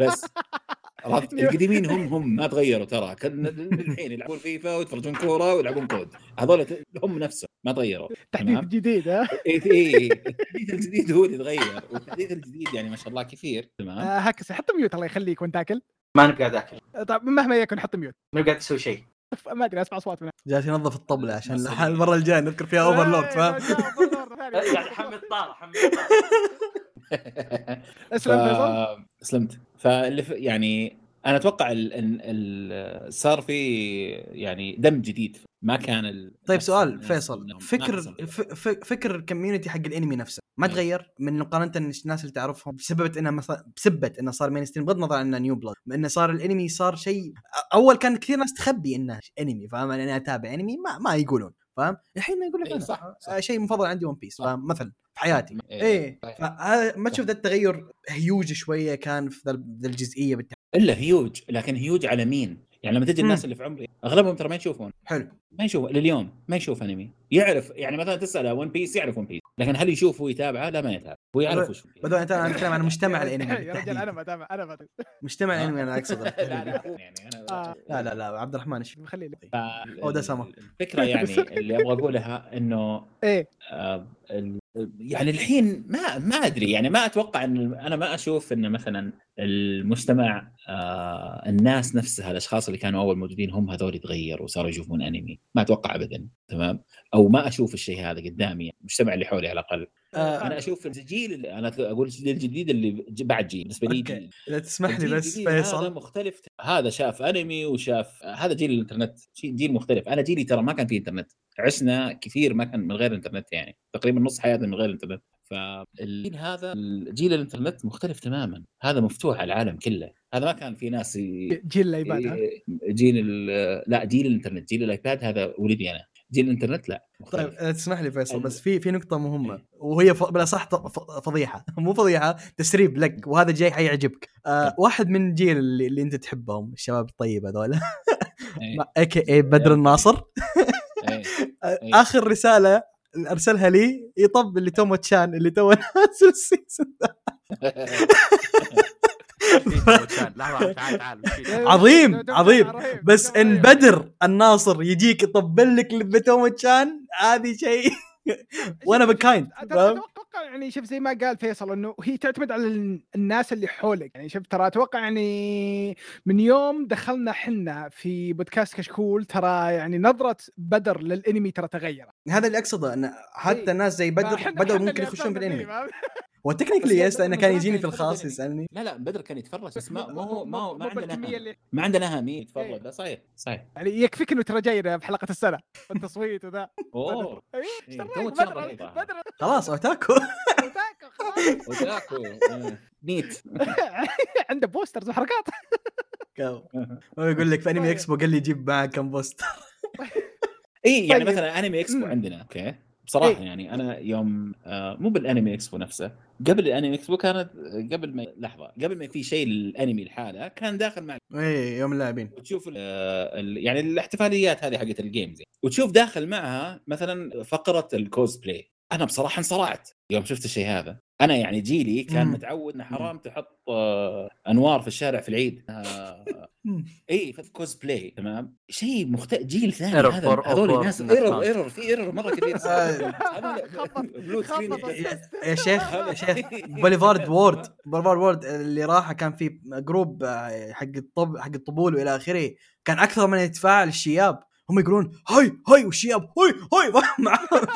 بس عرفت؟ القديمين هم هم ما تغيروا ترى. كان الحين يلعبون فيفا ويتفرجون كورة ويلعبون كود. هذول هم نفسهم ما تغيروا. تحديث. جديد ها؟ اي اي التحديث الجديد هو اللي تغير. والتحديث الجديد يعني ما شاء الله كثير. تمام؟ آه، هكس حط mute الله يخليك وانت تاكل. ما قاعد أكل. آه، طيب مهما يكن حط mute. ما قاعد أسوي شيء. ما أدري أسمع أصوات من جالس ينظف الطبلة عشان المرة الجاية نذكر فيها اوفرلورد فاهم؟ يعني حمد طار حمد طار اسلم فيصل. ف... أسلمت. فاللي ف... يعني أنا أتوقع ال... ال... صار في يعني دم جديد. ما كان ال... طيب سؤال فيصل فكر فكر ال community حق الانمي نفسه. ما إيه. تغير من مقارنة الناس اللي تعرفهم بسبب انها مثلا بسبه إنه صار mainstream بغض النظر عن إنه new blood إنه صار الانمي صار شيء أول كان كثير ناس تخبي إنه انمي فاهم؟ يعني أنا أتابع انمي ما ما يقولون فاهم؟ الحين يقول لك إيه، صح، صح. شيء مفضل عندي One Piece. فاهم؟ مثلا. في حياتي إيه، إيه صحيح. فهذا ما تشوف ذا التغير هيوج شوية كان في ذا الجزئية بالتحديد إلا هيوج لكن هيوج على مين؟ يعني لما تجي الناس. اللي في عمري أغلبهم ترى ما يشوفون حلو ما يشوف لليوم ما يشوف أنمي يعرف يعني مثلا تسأله One Piece يعرف One Piece لكن هل يشوف ويتابعه؟ لا ما يتابع. هو يعرف وش بدون أنا اتكلم عن مجتمع الأنمي يا رجال أنا أتابع أنا ما أتابع. مجتمع الأنمي أنا أقصد. لا لا يعني آه. لا لا لا عبد الرحمن إيش؟ خلي لي. ف... أو ده سما. الفكرة يعني اللي أبغى أقولها إنه إيه. آه، يعني الحين ما ما أدري يعني ما أتوقع إن أنا ما أشوف إن مثلا المجتمع آه الناس نفسها الأشخاص اللي كانوا أول موجودين هم هذول يتغيروا وصاروا يشوفون أنمي. ما أتوقع ابدا تمام؟ أو ما أشوف الشيء هذا قدامي يعني المجتمع اللي حولي على الأقل. آه، أنا أشوف الجيل اللي- أنا أقول الجيل الجديد اللي بعد جيل بالنسبة لي. جيل. اذا تسمح لي بس الجديد هذا فيصل مختلف هذا شاف أنمي وشاف هذا جيل الإنترنت جيل مختلف. أنا جيلي ترى ما كان فيه إنترنت عشنا كثير ما كان من غير إنترنت يعني تقريبا نص حياتنا من غير إنترنت. فالجيل هذا الجيل الإنترنت مختلف تماما. هذا مفتوح على العالم كله. هذا ما كان في ناس ي- جيل الأيباد؟ جيل ال- لا جيل الإنترنت جيل الأيباد هذا ولدي أنا. جيل الإنترنت لا طيب مختلف. آه، تسمح لي فيصل بس في في نقطة مهمة إيه. وهي ف... بالأصح ط- ف- فضيحة مو فضيحة تسريب لك وهذا جاي حيعجبك آه واحد من جيل اللي, اللي أنت تحبهم الشباب الطيب هذول. AKA بدر الناصر إيه. إيه. آخر رسالة أرسلها لي يطبل ل Tomo-chan اللي تو نازل ال season. لحظه تعال تعال عظيم، عظيم. بس إن. بدر الناصر يجيك يطبل لك ل Tomo-chan هذه شيء وأنا فاهم؟ أتوقع يعني شوف زي ما قال فيصل إنه هي تعتمد على ال- الناس اللي حولك يعني شوف ترى أتوقع يعني من يوم دخلنا حنا في بودكاست كشكول ترى يعني نظرة بدر للأنمي ترى تغيرت هذا اللي أقصده إن حتى إيه. الناس زي بدر بدر ممكن يخشون في أثرنا الانمي فيه، فاهم؟ هو بس technically yeah yes لأنه كان يجيني في الخاص أنمي. يسألني. لا لا بدر كان يتفرج بس ما ما هو ما هو ما عندنا ما عندنا هم يتفرج إيه. لا صحيح صحيح. يعني يكفيك إنه ترى جاي في حلقة السنة والتصويت وذا. أوه. إيه إيه، بدر خلاص otaku. otaku، خلاص. آه، نيت عنده posters وحركات. هو يقول لك في أنمي طيب. إكسبو قال لي جيب معك كم poster اي يعني طيب. مثلا أنمي إكسبو. عندنا okay. بصراحة إيه. يعني أنا يوم آه مو بالأنمي إكسبو نفسه قبل الأنمي إكسبو كانت قبل ما لحظة قبل ما في شيء الانمي لحاله كان داخل مع اي يوم اللاعبين. وتشوف ال- آه، يعني الاحتفاليات هذه حقت ال games وتشوف داخل معها مثلا فقرة الكوزبلاي أنا بصراحة انصرعت. يوم شفت الشيء هذا. أنا يعني جيلي كان. متعود إنه حرام تحط آه، أنوار في الشارع في العيد. آه، إي في كوزبلاي تمام؟ شيء مختلف جيل ثاني هذا for- هذول الناس error. error في error مرة screen خبط يا شيخ يا شيخ Boulevard World Boulevard World اللي راح كان في group آه، حق الطب حق الطبول وإلى آخره. كان أكثر من يتفاعل الشياب. هم يقولون هاي هاي والشياب هاي هاي معاهم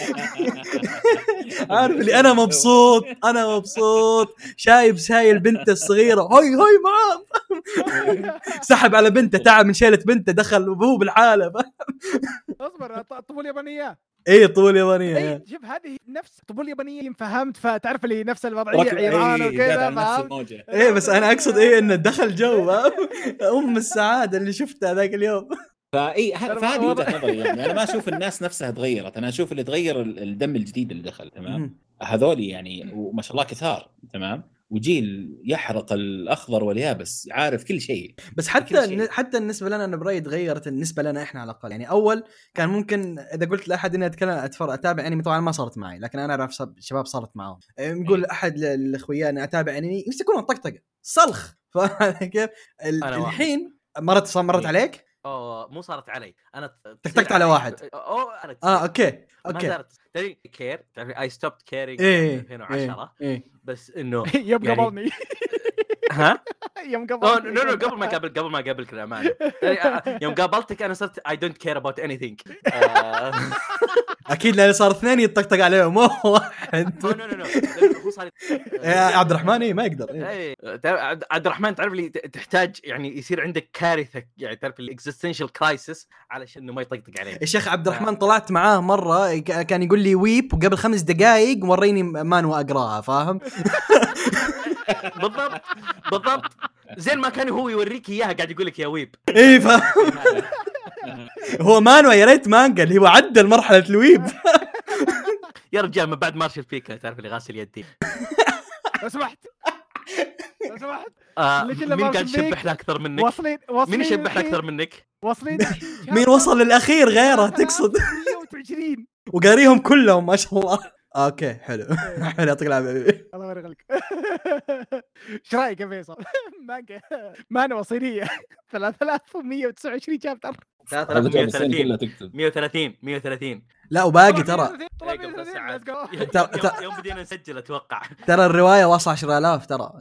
عارف اللي أنا مبسوط أنا مبسوط. شايب شايل بنته الصغيرة. هاي هاي معاه سحب على بنته تعب من شيلة بنته دخل وهو بالحاله اصبر ط- طبول يابانية. اي طول يابانية. اي شوف هذه نفس طبول يابانية فهمت فتعرف اللي نفس الوضعية عيران إيه، وكذا فهمت؟ إيه بس أنا أقصد إيه إنه دخل جو؟ أم السعادة اللي شفتها ذاك اليوم. فإي فهذه. وجهة نظري يعني أنا ما أشوف الناس نفسها تغيرت أنا أشوف اللي تغير ال- الدم الجديد اللي دخل تمام. هذول يعني وما شاء الله كثار تمام وجيل يحرق الأخضر واليابس عارف كل شيء بس حتى شيء. حتى النسبة لنا أنا برايي تغيرت النسبة لنا إحنا على الأقل يعني أول كان ممكن إذا قلت لأحد إني أتكلم أتفرج أتابع أنمي طبعا ما صارت معي لكن أنا أعرف شب- شباب صارت معاهم إيه، نقول احد ل- لاخوياي إني أتابع أنمي يمسكون طقطقة صلخ فاهم كيف؟ ال- أنا واحد. الحين مرت مرت إيه. عليك؟ أوه مو صارت علي. أنا طقطقت على واحد. أوه أنا آه أوكي ما أوكي. صارت تدري كير؟ تعرف I stopped caring إيه 2010 إيه إيه. بس إنه يوم يعني- قبلني ها؟ يوم اوه قبلني no no قبل ما قابل قبل ما قابلك الامانه يعني، آه، يوم قابلتك أنا صرت I don't care about anything أكيد لأن صار اثنين يطقطق عليهم مو واحد. no no no هو صار عبد الرحمن إيه، ما يقدر إيه. اي تعرف- عبد الرحمن تعرف لي تحتاج يعني يصير عندك كارثة يعني تعرف ال existential crisis علشان إنه ما يطقطق عليك. الشيخ عبد الرحمن طلعت معاه مرة كان يقول لي weeb وقبل خمس دقائق وريني manhua أقراها فاهم؟ بالضبط. بالضبط. زين ما كان هو يوريك إياها قاعد يقول لك يا ويب. إيه فاهم هو مانوا يا ريت مانجا اللي هو عدى مرحلة الويب. يا رجال من بعد مارشال بيكا تعرف اللي غاسل يدي. لو سمحت. لو سمحت. آه مين قاعد بيك؟ يشبحنا أكثر منك؟ واصلين واصلين مين يشبحنا الحين- أكثر منك؟ واصلين. مين وصل للأخير؟ غيره تقصد. 120 وقاريهم كلهم ما شاء الله. أوكي حلو. حلو يعطيك العافية الله يبارك لك. إيش رأيك يا فيصل؟ مانجا manhua صينية. 3129 chapter 3130 كلها تكتب 130 130 لا وباقي ترى. إيه،. ترى- يوم- بدينا نسجل أتوقع. ترى الرواية واصله 10000 ترى.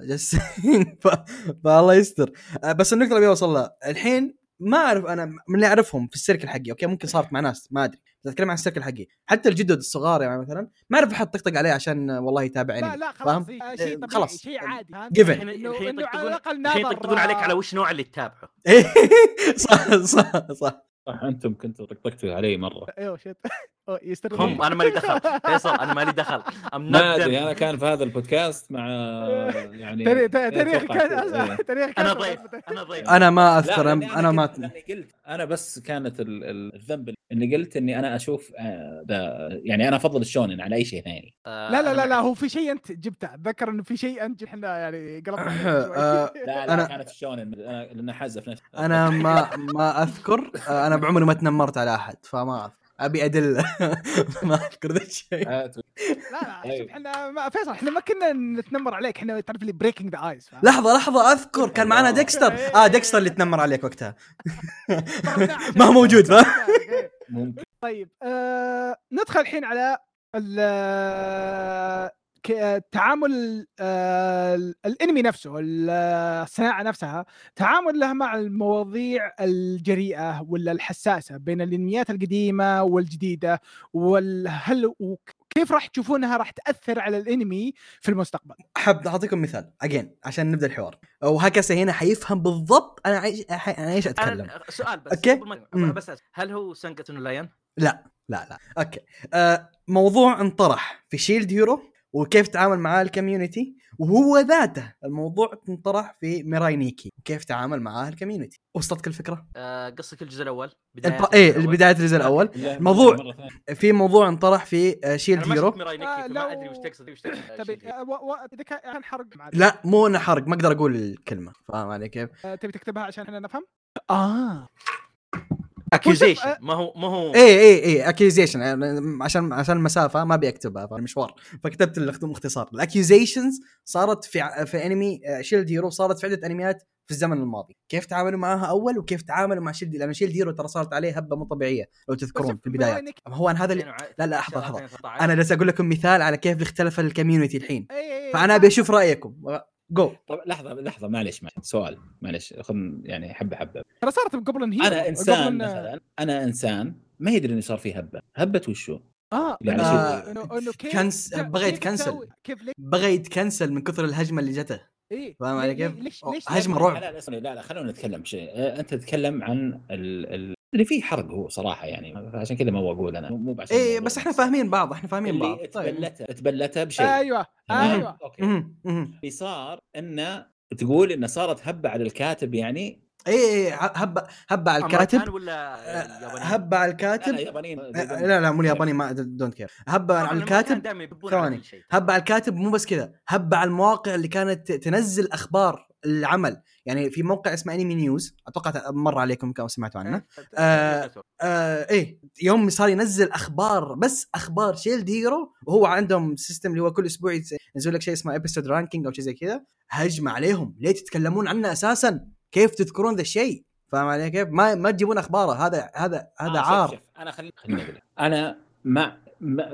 فالله يستر. آه، بس النقطة اللي أوصل لها. الحين ما أعرف أنا من اللي أعرفهم في ال circle حقي أوكي ممكن صارت مع ناس ما أدري بس اتكلم عن ال circle حقي حتى الجدد الصغار يعني مثلا ما أعرف احد طقطق عليه عشان والله يتابع لا انمي لا فاهم؟ خلاص إيه، شيء طبيعي خلاص. شيء عادي فهمت؟ Given. الحين يطقطقون عليك على وش نوع اللي تتابعه إيه، صح صح صح صح أنتم كنتوا طقطقتوا علي مرة. أيوه شت يستر هم أنا مالي دخل. فيصل أنا مالي دخل. ما. أدري أنا كان في هذا البودكاست مع يعني تاريخ كان كذا، إيه. تاريخ أنا كان- ضيف أنا ضيف. أنا ما أذكر أنا ما قلت أنا بس كانت ال- ال- الذنب اني قلت إني أنا أشوف آه، ذا يعني أنا أفضل الشونن على أي شيء ثاني. آه، لا لا لا لا. هو في شيء أنت جبته. أتذكر إنه في شيء أنت إحنا يعني قلبنا آه،. لا لا أنا- كانت الشونن أنا لأن حازه في نفسي أنا ما ما أذكر أنا بعمري ما تنمرت على أحد فما. أبي ادله ما أذكر ذا الشيء لا لا. شوف إحنا ما فيصل إحنا ما كنا نتنمر عليك إحنا تعرف لي بريكنج ذا ايس لحظة لحظة أذكر كان معنا الله. ديكستر آه ديكستر اللي تنمر عليك وقتها ما هو موجود، فاهم؟ طيب آه ندخل الحين على تعامل آه، الانمي نفسه ال- الصناعة نفسها تعامل لها مع المواضيع الجريئة ولا الحساسة بين الانميات القديمة والجديدة وهل وكيف راح تشوفونها راح تأثر على الانمي في المستقبل؟ حاب أعطيكم مثال أجين عشان نبدأ الحوار. وهكذا هنا حيفهم بالضبط أنا عايش أنا إيش أتكلم. أنا سؤال بس مم. بس هل هو سانجاتون لاين؟ لا لا أوكي. آه موضوع انطرح في شيلد هيرو. وكيف تعامل معاه الكوميونتي وهو ذاته الموضوع انطرح في ميراي نيكي وكيف تعامل معاه الكوميونتي وصلتك الفكرة؟ آه، قصدك الجزء الأول الب... إيه بداية الجزء الأول ثانية. في موضوع انطرح في آه، شيلد أنا ما هيرو ميراي آه، أدري وش تقصد وش تقصد تبي آه، و- إذا كان حرق لا مو أنا حرق ما أقدر أقول الكلمة فاهم علي كيف؟ آه، تبي تكتبها عشان إحنا نفهم؟ آه accusation. ما هو ما هو إيه إيه إيه accusation عشان عشان المسافة ما أبي أكتبها في المشوار فكتبت الاختصار ال accusations صارت في في انمي Shield Hero صارت في عدة انميات في الزمن الماضي. كيف تعاملوا معاها أول؟ وكيف تعاملوا مع شيلد لأن Shield Hero ترى صارت عليه هبة مو طبيعية لو تذكرون في البدايه هو أنا هذا اللي لا لا لحظة لحظة. أنا جالس أقول لكم مثال على كيف اختلف ال community الحين. إيه، فأنا أبي أشوف رأيكم. جو طب لحظة لحظة معلش معلش سؤال معلش خذ يعني حبة حبة. ترى صارت قبل ان هي أنا إنسان قبل مثلا أنا إنسان ما يدري إنه صار في هبة. هبة وشو؟ آه يعني شيء- إنه- إنه كيف كنس- بغى يتكنسل. تسوي- كيف ليش بغى يتكنسل من كثر الهجمة اللي جته. إيه. فاهم علي كيف؟ ليش ليش هجمة لازم- رعب. لا لا لا لا خلونا نتكلم بشيء آه، أنت تتكلم عن ال... ال... اللي فيه حرق هو صراحة يعني عشان كذا ما بقول أنا مو- بعشان إيه الموضوع بس إحنا. فاهمين بعض إحنا فاهمين بعض. اللي طيب. تبلته تبلته بشيء. أيوه؟ أيوه. أوكي. اللي صار انه تقول انه صارت هبة على الكاتب يعني؟ إيه إيه هبه هبه على الكاتب؟ ولا ياباني؟ هبه على لا الكاتب؟ لا يابانيين. آه، لا لا مو الياباني ما دونت كير هبه على الكاتب؟ ثواني. هبه على الكاتب مو بس كذا هبه على المواقع اللي كانت تنزل أخبار. العمل. يعني في موقع اسمه Anime News أتوقع مر عليكم كم سمعتوا عنه. آه، آه إيه يوم صار ينزل أخبار بس أخبار Shield Hero وهو عندهم system اللي هو كل أسبوع ينزل لك شيء اسمه episode ranking أو شيء زي كذا. هجمه عليهم. ليه تتكلمون عنه أساسا؟ كيف تذكرون ذا الشيء؟ فاهم علي كيف؟ ما ما تجيبون أخباره. هذا هذا هذا آه، عار. شوف، أنا خليني خليني. أنا ما-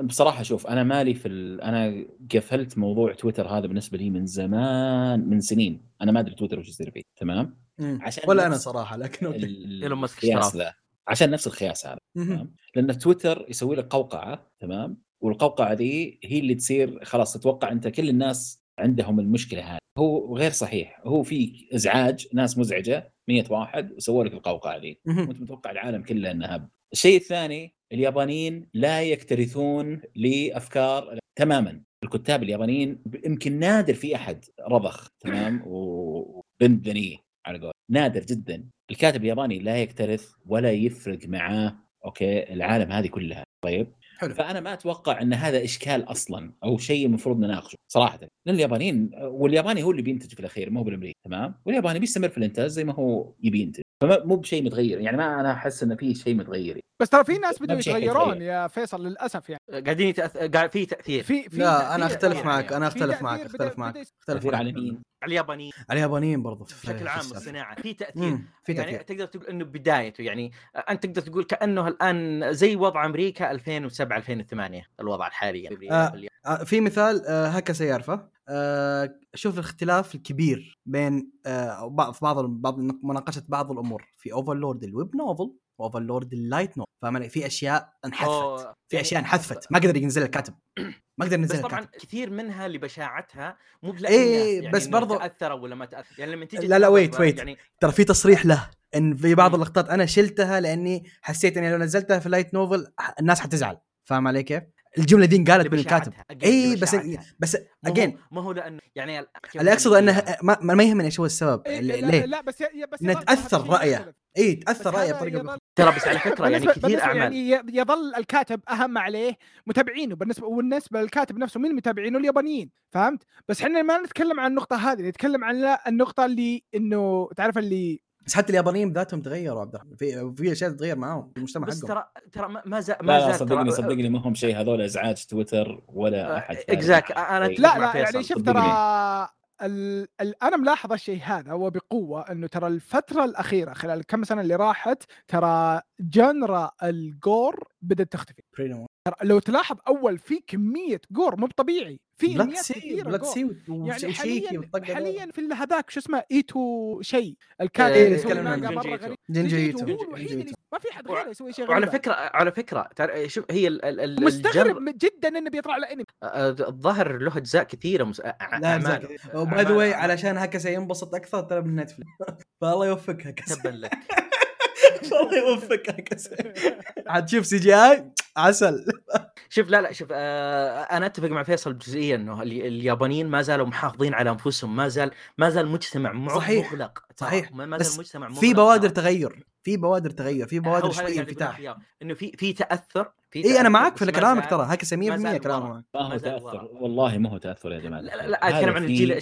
بصراحة شوف أنا مالي في ال... أنا قفلت موضوع تويتر هذا بالنسبة لي من زمان من سنين. أنا ما أدري تويتر وش يصير فيه تمام؟ مم. عشان ولا أنا صراحة لكن إيلون ماسك عشان نفس الخياس هذا. تمام؟ لأن تويتر يسوي لك قوقعة تمام؟ والقوقعة دي هي اللي تصير خلاص تتوقع أنت كل الناس عندهم المشكلة هذه. هو غير صحيح. هو في إزعاج ناس مزعجة 100 واحد وسووا لك القوقعة دي. مهم. وأنت متوقع العالم كله انه هب الشيء الثاني اليابانيين لا يكترثون لأفكار تماما. الكتاب اليابانيين يمكن نادر في أحد رضخ تمام؟ وبنت ذنيه على قول نادر جدا. الكاتب الياباني لا يكترث ولا يفرق معاه. أوكي؟ العالم هذه كلها. طيب؟ حلو. فأنا ما أتوقع أن هذا إشكال أصلا أو شيء المفروض نناقشه صراحة. لأن اليابانيين والياباني هو اللي بينتج في الأخير مو بالأمريكي تمام؟ والياباني بيستمر في الإنتاج زي ما هو يبي ينتج. فما مو بشيء متغير يعني ما أنا أحس إنه في شيء متغير بس ترى في ناس بشيء يتغيرون. يا فيصل للأسف يعني قاعدين يتأث... قاعد في تأثير في في لا أنا تأثير أختلف يعني. معك أنا أختلف معك تأثير أختلف معك أختلف على مين؟ على اليابانيين على اليابانيين برضو في- بشكل عام. الصناعة في تأثير في يعني تأثير تقدر تقول إنه بدايته يعني أنت تقدر تقول كأنه الآن زي وضع أمريكا 2007 2008 الوضع الحالي يعني آه. في مثال آه، هكذا يعرفه آه، شوف الاختلاف الكبير بين آه، بعض في بعض بعض مناقشة بعض الأمور. في Overlord ال web novel و Overlord ال light novel فاهم؟ في أشياء انحذفت. في أشياء انحذفت. ما قدر ينزل الكاتب. ما قدر بس ينزل طبعا الكاتب. كثير منها لبشاعتها مو بلا إيه، يعني بس برضو- تاثروا ولا ما تأثر. يعني لما تيجي لا، لا، wait، wait. يعني ترى في تصريح له إن في بعض. اللقطات أنا شلتها لأني حسيت إني لو نزلتها في light novel الناس حتزعل. فاهم علي كيف؟ الجملة دي انقالت من الكاتب. اي بس لبشاعتها. بس again ما هو لأنه يعني ال- اللي أقصد انه ما, ما يهمني إيش هو السبب. إيه، اللي- لا, ليه؟ لا بس بس الشيء رأيه. يختلف. اي بس تاثر رايه بطريقة ترى بس على فكرة يعني كثير أعمال. يعني ي- يظل الكاتب أهم عليه متابعينه. بالنسبة والنسبة للكاتب نفسه مين متابعينه؟ اليابانيين فهمت؟ بس إحنا ما نتكلم عن النقطة هذه نتكلم عن النقطة اللي إنه تعرف اللي بس حتى اليابانيين بذاتهم تغيروا عبد الرحمن في في أشياء تتغير معاهم في المجتمع بس حقهم ترى ترى ما- ما زال ما زال صدقني صدقني ما هم شيء هذول إزعاج تويتر ولا أحد فاهم. اكزاك أنا. أتفق لا لا يعني شوف. ترى ال... ال... أنا ملاحظ الشيء هذا وبقوه إنه ترى الفترة الأخيرة خلال الكم سنة اللي راحت ترى genre ال gore بدأت تختفي لو تلاحظ أول في كمية gore مو طبيعي في انميات سي gore. سي يعني وشيكي حاليا حاليا في هذاك شو اسمه إيتو شيء إيه، الكاتب اللي يسوي نتكلم عن مانجا جنجي مرة إيتو. غريب. جنجي إيتو إيتو. هو الوحيد جنجي اللي ما في حد غيره يسوي شيء وعلى غريب. فكرة على فكرة شوف هي ال- ال- ال- مستغرب ال gore جدا إنه بيطلع له انمي الظاهر له أجزاء كثيرة مس... لا أعمال. و by the way علشان هكذا ينبسط أكثر ترى من Netflix فالله يوفقك. تبا لك. الله يوفقك. هكذا حتشوف CGI عسل شوف لا لا شوف آه أنا أتفق مع فيصل بجزئيه إنه ال- اليابانيين ما زالوا محافظين على أنفسهم ما زال ما زال مجتمع مع- صحيح. مغلق. صحيح. ما زال مجتمع مغلق في بوادر. تغير في بوادر تغير في هو بوادر شوي انفتاح إنه في في تأثر في اي أنا معك في كلامك ترى هكذا 100% ما زال كلامك ما هو تأثر ورا. والله ما هو تأثر يا جماعة لا لا, لا أتكلم عن الجيل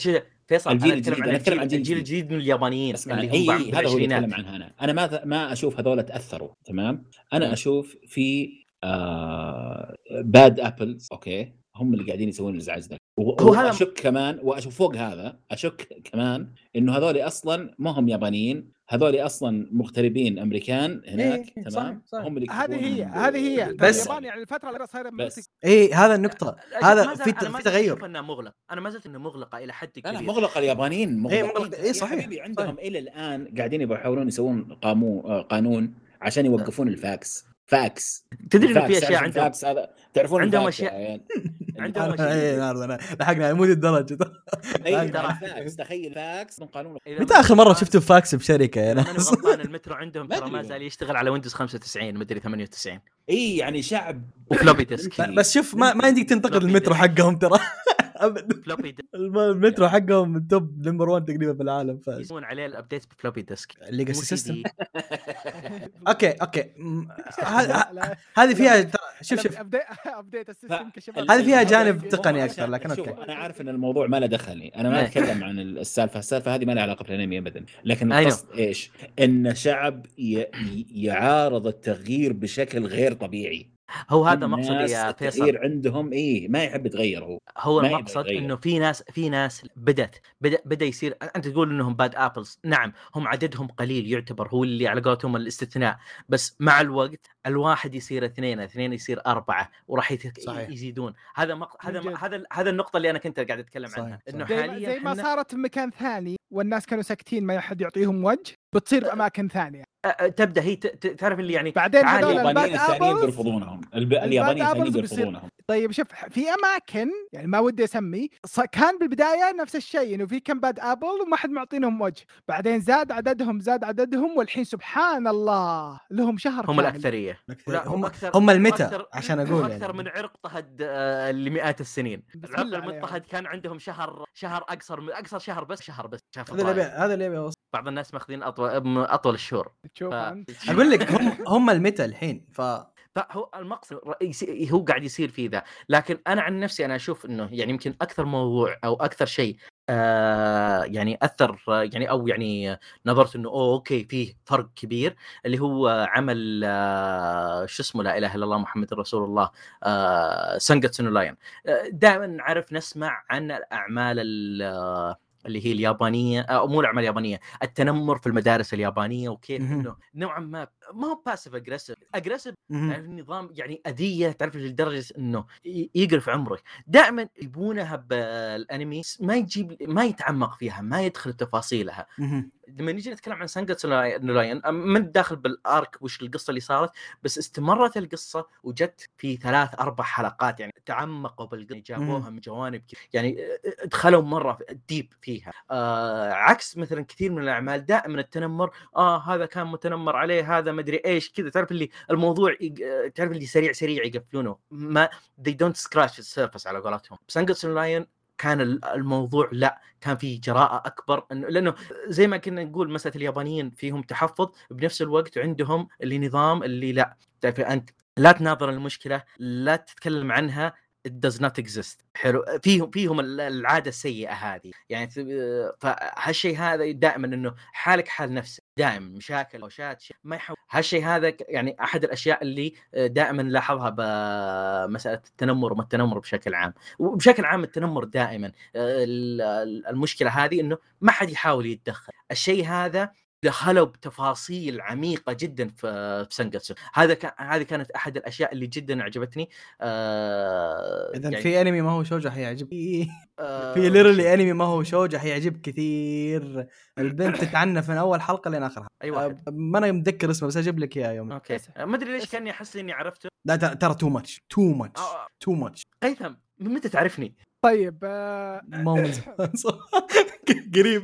فيصل الجيل الجديد، عن الجيل, الجديد من اليابانيين اللي هم هذا هو اللي. أتكلم عنها أنا أنا ما ما أشوف هذول تأثروا تمام أنا مم. أشوف في آه bad apples okay. هم اللي قاعدين يسوون الإزعاج ذا وأشك كمان وأشوف فوق هذا أشك كمان إنه هذول أصلا ما هم يابانيين هذول أصلا مغتربين أمريكان هناك إيه، تمام؟ صح، صح. هم اللي هذه هي هذه هي. بس- اليابان يعني الفترة الاخيره صايره بس. اي هذا النقطة لا، هذا في في زلت تغير. إنها مغلق أنا ما زلت انها مغلقة إلى حد لا لا كبير. مغلقة اليابانيين مغلقين مغلقة، إيه، يا صحيح، حبيبي عندهم إلى الآن قاعدين يحاولون يسوون قامون آه، قانون عشان يوقفون الفاكس. فاكس تدري إنه في أشياء عندهم الفاكس هذا تعرفون عندهم أشياء- عيال. عندهم أشياء. اي نار لحقنا مو ذي الدرجة اي ترى. فاكس تخيل فاكس من قانون متى آخر مرة شفتوا فاكس ماني ناس؟ غلطان المترو عندهم ما ترى ما. زال يشتغل على Windows 95 مدري 98 اي يعني شعب و floppy disk لا، بس شوف ما ما يمديك تنتقد المترو. حقهم ترى ابدا floppy المترو حقهم ال top number 1 تقريبا في العالم ف يسوون عليه ال update ب floppy disk ال legacy مو system. okay okay. هذه فيها شوف شوف. update ال system كشباب هذه فيها جانب تقني أكثر، لكن شوف، okay. أنا عارف إن الموضوع ما له دخل أنا ما إيه. أتكلم عن السالفة السالفة هذه ما لها علاقة بالأنمي ابدا. لكن أيوه. القصد إيش؟ إن شعب يعارض التغيير بشكل غير طبيعي. هو هذا مقصدي الناس يا فيصل التغيير عندهم إيه ما يحب يتغير هو هو المقصد. إنه في ناس في ناس بدأت بدأ بدأ يصير أنت تقول إنهم bad apples نعم هم عددهم قليل يعتبر هو اللي على قولتهم الاستثناء بس مع الوقت الواحد يصير اثنين اثنين يصير أربعة وراح صحيح. يزيدون هذا مق... هذا. هذا هذا النقطة اللي أنا كنت قاعد أتكلم صحيح، عنها. إنه زي, حاليا زي ما صارت في مكان ثاني والناس كانوا ساكتين ما حد يعطيهم وجه بتصير بأماكن ثانية تبدأ هي تعرف اللي يعني بعدين اليابانيين الثانيين بيرفضونهم. اليابانيين الثانيين بيرفضونهم طيب شوف في أماكن يعني ما ودي أسمي كان بالبداية نفس الشيء إنه في كم باد أبل وما حد معطينهم وجه بعدين زاد عددهم زاد عددهم والحين سبحان الله لهم شهر هم كامل. الأكثرية لا، هم أكثر- هم المتى أكثر- عشان هم أقول أكثر يعني. من عرق طهد آه، لمئات السنين العرق. المضطهد كان عندهم شهر شهر أقصر من أقصر شهر بس شهر بس شاف هذا اللي هذا اللي أبي. بعض الناس ماخذين اطول أطول الشهور. تشوف ف- أقول لك هم هم المتى الحين ف فهو المقصد رئيسي هو قاعد يصير فيه ذا. لكن أنا عن نفسي أنا أشوف إنه يعني يمكن أكثر موضوع أو أكثر شيء آه يعني أثر يعني أو يعني نظرت إنه أوه okay فيه فرق كبير اللي هو عمل آه شو اسمه لا إله إلا الله محمد رسول الله آه Sangatsu no Lion. آه دائما نعرف نسمع عن الأعمال ال- اللي هي اليابانية أو مو الأعمال اليابانية التنمر في المدارس اليابانية وكيف. إنه نوعا ما ما هو passive aggressive aggressive مهم. تعرف النظام يعني أذية تعرف لدرجة إنه يقرف عمرك. دائما يبونها بالأنمي ما يجيب ما يتعمق فيها ما يدخل تفاصيلها. لما نيجي نتكلم عن Sangatsu no Lion من داخل بال arc وش القصة اللي صارت بس استمرت القصة وجت في ثلاث أربع حلقات. يعني تعمقوا بالقصة جابوها من جوانب يعني دخلوا مرة deep فيها. آه عكس مثلا كثير من الأعمال دائما التنمر آه هذا كان متنمر عليه هذا مدري إيش كذا تعرف اللي الموضوع تعرف اللي سريع سريع يقفلونه ما they don't scratch the surface على قولتهم. Sangatsu Lion كان ال- الموضوع لا كان في جراءة أكبر إنه لأنه زي ما كنا نقول مسألة اليابانيين فيهم تحفظ بنفس الوقت عندهم اللي نظام اللي لا. تعرف أنت لا تناظر المشكلة لا تتكلم عنها it does not exist. حلو. فيهم فيهم ال- العادة السيئة هذه. يعني فهالشيء هذا دائما إنه حالك حال نفسك. دائما مشاكل أو شات شيء ما يحاول هالشيء هذا يعني أحد الأشياء اللي دائما نلاحظها بمساله التنمر وما التنمر بشكل عام. وبشكل عام التنمر دائما ال- المشكلة هذه إنه ما حد يحاول يتدخل. الشيء هذا دخلوا بتفاصيل عميقة جدا في في Sangatsu هذا كان هذه كانت أحد الأشياء اللي جدا عجبتني آه اذا يعني في أنمي ما هو shoujo حيعجب آه في ليرلي أنمي ما هو shoujo حيعجب كثير. البنت تتعنف من أول حلقة لين آخرها. أي واحد. آه، ما أنا متذكر اسمه بس أجيب لك إياه يوم. okay. آه، ما أدري ليش كأني أحس إني عرفته. لا ترى- ترى too much too much آه، too much هيثم من متى تعرفني؟ طيب آه، ما هو من زمان. صح. قريب.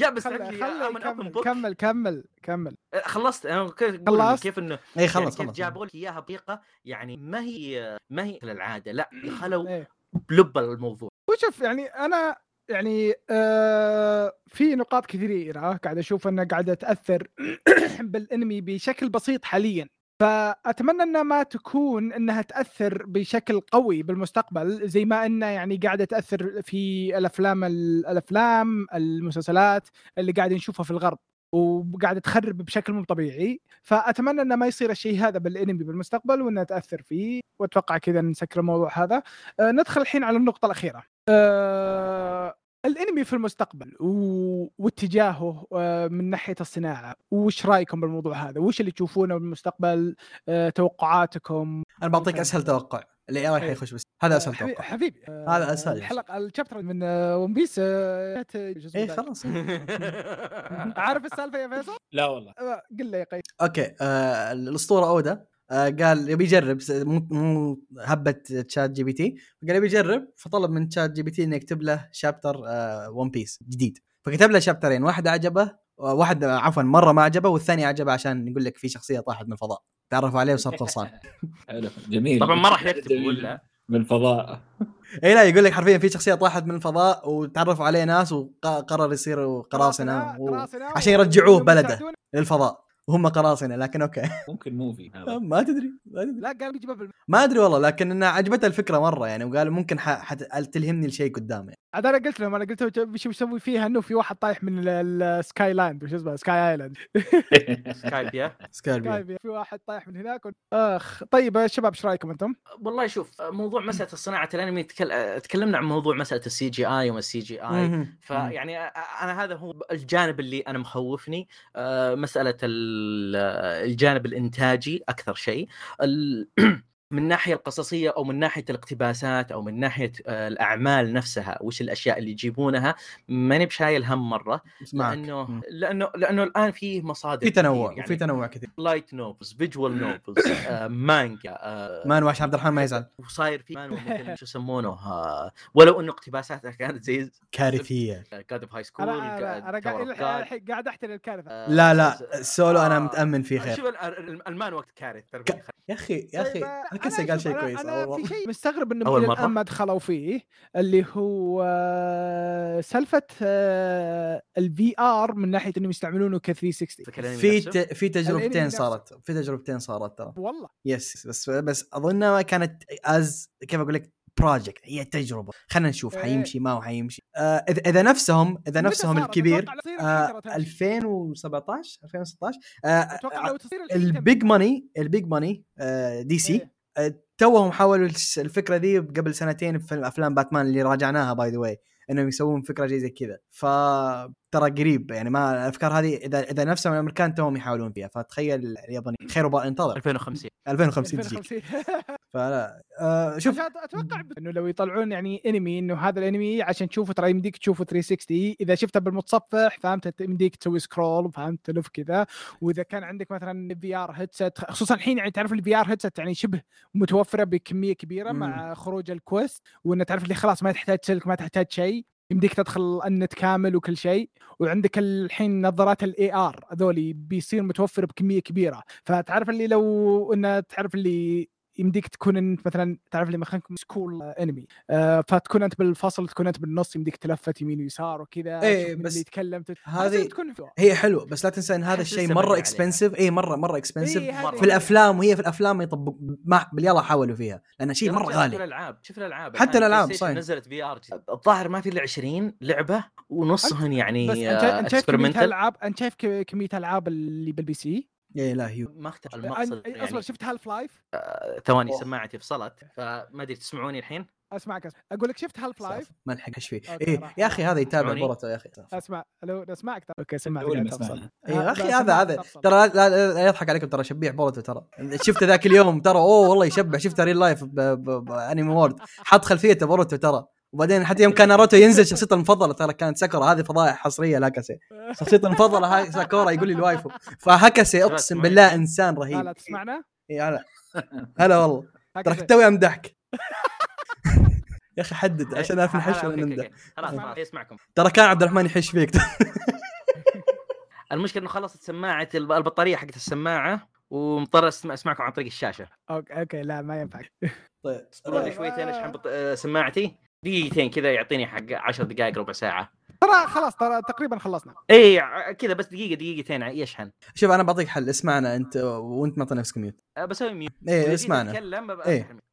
يا بس خل- كمل كمل كمل. كمل خلصت. أنا كيف أقول إنه خلصت؟ كيف انه اي يعني خلص كيف خلص. جابوا لك إياها بطريقه يعني ما هي ما هي العادة. لا دخلوا إيه. بلب الموضوع. وشوف يعني أنا يعني آه في نقاط كثيره قاعد أشوف انها قاعدة تأثر بالأنمي بشكل بسيط حاليا. فأتمنى إنها ما تكون إنها تأثر بشكل قوي بالمستقبل زي ما إنها يعني قاعدة تأثر في الأفلام الأفلام المسلسلات اللي قاعد نشوفها في الغرب وقاعدة تخرب بشكل مو طبيعي. فأتمنى إنه ما يصير الشيء هذا بالأنمي بالمستقبل وإنها تأثر فيه وأتوقع كذا نسكر الموضوع هذا. آه ندخل الحين على النقطة الأخيرة. آه الانمي في المستقبل و... واتجاهه آه من ناحية الصناعة وش رأيكم بالموضوع هذا؟ وش اللي تشوفونه بالمستقبل؟ آه توقعاتكم؟ أنا بعطيك أسهل توقع الاي اي. حيخش بس. هذا أسهل حبيبي, توقع. حبيبي آه هذا أسهل. الحلقة الشابتر من One Piece AI. خلاص. عارف السالفة يا فيصل؟ لا والله. قل لي يا قيس. okay آه الأسطورة اودا قال يبي يجرب مو مو هبة ChatGPT قال يبي يجرب فطلب من ChatGPT إنه يكتب له chapter آه One Piece جديد. فكتب له شابترين واحد عجبه واحد آه، عفوا مرة ما عجبه والثاني عجبه عشان يقول لك في شخصية طاحت من الفضاء. تعرفوا عليه وصار قرصان حلو جميل. طبعا ما راح يكتب. ولا؟ من الفضاء. إي لا يقول لك حرفيا في شخصية طاحت من الفضاء وتعرفوا عليه ناس وقرر يصير قراصنة و- قراصنة عشان يرجعوه بلده. للفضاء. وهم قراصنة لكن أوكي. ممكن موفي هذا. ما تدري ما تدري. لا قال بيجيبها بال... ما أدري والله لكن انها عجبته الفكرة مرة يعني وقال ممكن ح... حت... تلهمني الشيء قدام يعني. عاد أنا قلت لهم أنا قلت لهم وش بيسوي فيها إنه في واحد طايح من ال Skyland وش اسمه؟ Sky Island Skypiea سكاربيو طيب في واحد طايح من هناك و... أخ طيب يا شباب إيش رأيكم أنتم؟ والله شوف موضوع مسألة صناعه الانمي تكل... تكلمنا عن موضوع مسألة السي جي اي وما السي جي اي. فيعني أنا هذا هو الجانب اللي أنا مخوفني. آه، مسألة ال- الجانب الإنتاجي أكثر شيء. من الناحيه القصصية أو من ناحية الاقتباسات أو من ناحية آه، الأعمال نفسها وش الأشياء اللي يجيبونها ماني بشايل هم مرة معك. لأنه. لأنه لأنه الآن في مصادر في تنوع كثير، وفي تنوع كثير. light novels visual novels مانجا آه، مانواش عبد الرحمن ما يزعل. وصاير في مانوا مثل شو يسمونه آه، ولو إنه اقتباساتها كانت زي كارثية. God of High School أنا قاعد أحتل الكارثة. لا لا السولو أنا متأمن فيه خير. آه، شوف ال- ال- المان وقت كارث ترى ك- يا أخي يا أخي آه، أنا قال شيء كويس أنا أول في. شيء مستغرب إنه مرة؟ الان ما دخلوا فيه اللي هو آه، سالفه ال VR من ناحية إنهم يستعملونه ك 360 فكر الأنمي في. ت... في تجربتين. صارت في تجربتين صارت ترى والله yes بس بس اظنها كانت از كيف أقول لك project هي تجربة خلينا نشوف إيه. حيمشي ما هو حيمشي آه إذا إذا نفسهم إذا نفسهم؟ الكبير آه الحين ترى تمشي. 2017 2016 آه. ال big money ال big money آه DC إيه. آه، توهم حاولوا الفكرة ذي قبل سنتين في افلام باتمان اللي راجعناها by the way إنهم يسوون فكرة زي زي كذا. ترى قريب يعني ما الأفكار هذه إذا إذا نفسهم الأمريكان توهم يحاولون فيها فتخيل الياباني خير وبال انتظر. 2050 2050 تجي فلا آه شوف. أتوقع إنه لو يطلعون يعني انمي إنه هذا الانمي عشان تشوفه ترى يمديك تشوفه 360 إذا شفته بالمتصفح فهمت؟ يمديك تسوي scroll فهمت؟ تلف كذا. وإذا كان عندك مثلا VR headset خصوصا الحين يعني تعرف ال VR headset يعني شبه متوفرة بكمية كبيرة مع خروج ال Quest وإنه تعرف اللي خلاص ما تحتاج سلك ما تحتاج شيء. يمديك تدخل النت كامل وكل شيء وعندك الحين نظارات ال AR هذولي بيصير متوفر بكمية كبيرة. فتعرف اللي لو إنه تعرف اللي يمديك تكون انت مثلا تعرف اللي مثلا school anime آه فتكون أنت بالفصل تكون أنت بالنص يمديك تلفت يمين ويسار وكذا مين بس اللي يتكلم هذه- تكون. هي حلو بس لا تنسى إن هذا الشيء مرة expensive اي مرة مرة expensive إيه، في الأفلام وهي في الأفلام يطبق ما باليلا حاولوا فيها لأن شيء مرة رجال شوف غالي. الألعاب شوف الألعاب. حتى Station صحيح. نزلت VR الظاهر ما في إلا 20 لعبة ونصهن يعني بس انت شايف كمية experimental الالعاب أنت شايف كمية الالعاب اللي بال PC يا الهي ما اختلف أن- المقصد أصلا يعني شفت Half-Life آه، ثواني أوه. سماعتي فصلت فما أدري تسمعوني الحين أسمعك. أقول لك شفت Half-Life ما لحق إيش فيه إيه يا أخي هذا يتابع؟ بوروتو يا أخي أسمع لو اسمعك ترى. أوكي سمعت. سمعنا. اي يا أخي هذا هذا. ترى لا, يضحك عليكم ترى شبيح بوروتو ترى شفته ذاك اليوم ترى أوه والله يشبع شفته ريل لايف بانمي وورد حط خلفيته بوروتو ترى وبعدين حتى يوم كان ناروتو ينزل شخصيته المفضلة ترى كانت ساكورا هذه فضائح حصرية لاكاسي شخصيته المفضلة هاي ساكورا يقول لي الوايفو. فهكسي أقسم بالله إنسان رهيب لا تسمعنا؟ إي هلا. هلا والله. ترى. توي امدحك يا أخي حدد عشان اعرف نحش ولا نمدح. خلاص خلاص يسمعكم. ترى كان عبد الرحمن يحش فيك. المشكلة إنه خلصت سماعة الب- البطارية حقت السماعة ومضطر أسمع أسمعكم عن طريق الشاشة. أوكي أوكي لا ما ينفع طيب. اصبروا لي شويتين اشحن بط... آه، سماعتي. دقيقتين كذا يعطيني حق 10 دقائق ربع ساعة ترى خلاص ترى تقريبا خلصنا إي كذا بس دقيقة دقيقتين يشحن شوف أنا بعطيك حل اسمعنا أنت وأنت معطي نفسك ميوت أه، بسوي mute إيه اسمعنا إيه. ال mute.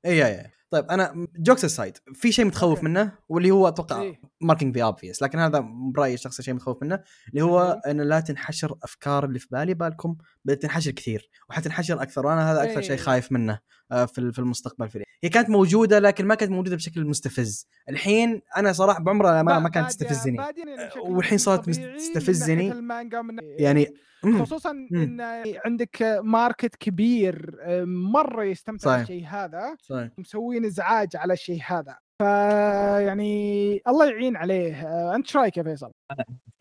إي إي طيب أنا jokes aside في شيء متخوف. منه واللي هو أتوقع إيه. marking the obvious لكن هذا برأيي الشخصي شيء متخوف منه اللي هو؟ انه لا تنحشر أفكار اللي في بالي بالكم بدات تنحشر كثير وحتنحشر أكثر وأنا هذا أكثر إيه. شيء خايف منه في في المستقبل في هي كانت موجودة لكن ما كانت موجودة بشكل مستفز الحين أنا صراحة بعمرها ما, ما كانت تستفزني والحين صارت تستفزني. يعني مم. خصوصا إن عندك ماركت كبير آه، مرة يستمتع. بالشيء هذا صحيح. مسوين إزعاج على الشيء هذا فيعني الله يعين عليه آه، أنت إيش رأيك يا فيصل؟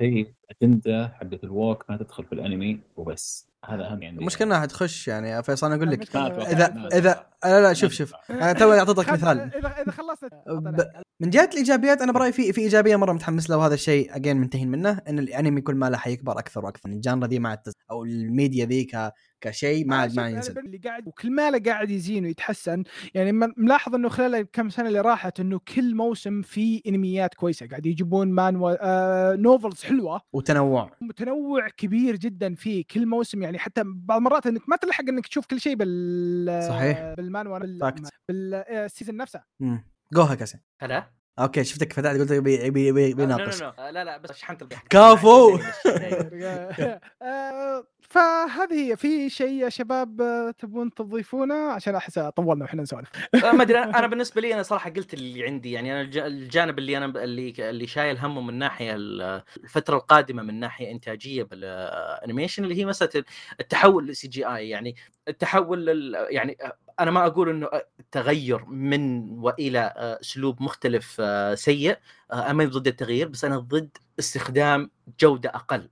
هي اجنده حقت الووك ما تدخل في الأنمي وبس هذا أهم يعني المشكلة إنها حتخش يعني يا فيصل أنا أقول لك. اذا اذا. لا لا شوف شوف أنا توي أعطيتك مثال اذا اذا خلصنا ب- من جهة الإيجابيات أنا برأيي في في إيجابية مرة متحمس لها وهذا الشيء اجين منتهين منه إن الأنمي كل ما له حيكبر أكثر وأكثر الجانرا ذي تز- أو الميديا ذي ك- كشيء ما ما أنا اللي قاعد وكل ما له قاعد يزين ويتحسن. يعني ملاحظ إنه خلال الكم سنة اللي راحت إنه كل موسم في أنميات كويسة. قاعد يجيبون مانوا آه novels حلوة. وتنوع. متنوع كبير جدا فيه كل موسم. يعني حتى بعض المرات إنك ما تلحق إنك تشوف كل شيء بال صحيح. بالمانوا بال... بال season نفسه. امم جو هكذا هلا؟ أوكي شفتك فتحت قلت بي بي بي آه، بيناقش no no no. آه، لا لا بس شحنت كفو. فهذه هي في شيء يا شباب تبون تضيفونه؟ عشان أحس طولنا وإحنا نسولف. آه، ما أدري أنا بالنسبة لي أنا صراحة قلت اللي عندي يعني أنا الج- الجانب اللي أنا اللي اللي شايل همه من ناحية ال- الفترة القادمة من ناحية إنتاجية بال animation اللي هي مسألة التحول لل CGI يعني التحول لل يعني أنا ما أقول إنه التغير من وإلى آه، أسلوب مختلف آه، سيء آه، أنا ماني ضد التغيير بس أنا ضد استخدام جودة أقل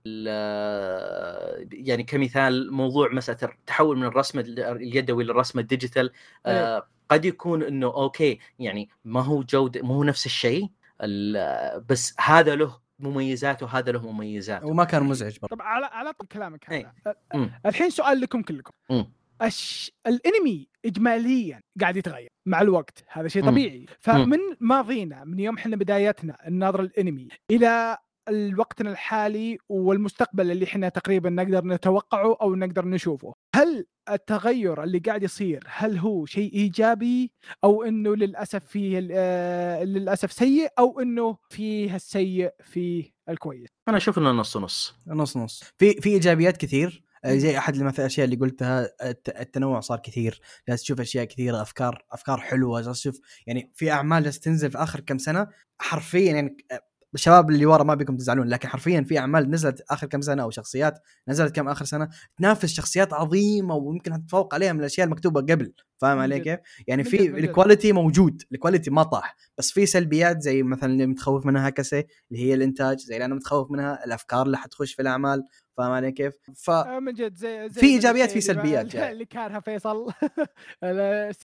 يعني كمثال موضوع مساله التحول من الرسم اليدوي للرسم ال digital آه، قد يكون إنه أوكي يعني ما هو جودة ما هو نفس الشيء ال- بس هذا له مميزات وهذا له مميزات وما كان مزعج برضه طب على على طول كلامك هذا إيه. آه، مم. الحين سؤال لكم كلكم مم. الش... الانمي اجماليا قاعد يتغير مع الوقت هذا شيء مم. طبيعي. فمن ماضينا من يوم إحنا بدايتنا النظره الانمي إلى الوقتنا الحالي والمستقبل اللي إحنا تقريبا نقدر نتوقعه أو نقدر نشوفه هل التغير اللي قاعد يصير هل هو شيء إيجابي أو إنه للأسف فيه ال- آه، للأسف سيء أو إنه فيه السيء فيه الكويس أنا أشوف إنه نص نص. نص نص. في في إيجابيات كثير. زي أحد مثلا الاشياء اللي قلتها الت- التنوع صار كثير. جالس تشوف أشياء كثيرة أفكار أفكار حلوة. جالس تشوف يعني في أعمال جالس تنزل في آخر كم سنة حرفيا يعني آه، الشباب اللي ورا ما بيكم تزعلون لكن حرفيا في أعمال نزلت آخر كم سنة أو شخصيات نزلت كم آخر سنة تنافس شخصيات عظيمة ويمكن تتفوق عليها من الأشياء المكتوبة قبل فاهم علي. كيف؟ يعني في. ال quality موجود ال quality ما طاح بس في سلبيات زي مثلا اللي متخوف منها هكسه اللي هي الإنتاج زي اللي أنا متخوف منها الأفكار اللي حتخش في الأعمال فاهم علي كيف؟ ف آه، من جد زي, زي في الشيء في سلبيات اللي, كانها فيصل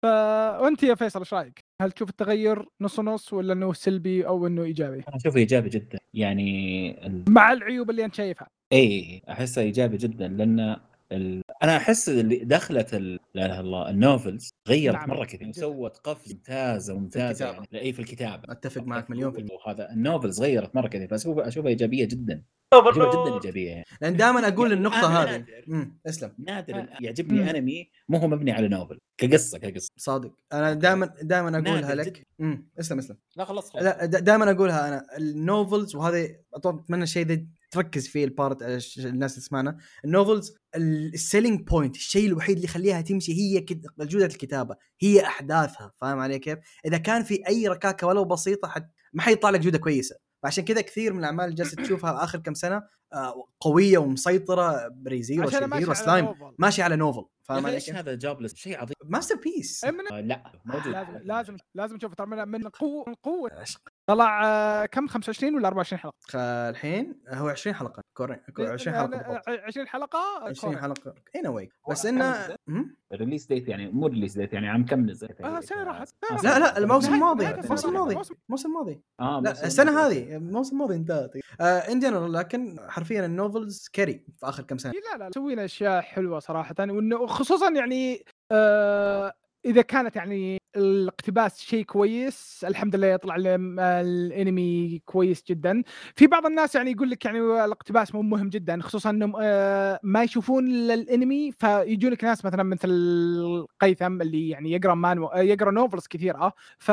ال- ف... وانت يا فيصل إيش رأيك؟ هل تشوف التغير نص نص ولا إنه سلبي أو إنه إيجابي؟ أنا أشوفه إيجابي جدا يعني ال... مع العيوب اللي أنت شايفها اي احسه إيجابي جدا لأن ال... أنا أحس اللي دخلت ال... لا إله إلا الله ال novels غيرت نعم، مرة كثير جداً. سوت قفز ممتازه ممتازه الكتابة. يعني اي في الكتابة أتفق معك مليون في المية وهذا ال novels غيرت مرة كثير فاشوفها اشوفها إيجابية جدا اشوفها جدا إيجابية يعني لأن دائما أقول يعني النقطه هذه نادر. اسلم نادر آه. يعجبني مم. أنمي مو هو مبني على novel كقصة كقصة صادق أنا دائما دائما أقولها نادر لك. امم اسلم اسلم لا خلاص خلاص لا دائما أقولها أنا ال novels وهذه أتمنى الشيء ذا تركز فيه ال part الش- الناس اللي تسمعنا ال novels ال selling point الشيء الوحيد اللي يخليها تمشي هي كد- جوده الكتابة هي أحداثها فاهم علي كيف؟ إذا كان في أي ركاكة ولو بسيطة حت ما حيطلع لك جودة كويسة فعشان كذا كثير من الأعمال اللي جالسة تشوفها آخر كم سنة آه، قوية ومسيطرة بريزيرو شرير على سلايم novel. ماشي على نوفل فاهم علي كيف؟ هذا جابلس شيء عظيم ماستر بيس إيه من- آه، لا موجود لازم لازم لازم نشوف ترى من من قوه من قوة. طلع آه، كم 25 ولا 24 حلقة؟ خ- الحين هو 20 حلقة كوري 20 حلقة بالضبط. 20 حلقة 20 كورة. حلقة إن واي بس إنه؟ ريليس ديت يعني مو ريليس ديت يعني عام كم نزل آه، سنة راحت. لا لا الموسم الماضي الموسم الماضي. الموسم الماضي آه لا السنة. هذه الموسم الماضي انتهت آه ان جنرال لكن حرفيا النوفلز كاري في آخر كم سنة إيه، لا لا مسوين أشياء حلوة صراحة وإنه خصوصا يعني آه إذا كانت يعني الاقتباس شيء كويس الحمد لله يطلع الم- الانمي كويس جدا. في بعض الناس يعني يقول لك يعني الاقتباس مو مهم جدا خصوصا إنهم آه ما يشوفون الانمي فيجون لك ناس مثلا مثل قيثم اللي يعني يقرأ مانو يقرأ novels كثيرة. ف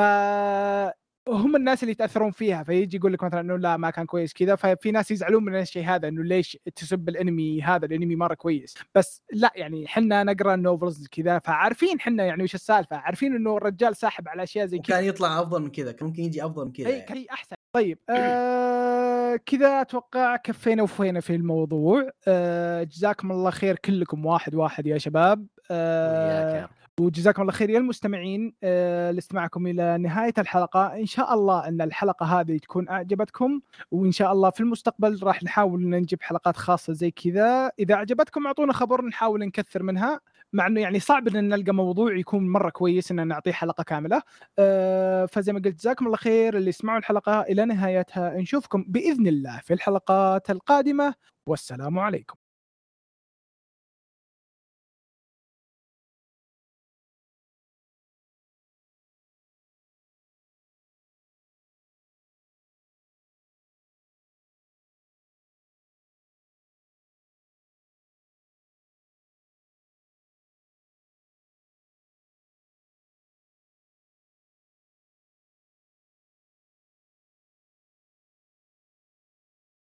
هم الناس اللي يتأثرون فيها فيجي يقول لك مثلا إنه لا ما كان كويس كذا ففي ناس يزعلون من الشيء هذا إنه ليش تسب الإنمي هذا؟ الإنمي مرة كويس. بس لا يعني حنا نقرأ ال novels كذا فعارفين حنا يعني وش السالفة عارفين إنه الرجال ساحب على أشياء زي كذا. وكان يطلع أفضل من كذا كان ممكن يجي أفضل من كذا أي يعني. كان أحسن. طيب آه كذا أتوقع كفينا وفينا في الموضوع. آه جزاكم الله خير كلكم واحد واحد يا شباب. آه. وجزاكم الله خير. يا المستمعين آه لاستماعكم إلى نهاية الحلقة. إن شاء الله أن الحلقة هذه تكون أعجبتكم وإن شاء الله في المستقبل راح نحاول نجيب حلقات خاصة زي كذا. إذا أعجبتكم أعطونا خبر نحاول نكثر منها مع إنه يعني صعب إن نلقى موضوع يكون مرة كويس إن نعطيه حلقة كاملة. آه، فزي ما قلت جزاكم الله خير. اللي يسمعوا الحلقة إلى نهايتها نشوفكم بإذن الله في الحلقات القادمة. والسلام عليكم.